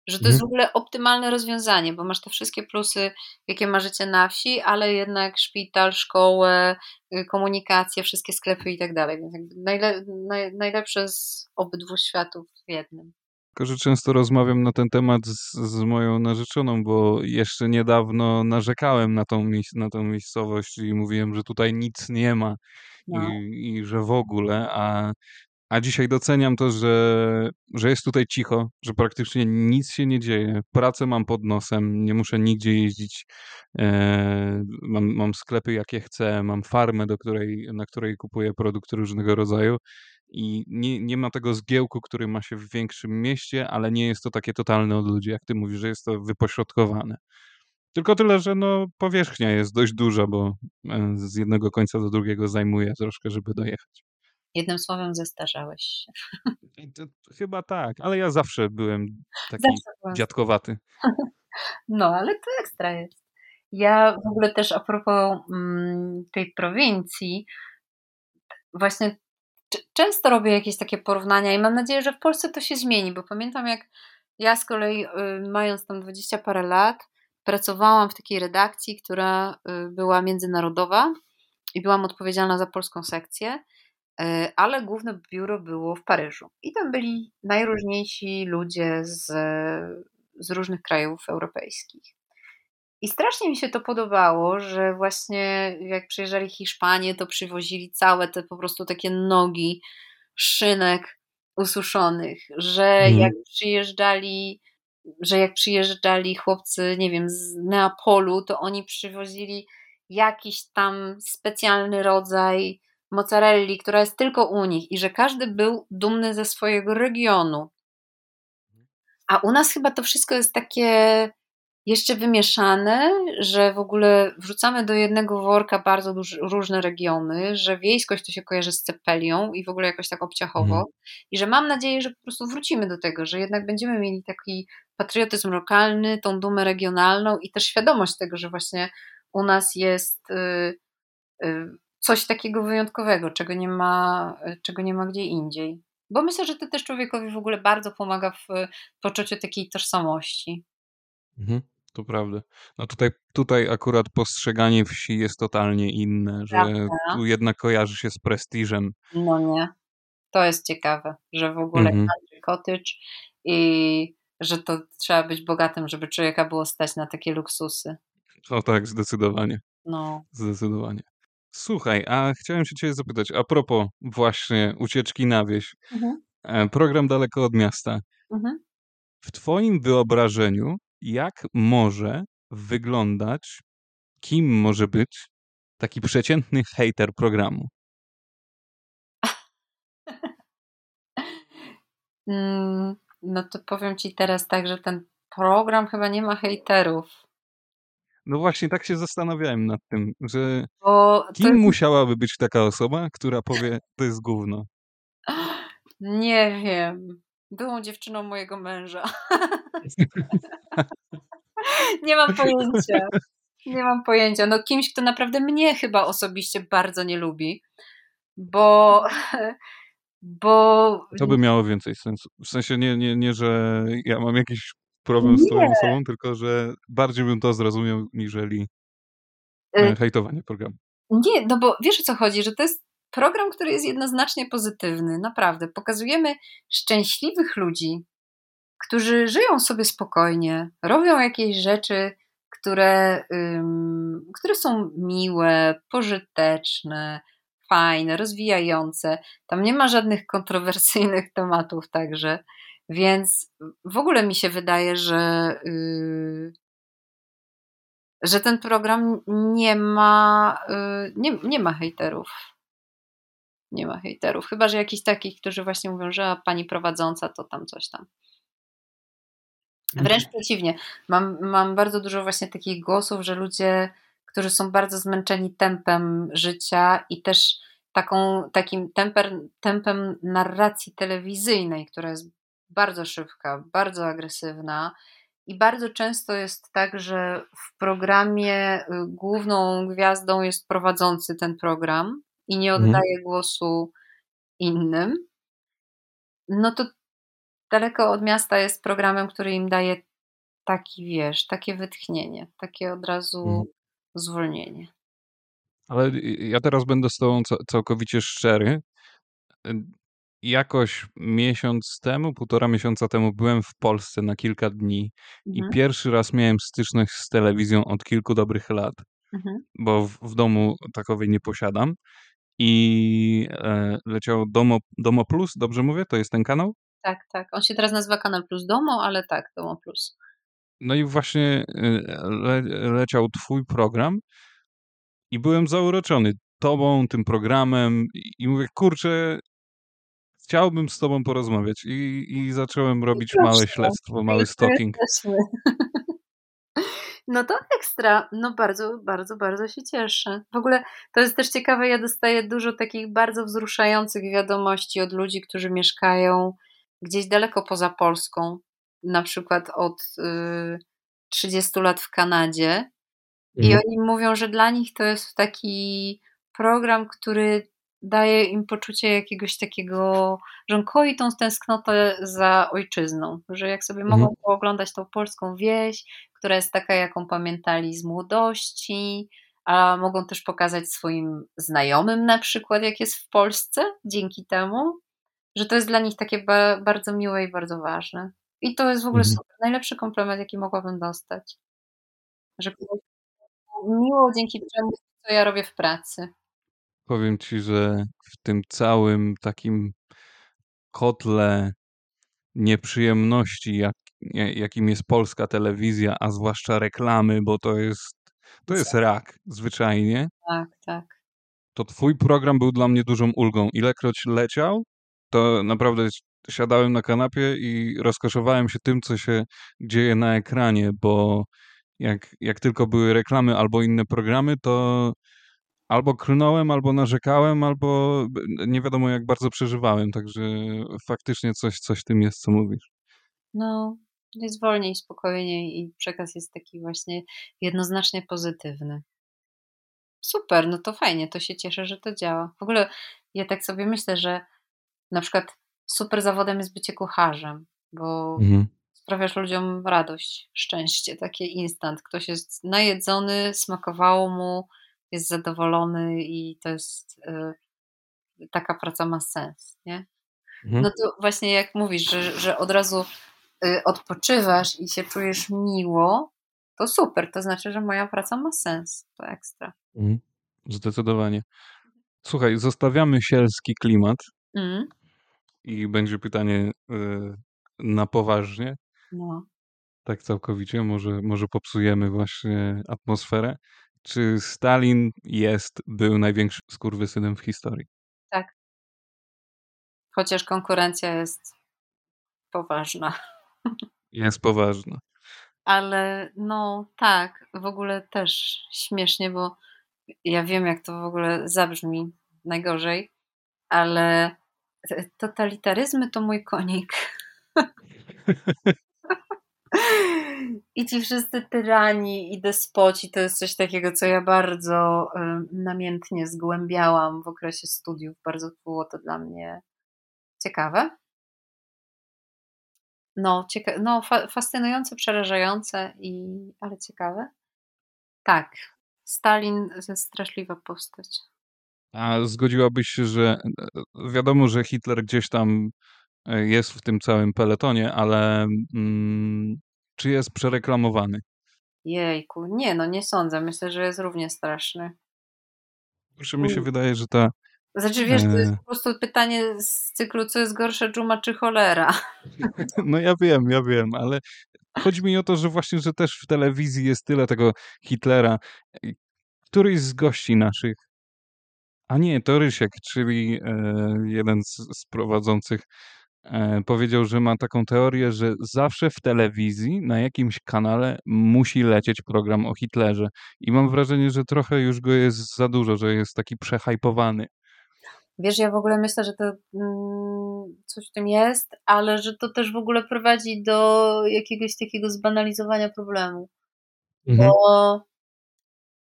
że to jest w mhm. ogóle optymalne rozwiązanie, bo masz te wszystkie plusy, jakie ma życie na wsi, ale jednak szpital, szkołę, y, komunikację, wszystkie sklepy i tak dalej. Więc najle, naj, najlepsze z obydwu światów w jednym. Tylko, że często rozmawiam na ten temat z, z moją narzeczoną, bo jeszcze niedawno narzekałem na tą, na tą miejscowość i mówiłem, że tutaj nic nie ma no. i, i że w ogóle, a a dzisiaj doceniam to, że, że jest tutaj cicho, że praktycznie nic się nie dzieje. Pracę mam pod nosem, nie muszę nigdzie jeździć. E, mam, mam sklepy jakie chcę, mam farmę, do której, na której kupuję produkty różnego rodzaju. I nie, nie ma tego zgiełku, który ma się w większym mieście, ale nie jest to takie totalne od ludzi, jak ty mówisz, że jest to wypośrodkowane. Tylko tyle, że no, powierzchnia jest dość duża, bo e, z jednego końca do drugiego zajmuje troszkę, żeby dojechać. Jednym słowem, zestarzałeś się. chyba tak, ale ja zawsze byłem taki zawsze dziadkowaty. No, ale to ekstra jest. Ja w ogóle też a propos mm, tej prowincji, właśnie często robię jakieś takie porównania i mam nadzieję, że w Polsce to się zmieni, bo pamiętam jak ja z kolei y, mając tam dwadzieścia parę lat, pracowałam w takiej redakcji, która y, była międzynarodowa i byłam odpowiedzialna za polską sekcję, ale główne biuro było w Paryżu. I tam byli najróżniejsi ludzie z, z różnych krajów europejskich. I strasznie mi się to podobało, że właśnie jak przyjeżdżali Hiszpanie, to przywozili całe te po prostu takie nogi szynek ususzonych, że mm. jak przyjeżdżali że jak przyjeżdżali chłopcy, nie wiem, z Neapolu, to oni przywozili jakiś tam specjalny rodzaj mozzarelli, która jest tylko u nich i że każdy był dumny ze swojego regionu. A u nas chyba to wszystko jest takie jeszcze wymieszane, że w ogóle wrzucamy do jednego worka bardzo duży, różne regiony, że wiejskość to się kojarzy z cepelią i w ogóle jakoś tak obciachowo mhm. i że mam nadzieję, że po prostu wrócimy do tego, że jednak będziemy mieli taki patriotyzm lokalny, tą dumę regionalną i też świadomość tego, że właśnie u nas jest y, y, coś takiego wyjątkowego, czego nie ma, czego nie ma gdzie indziej. Bo myślę, że to też człowiekowi w ogóle bardzo pomaga w poczuciu takiej tożsamości. Mhm to prawda. No tutaj, tutaj akurat postrzeganie wsi jest totalnie inne, że prawda. tu jednak kojarzy się z prestiżem. No nie. To jest ciekawe, że w ogóle mhm. cottage i że to trzeba być bogatym, żeby człowieka było stać na takie luksusy. O tak, zdecydowanie. No. Zdecydowanie. Słuchaj, a chciałem się ciebie zapytać, a propos właśnie ucieczki na wieś. Mhm. E, program daleko od miasta. Mhm. W twoim wyobrażeniu jak może wyglądać, kim może być taki przeciętny hater programu? Mm, no to powiem ci teraz tak, że ten program chyba nie ma hejterów. No właśnie, tak się zastanawiałem nad tym, że kim jest... musiałaby być taka osoba, która powie, to jest gówno? Nie wiem. Byłą dziewczyną mojego męża. nie mam pojęcia. Nie mam pojęcia. No kimś, kto naprawdę mnie chyba osobiście bardzo nie lubi, bo bo... To by miało więcej sensu. W sensie nie, nie, nie że ja mam jakiś problem z tą osobą, tylko że bardziej bym to zrozumiał, niżeli y hejtowanie programu. Nie, no bo wiesz o co chodzi, że to jest program, który jest jednoznacznie pozytywny, naprawdę. Pokazujemy szczęśliwych ludzi, którzy żyją sobie spokojnie, robią jakieś rzeczy, które, um, które są miłe, pożyteczne, fajne, rozwijające. Tam nie ma żadnych kontrowersyjnych tematów także. Więc w ogóle mi się wydaje, że, yy, że ten program nie ma, yy, nie, nie ma hejterów. Nie ma hejterów. Chyba, że jakiś takich, którzy właśnie mówią, że pani prowadząca to tam coś tam. Wręcz przeciwnie. Mam, mam bardzo dużo właśnie takich głosów, że ludzie, którzy są bardzo zmęczeni tempem życia i też taką, takim temper, tempem narracji telewizyjnej, która jest bardzo szybka, bardzo agresywna. I bardzo często jest tak, że w programie y, główną gwiazdą jest prowadzący ten program i nie mhm. oddaje głosu innym. No to Daleko od miasta jest programem, który im daje taki, wiesz, takie wytchnienie, takie od razu mhm. zwolnienie. Ale ja teraz będę z Tobą całkowicie szczery. Jakoś miesiąc temu, półtora miesiąca temu byłem w Polsce na kilka dni mhm. i pierwszy raz miałem styczność z telewizją od kilku dobrych lat, mhm. bo w, w domu takowej nie posiadam. I e, leciał Domo, Domo Plus, dobrze mówię? To jest ten kanał? Tak, tak. On się teraz nazywa Kanal Plus Domo, ale tak, Domo Plus. No i właśnie e, le, leciał twój program i byłem zauroczony tobą, tym programem i mówię, kurczę, chciałbym z tobą porozmawiać i, i zacząłem robić małe śledztwo, mały stalking. No to ekstra. No bardzo, bardzo, bardzo się cieszę. W ogóle to jest też ciekawe, ja dostaję dużo takich bardzo wzruszających wiadomości od ludzi, którzy mieszkają gdzieś daleko poza Polską, na przykład od y, 30 lat w Kanadzie. I mhm. oni mówią, że dla nich to jest taki program, który daje im poczucie jakiegoś takiego, że on koi tą tęsknotę za ojczyzną, że jak sobie mhm. mogą pooglądać tą polską wieś, która jest taka, jaką pamiętali z młodości, a mogą też pokazać swoim znajomym na przykład, jak jest w Polsce dzięki temu, że to jest dla nich takie ba bardzo miłe i bardzo ważne. I to jest w ogóle mhm. najlepszy komplement, jaki mogłabym dostać. Że miło dzięki czemu, co ja robię w pracy. Powiem ci, że w tym całym takim kotle nieprzyjemności, jak, jakim jest polska telewizja, a zwłaszcza reklamy, bo to jest, to jest rak zwyczajnie. Tak, tak. To twój program był dla mnie dużą ulgą. Ilekroć leciał, to naprawdę siadałem na kanapie i rozkoszowałem się tym, co się dzieje na ekranie, bo jak, jak tylko były reklamy albo inne programy, to albo klnąłem, albo narzekałem, albo nie wiadomo jak bardzo przeżywałem, także faktycznie coś, coś tym jest, co mówisz. No, jest wolniej, spokojniej i przekaz jest taki właśnie jednoznacznie pozytywny. Super, no to fajnie, to się cieszę, że to działa. W ogóle ja tak sobie myślę, że na przykład super zawodem jest bycie kucharzem, bo mhm. sprawiasz ludziom radość, szczęście, takie instant. Ktoś jest najedzony, smakowało mu, jest zadowolony i to jest y, taka praca ma sens, nie? Mhm. No to właśnie jak mówisz, że, że od razu y, odpoczywasz i się czujesz miło, to super, to znaczy, że moja praca ma sens, to ekstra. Mhm. Zdecydowanie. Słuchaj, zostawiamy sielski klimat mhm. i będzie pytanie y, na poważnie. No. Tak całkowicie, może, może popsujemy właśnie atmosferę. Czy Stalin jest, był największym skurwysynem w historii? Tak. Chociaż konkurencja jest poważna. Jest poważna. Ale no tak, w ogóle też śmiesznie, bo ja wiem, jak to w ogóle zabrzmi najgorzej, ale totalitaryzmy to mój konik. I ci wszyscy tyrani i despoci to jest coś takiego, co ja bardzo namiętnie zgłębiałam w okresie studiów. Bardzo było to dla mnie ciekawe. No, cieka no fa fascynujące, przerażające, i, ale ciekawe. Tak, Stalin straszliwa postać. A zgodziłabyś się, że e, wiadomo, że Hitler gdzieś tam e, jest w tym całym peletonie, ale mm, czy jest przereklamowany? Jejku, nie, no nie sądzę. Myślę, że jest równie straszny. Proszę, mi się wydaje, że ta. Znaczy, wiesz, to jest e. po prostu pytanie z cyklu, co jest gorsze, dżuma czy cholera. No ja wiem, ja wiem, ale chodzi mi o to, że właśnie, że też w telewizji jest tyle tego Hitlera. Któryś z gości naszych, a nie, to Rysiek, czyli e, jeden z, prowadzących powiedział, że ma taką teorię, że zawsze w telewizji na jakimś kanale musi lecieć program o Hitlerze. I mam wrażenie, że trochę już go jest za dużo, że jest taki przehajpowany. Wiesz, ja w ogóle myślę, że to mm, coś w tym jest, ale że to też w ogóle prowadzi do jakiegoś takiego zbanalizowania problemu. Mhm. Bo,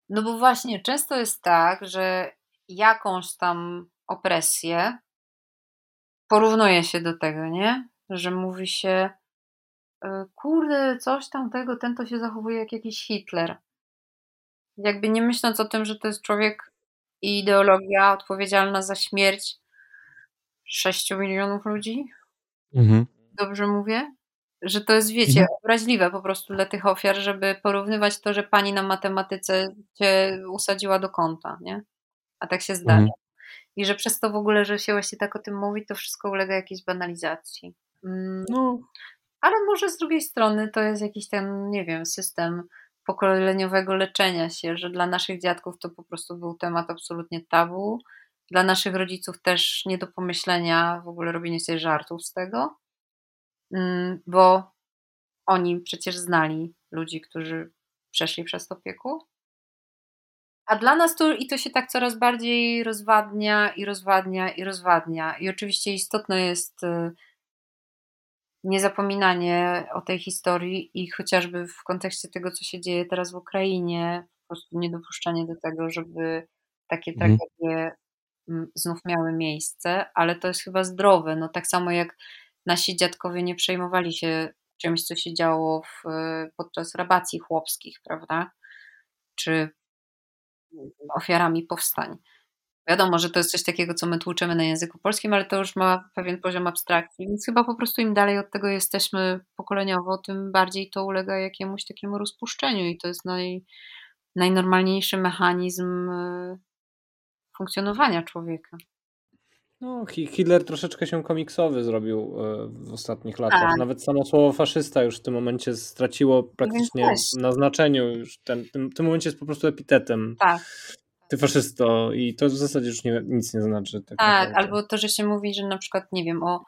no bo właśnie często jest tak, że jakąś tam opresję porównuje się do tego, nie? Że mówi się, e, kurde, coś tam tego, ten to się zachowuje jak jakiś Hitler. Jakby nie myśląc o tym, że to jest człowiek i ideologia odpowiedzialna za śmierć 6 milionów ludzi. Mhm. Dobrze mówię? Że to jest, wiecie, mhm. obraźliwe po prostu dla tych ofiar, żeby porównywać to, że pani na matematyce cię usadziła do kąta, nie? A tak się zdarza. Mhm. I że przez to w ogóle, że się właśnie tak o tym mówi, to wszystko ulega jakiejś banalizacji. Mm. No. Ale może z drugiej strony to jest jakiś ten, nie wiem, system pokoleniowego leczenia się, że dla naszych dziadków to po prostu był temat absolutnie tabu. Dla naszych rodziców też nie do pomyślenia w ogóle robienie sobie żartów z tego, mm, bo oni przecież znali ludzi, którzy przeszli przez to piekło. A dla nas to i to się tak coraz bardziej rozwadnia i rozwadnia i rozwadnia. I oczywiście istotne jest y, niezapominanie o tej historii i chociażby w kontekście tego, co się dzieje teraz w Ukrainie, po prostu niedopuszczanie do tego, żeby takie mhm. tragedie mm, znów miały miejsce, ale to jest chyba zdrowe. No tak samo jak nasi dziadkowie nie przejmowali się czymś, co się działo w, podczas rabacji chłopskich, prawda? Czy ofiarami powstań. Wiadomo, że to jest coś takiego, co my tłuczymy na języku polskim, ale to już ma pewien poziom abstrakcji, więc chyba po prostu im dalej od tego jesteśmy pokoleniowo, tym bardziej to ulega jakiemuś takiemu rozpuszczeniu i to jest naj, najnormalniejszy mechanizm e, funkcjonowania człowieka. No, Hitler troszeczkę się komiksowy zrobił e, w ostatnich latach. Tak. Nawet samo słowo faszysta już w tym momencie straciło praktycznie na znaczeniu. Już ten, w tym, tym momencie jest po prostu epitetem. Tak ty faszysto i to w zasadzie już nie, nic nie znaczy. Tak, tak albo to, że się mówi, że na przykład, nie wiem, o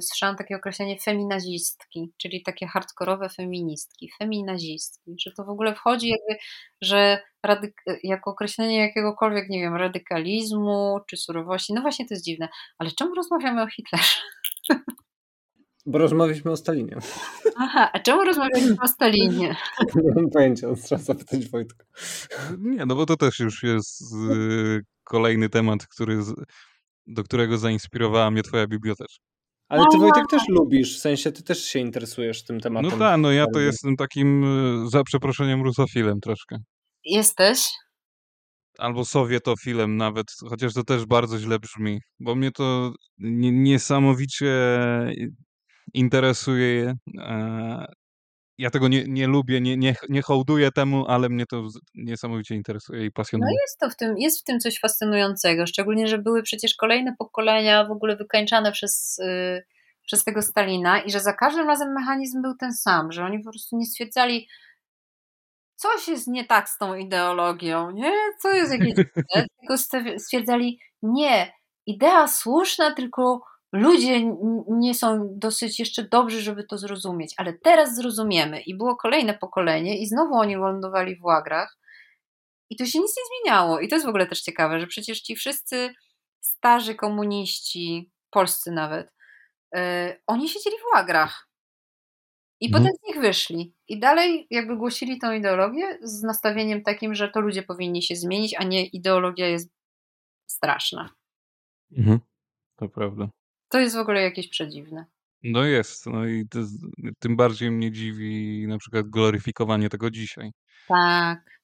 słyszałam takie określenie feminazistki, czyli takie hardkorowe feministki, feminazistki, że to w ogóle wchodzi jakby, że radyk- jako określenie jakiegokolwiek, nie wiem, radykalizmu czy surowości, no właśnie to jest dziwne, ale czemu rozmawiamy o Hitlerze? Bo rozmawialiśmy o Stalinie. Aha, a czemu rozmawialiśmy o Stalinie? Nie mam pojęcia, trzeba zapytać Wojtka. Nie, no bo to też już jest y, kolejny temat, który, do którego zainspirowała mnie twoja biblioteka. Ale ty Wojtek też lubisz, w sensie ty też się interesujesz tym tematem. No tak, no ja to jestem takim, y, za przeproszeniem, rusofilem troszkę. Jesteś? Albo sowietofilem nawet, chociaż to też bardzo źle brzmi, bo mnie to niesamowicie interesuje. Ja tego nie, nie lubię, nie, nie, nie hołduję temu, ale mnie to niesamowicie interesuje i pasjonuje. No jest to w tym, jest w tym coś fascynującego, szczególnie, że były przecież kolejne pokolenia w ogóle wykańczane przez, yy, przez tego Stalina i że za każdym razem mechanizm był ten sam, że oni po prostu nie stwierdzali, coś jest nie tak z tą ideologią, nie? Co jest jakieś... tylko stwierdzali, nie, idea słuszna, tylko ludzie nie są dosyć jeszcze dobrzy, żeby to zrozumieć, ale teraz zrozumiemy. I było kolejne pokolenie, i znowu oni lądowali w łagrach, i to się nic nie zmieniało. I to jest w ogóle też ciekawe, że przecież ci wszyscy starzy komuniści, polscy nawet, yy, oni siedzieli w łagrach. I mhm. potem z nich wyszli. I dalej jakby głosili tą ideologię z nastawieniem takim, że to ludzie powinni się zmienić, a nie ideologia jest straszna. Mhm. To prawda. To jest w ogóle jakieś przedziwne. No jest, no i to, tym bardziej mnie dziwi na przykład gloryfikowanie tego dzisiaj. Tak.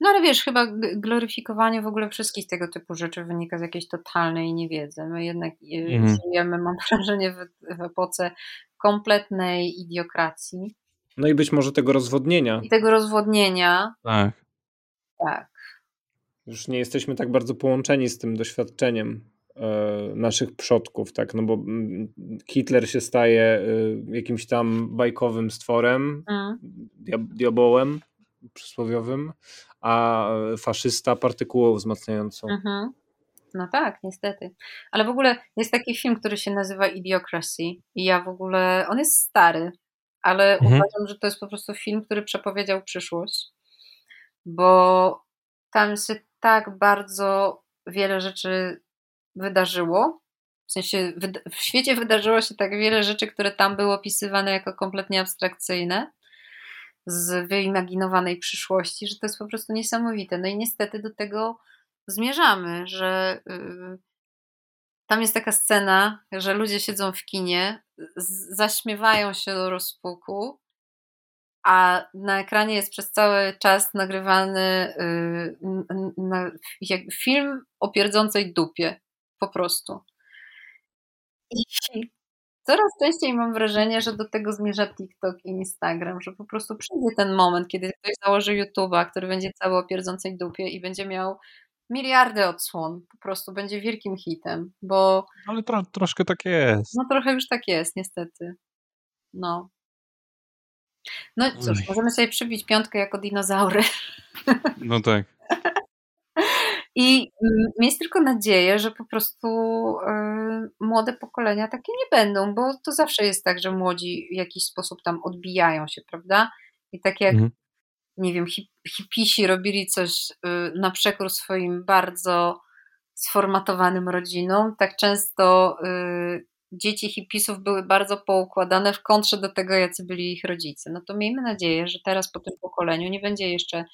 No ale wiesz, chyba gloryfikowanie w ogóle wszystkich tego typu rzeczy wynika z jakiejś totalnej niewiedzy. My jednak mhm. żyjemy, mam wrażenie, w, w epoce kompletnej idiokracji. No i być może tego rozwodnienia. I tego rozwodnienia. Tak. Tak. Już nie jesteśmy tak bardzo połączeni z tym doświadczeniem naszych przodków, tak, no bo mm, Hitler się staje e, jakimś tam bajkowym stworem, mm. diabołem przysłowiowym, a faszysta partykułą wzmacniającą. Mhm. No tak, niestety. Ale w ogóle jest taki film, który się nazywa Idiocracy i ja w ogóle, on jest stary, ale mhm. uważam, że to jest po prostu film, który przepowiedział przyszłość, bo tam się tak bardzo wiele rzeczy wydarzyło. W sensie w świecie wydarzyło się tak wiele rzeczy, które tam były opisywane jako kompletnie abstrakcyjne z wyimaginowanej przyszłości, że to jest po prostu niesamowite. No i niestety do tego zmierzamy, że yy, tam jest taka scena, że ludzie siedzą w kinie, zaśmiewają się do rozpuku, a na ekranie jest przez cały czas nagrywany yy, film o pierdzącej dupie po prostu. I coraz częściej mam wrażenie, że do tego zmierza TikTok i Instagram, że po prostu przyjdzie ten moment, kiedy ktoś założy YouTube'a, który będzie cały o pierdzącej dupie i będzie miał miliardy odsłon. Po prostu będzie wielkim hitem, bo... Ale tro, troszkę tak jest. No trochę już tak jest, niestety. No. No cóż, możemy sobie przybić piątkę jako dinozaury. No tak. I mm, mieć tylko nadzieję, że po prostu y, młode pokolenia takie nie będą, bo to zawsze jest tak, że młodzi w jakiś sposób tam odbijają się, prawda? I tak jak, mhm. nie wiem, hip, hipisi robili coś y, na przekór swoim bardzo sformatowanym rodzinom, tak często y, dzieci hipisów były bardzo poukładane w kontrze do tego, jacy byli ich rodzice. No to miejmy nadzieję, że teraz po tym pokoleniu nie będzie jeszcze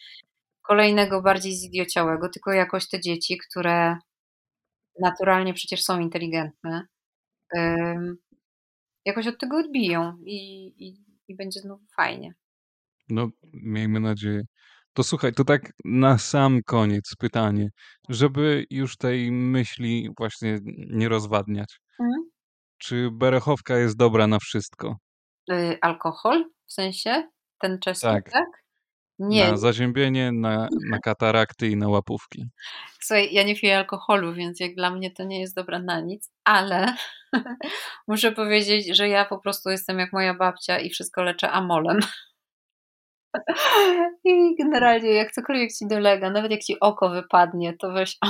kolejnego bardziej zidiociałego, tylko jakoś te dzieci, które naturalnie przecież są inteligentne, jakoś od tego odbiją i, i, i będzie znowu fajnie. No, miejmy nadzieję. To słuchaj, to tak na sam koniec pytanie, żeby już tej myśli właśnie nie rozwadniać. Mhm. Czy berechowka jest dobra na wszystko? Y, alkohol? W sensie? Ten czeski, tak? tak? Nie. Na zaziębienie, na, na katarakty i na łapówki. Słuchaj, ja nie piję alkoholu, więc jak dla mnie to nie jest dobra na nic, ale muszę powiedzieć, że ja po prostu jestem jak moja babcia i wszystko leczę amolem. I generalnie jak cokolwiek ci dolega, nawet jak ci oko wypadnie, to weź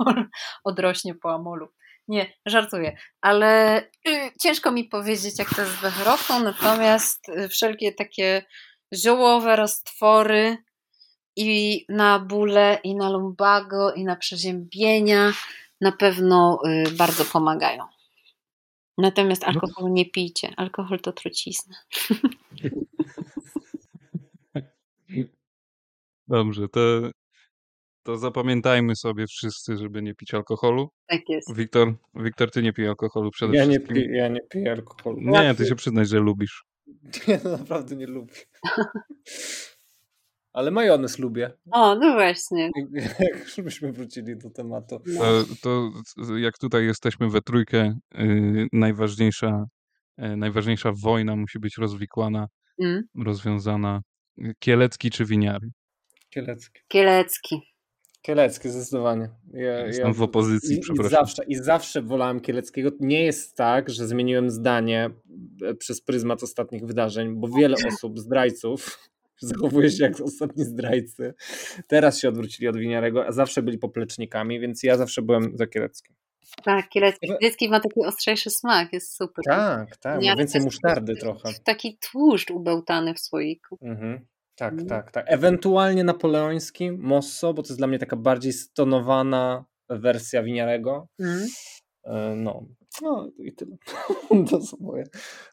amol, odrośnie po amolu. Nie, żartuję, ale y, ciężko mi powiedzieć, jak to jest wywroką, natomiast y, wszelkie takie ziołowe roztwory i na bóle, i na lumbago, i na przeziębienia na pewno y, bardzo pomagają. Natomiast no alkoholu nie pijcie. Alkohol to trucizna. Dobrze, to, to zapamiętajmy sobie wszyscy, żeby nie pić alkoholu. Tak jest. Wiktor, Wiktor ty nie pij alkoholu przede ja wszystkim. Nie ja nie piję alkoholu. Nie, ty się przyznaj, że lubisz. Ja naprawdę nie lubię. Ale majonez lubię. O, no właśnie. Żebyśmy wrócili do tematu. No. To, to, jak tutaj jesteśmy we trójkę, yy, najważniejsza, yy, najważniejsza wojna musi być rozwikłana, mm. rozwiązana. Kielecki czy winiary? Kielecki. Kielecki. Kielecki, zdecydowanie. Ja, Jestem ja, w opozycji, i, przepraszam. I zawsze, I zawsze wolałem Kieleckiego. Nie jest tak, że zmieniłem zdanie e, przez pryzmat ostatnich wydarzeń, bo wiele osób, zdrajców, zachowuje się jak ostatni zdrajcy. Teraz się odwrócili od Winiarego, a zawsze byli poplecznikami, więc ja zawsze byłem za Kieleckim. Tak, Kielecki, Kielecki ma taki ostrzejszy smak, jest super. Tak, tak, ma więcej musztardy trochę. Taki tłuszcz ubełtany w słoiku. Mhm. Tak, mm. tak, tak. Ewentualnie napoleoński, Mosso, bo to jest dla mnie taka bardziej stonowana wersja winiarego. Mm. No, no i tyle. to są moje.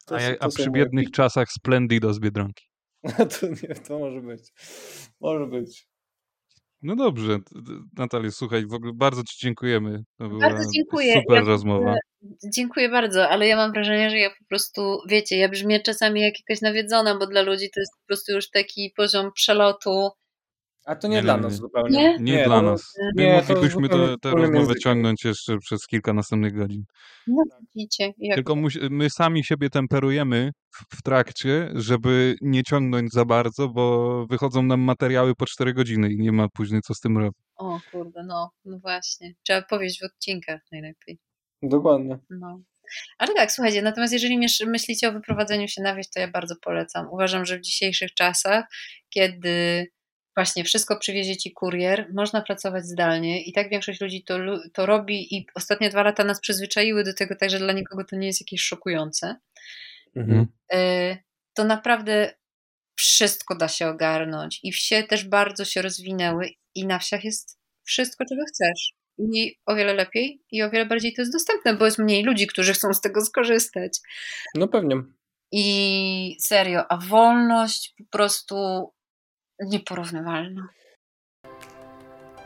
To a, to a przy biednych moje... czasach Splendido z Biedronki. to nie, to może być. Może być. No dobrze, Natalia, słuchaj, w ogóle bardzo Ci dziękujemy. To była bardzo dziękuję. super ja rozmowa. Dziękuję bardzo, ale ja mam wrażenie, że ja po prostu, wiecie, ja brzmię czasami jak jakaś nawiedzona, bo dla ludzi to jest po prostu już taki poziom przelotu. A to nie, nie dla nie, nas nie. zupełnie. Nie, nie, nie dla nas. My nie, moglibyśmy tę rozmowę ciągnąć jeszcze przez kilka następnych godzin. No widzicie. Tylko my sami siebie temperujemy w, w trakcie, żeby nie ciągnąć za bardzo, bo wychodzą nam materiały po 4 godziny i nie ma później co z tym robić. O kurde, no, no właśnie. Trzeba powiedzieć w odcinkach najlepiej. Dokładnie. No. Ale tak, słuchajcie, natomiast jeżeli myślicie o wyprowadzeniu się na wieś, to ja bardzo polecam. Uważam, że w dzisiejszych czasach, kiedy właśnie wszystko przywiezie ci kurier, można pracować zdalnie i tak większość ludzi to, to robi i ostatnie dwa lata nas przyzwyczaiły do tego, także dla nikogo to nie jest jakieś szokujące. Mhm. Y, to naprawdę wszystko da się ogarnąć i wsie też bardzo się rozwinęły i na wsiach jest wszystko, czego chcesz. I o wiele lepiej i o wiele bardziej to jest dostępne, bo jest mniej ludzi, którzy chcą z tego skorzystać. No pewnie. I serio, a wolność po prostu nieporównywalna.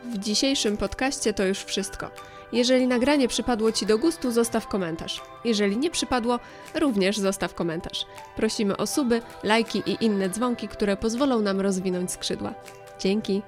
W dzisiejszym podcaście to już wszystko. Jeżeli nagranie przypadło Ci do gustu, zostaw komentarz. Jeżeli nie przypadło, również zostaw komentarz. Prosimy o suby, lajki i inne dzwonki, które pozwolą nam rozwinąć skrzydła. Dzięki!